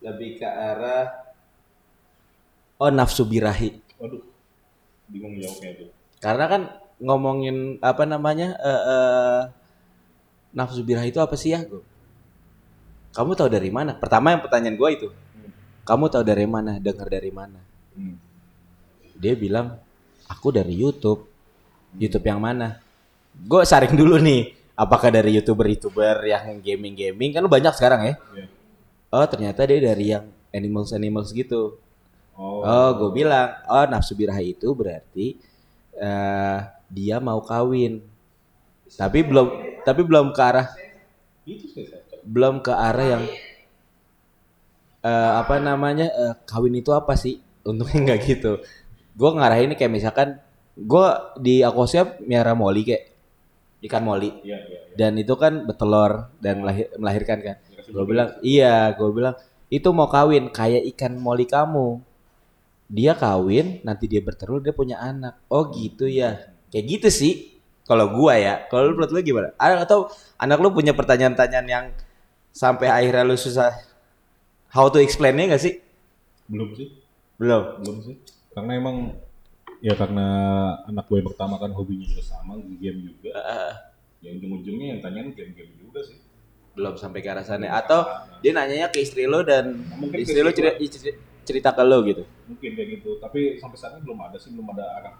A: Lebih ke arah oh nafsu birahi.
B: Waduh, bingung jawabnya tuh.
A: karena kan ngomongin apa namanya eh eh, nafsu birahi itu apa sih ya Gua? kamu tahu dari mana? Pertama yang pertanyaan gue itu.
B: Hmm.
A: kamu tahu dari mana? Dengar dari mana?
B: Hmm.
A: dia bilang aku dari YouTube. YouTube yang mana? Gue saring dulu nih apakah dari youtuber youtuber yang gaming gaming kan banyak sekarang ya.
B: Iya.
A: oh ternyata dia dari yang animals animals gitu.
B: Oh,
A: oh gue bilang oh nafsu birahi itu berarti eh dia mau kawin. Tapi belum tapi belum ke arah belum ke arah yang eh apa namanya eh, kawin itu apa sih? Untungnya nggak gitu. Gue ngarahin kayak misalkan gue di aquascape miara moli kayak ikan moli.
B: Iya, iya, iya.
A: dan itu kan bertelur dan melahir- melahirkan kan. Gue bilang iya gue bilang itu mau kawin kayak ikan moli kamu. Dia kawin nanti dia bertelur dia punya anak. Oh gitu ya. Kayak gitu sih kalau gua ya. Kalau lu menurut lu gimana? Ada atau anak lu punya pertanyaan-pertanyaan yang sampai akhirnya lu susah how to explain-nya gak sih?
B: Belum sih,
A: belum.
B: Belum sih. Karena emang ya karena anak gue yang pertama kan hobinya juga sama, game juga.
A: Eh,
B: Ya ujung-ujungnya yang tanyain game-game juga sih.
A: belum sampai ke arah sana atau dia nanyanya ke istri lu dan
B: ke
A: istri
B: istri
A: cerita, cerita, cerita ke lu gitu
B: Mungkin kayak gitu. Tapi sampai saat ini belum ada sih, belum ada arah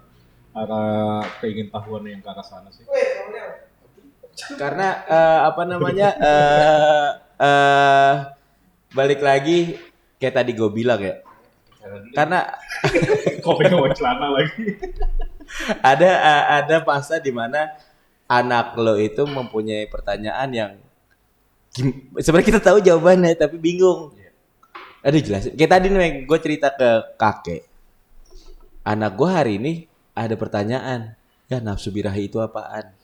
B: arah keingin tahuan yang ke arah sana sih.
A: karena eh, apa namanya eh eh, balik lagi kayak tadi gue bilang ya karena
B: Kok pegang celana lagi?
A: ada ada masa di mana anak lo itu mempunyai pertanyaan yang sebenarnya kita tahu jawabannya tapi bingung. Aduh jelasin. Kayak tadi nih gue cerita ke kakek. Anak gue hari ini ada pertanyaan. Ya nafsu birahi itu apaan?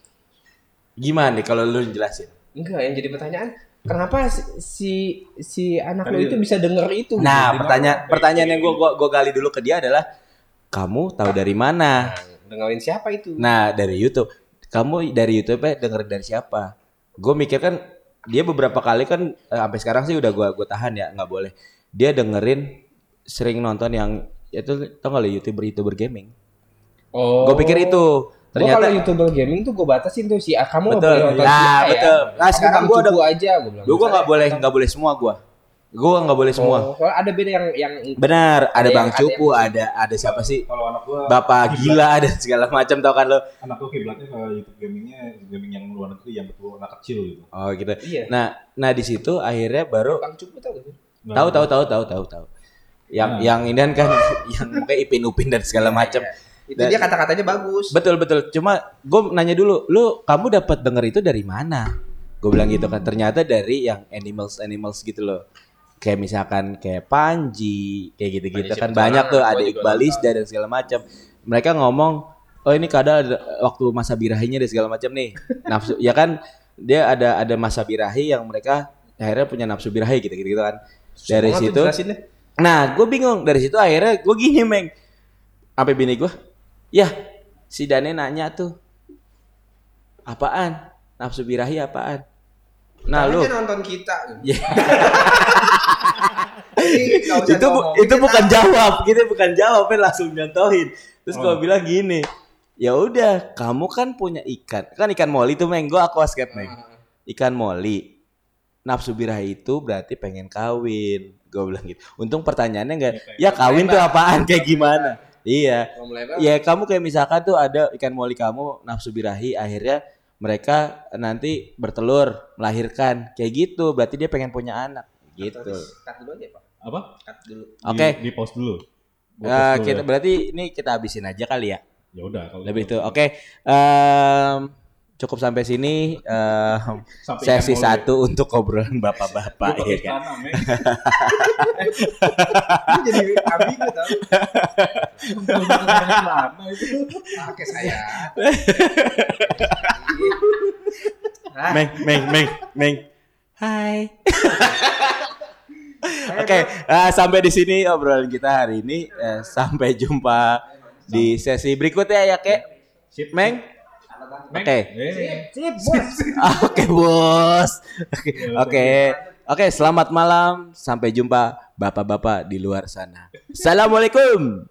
A: Gimana nih kalau lu jelasin?
C: Enggak, yang jadi pertanyaan kenapa si si, si anak lo itu bisa denger itu?
A: Nah, pertanyaan pertanyaan yang gue gua, gua gali dulu ke dia adalah kamu tahu dari mana?
C: mana? dengerin siapa itu?
A: Nah, dari YouTube. kamu dari YouTube ya denger dari siapa gue mikir kan dia beberapa kali kan eh, sampai sekarang sih udah gue gue tahan ya nggak boleh dia dengerin sering nonton yang itu tau gak lo youtuber youtuber gaming
C: Oh.
A: gue pikir itu
C: Gua kalau
A: ternyata
C: youtuber gaming tuh gue batasin tuh si ah, kamu
A: Betul.
C: boleh nonton
A: Ya,
C: si A ya.
A: betul. Nah, sekarang gua udah-
C: aja gue bilang.
A: gue gue nggak boleh nggak boleh semua gue gue nggak boleh semua.
C: Oh, ada beda yang yang
A: benar ada
C: Ada
A: bang
C: yang- ada
A: cupu ada ada siapa sih?
B: Kalau anak gua
A: bapak gila ada segala macam tau kan lo?
B: Anak gua kiblatnya kalau YouTube gamingnya gaming yang luar negeri yang betul anak kecil gitu.
A: oh gitu.
C: Iya.
A: nah nah di situ akhirnya baru
C: Bang Cupu tau gak sih?
B: Nah,
A: tahu tahu tahu tahu tahu tahu yang
B: Nah.
A: yang ini kan yang kayak ipin upin dan segala macam.
C: Itu
A: Dan-
C: dia kata-katanya bagus.
A: betul betul. Cuma gue nanya dulu lu kamu dapat denger itu dari mana? Gue bilang gitu kan. Ternyata dari yang animals animals gitu loh kayak misalkan kayak Panji kayak gitu-gitu
C: Panji
A: kan banyak tuh ada
C: juga
A: Iqbal Isda dan segala macam mereka ngomong oh ini kadang ada waktu masa birahinya dan segala macam nih. Nafsu ya kan? Dia ada ada masa birahi yang mereka akhirnya punya nafsu birahi gitu gitu kan dari situ. Nah, gue bingung. Dari situ akhirnya gue gini meng, sampai bini gue, ya si Dane nanya tuh, apaan? Nafsu birahi apaan? Nah lu,
C: nonton kita.
A: Ya.
C: Nggak usah
A: itu bu- itu
C: Kita
A: bukan jawab, gitu bukan jawab, langsung nyontohin. Terus gue
B: Oh.
A: bilang gini, ya udah, kamu kan punya ikan, kan ikan moli tuh meng, gue aquascape meng, ikan moli. Nafsu birahi itu berarti pengen kawin. Gue bilang gitu. Untung pertanyaannya enggak, ya kawin tuh apaan kayak gimana? Iya. Ya kamu kayak misalkan tuh ada ikan moli kamu nafsu birahi akhirnya mereka nanti bertelur melahirkan kayak gitu berarti dia pengen punya anak gitu.
C: Cut dulu aja pak.
B: apa?
C: Cut dulu.
A: Oke.
B: Di, di pause dulu. Dulu
A: kita
B: ya.
A: berarti ini kita habisin aja kali ya.
B: Ya udah kalau
A: Lebih itu. Oke. Em, cukup sampai sini em,
B: Sampai
A: sesi satu untuk obrolan bapak-bapak ya kan.
C: jadi
B: pakai celana itu.
C: Pakai saya.
A: Meng, meng, meng, meng. Hai. Oke, eh, sampai di sini obrolan kita hari ini. Eh, sampai jumpa di sesi berikutnya ya, Kek.
B: Sip.
A: Meng. Oke.
C: Sip, bos.
A: Oke, Bos. Oke. Oke. Oke, selamat malam. Sampai jumpa Bapak-bapak di luar sana. Assalamualaikum.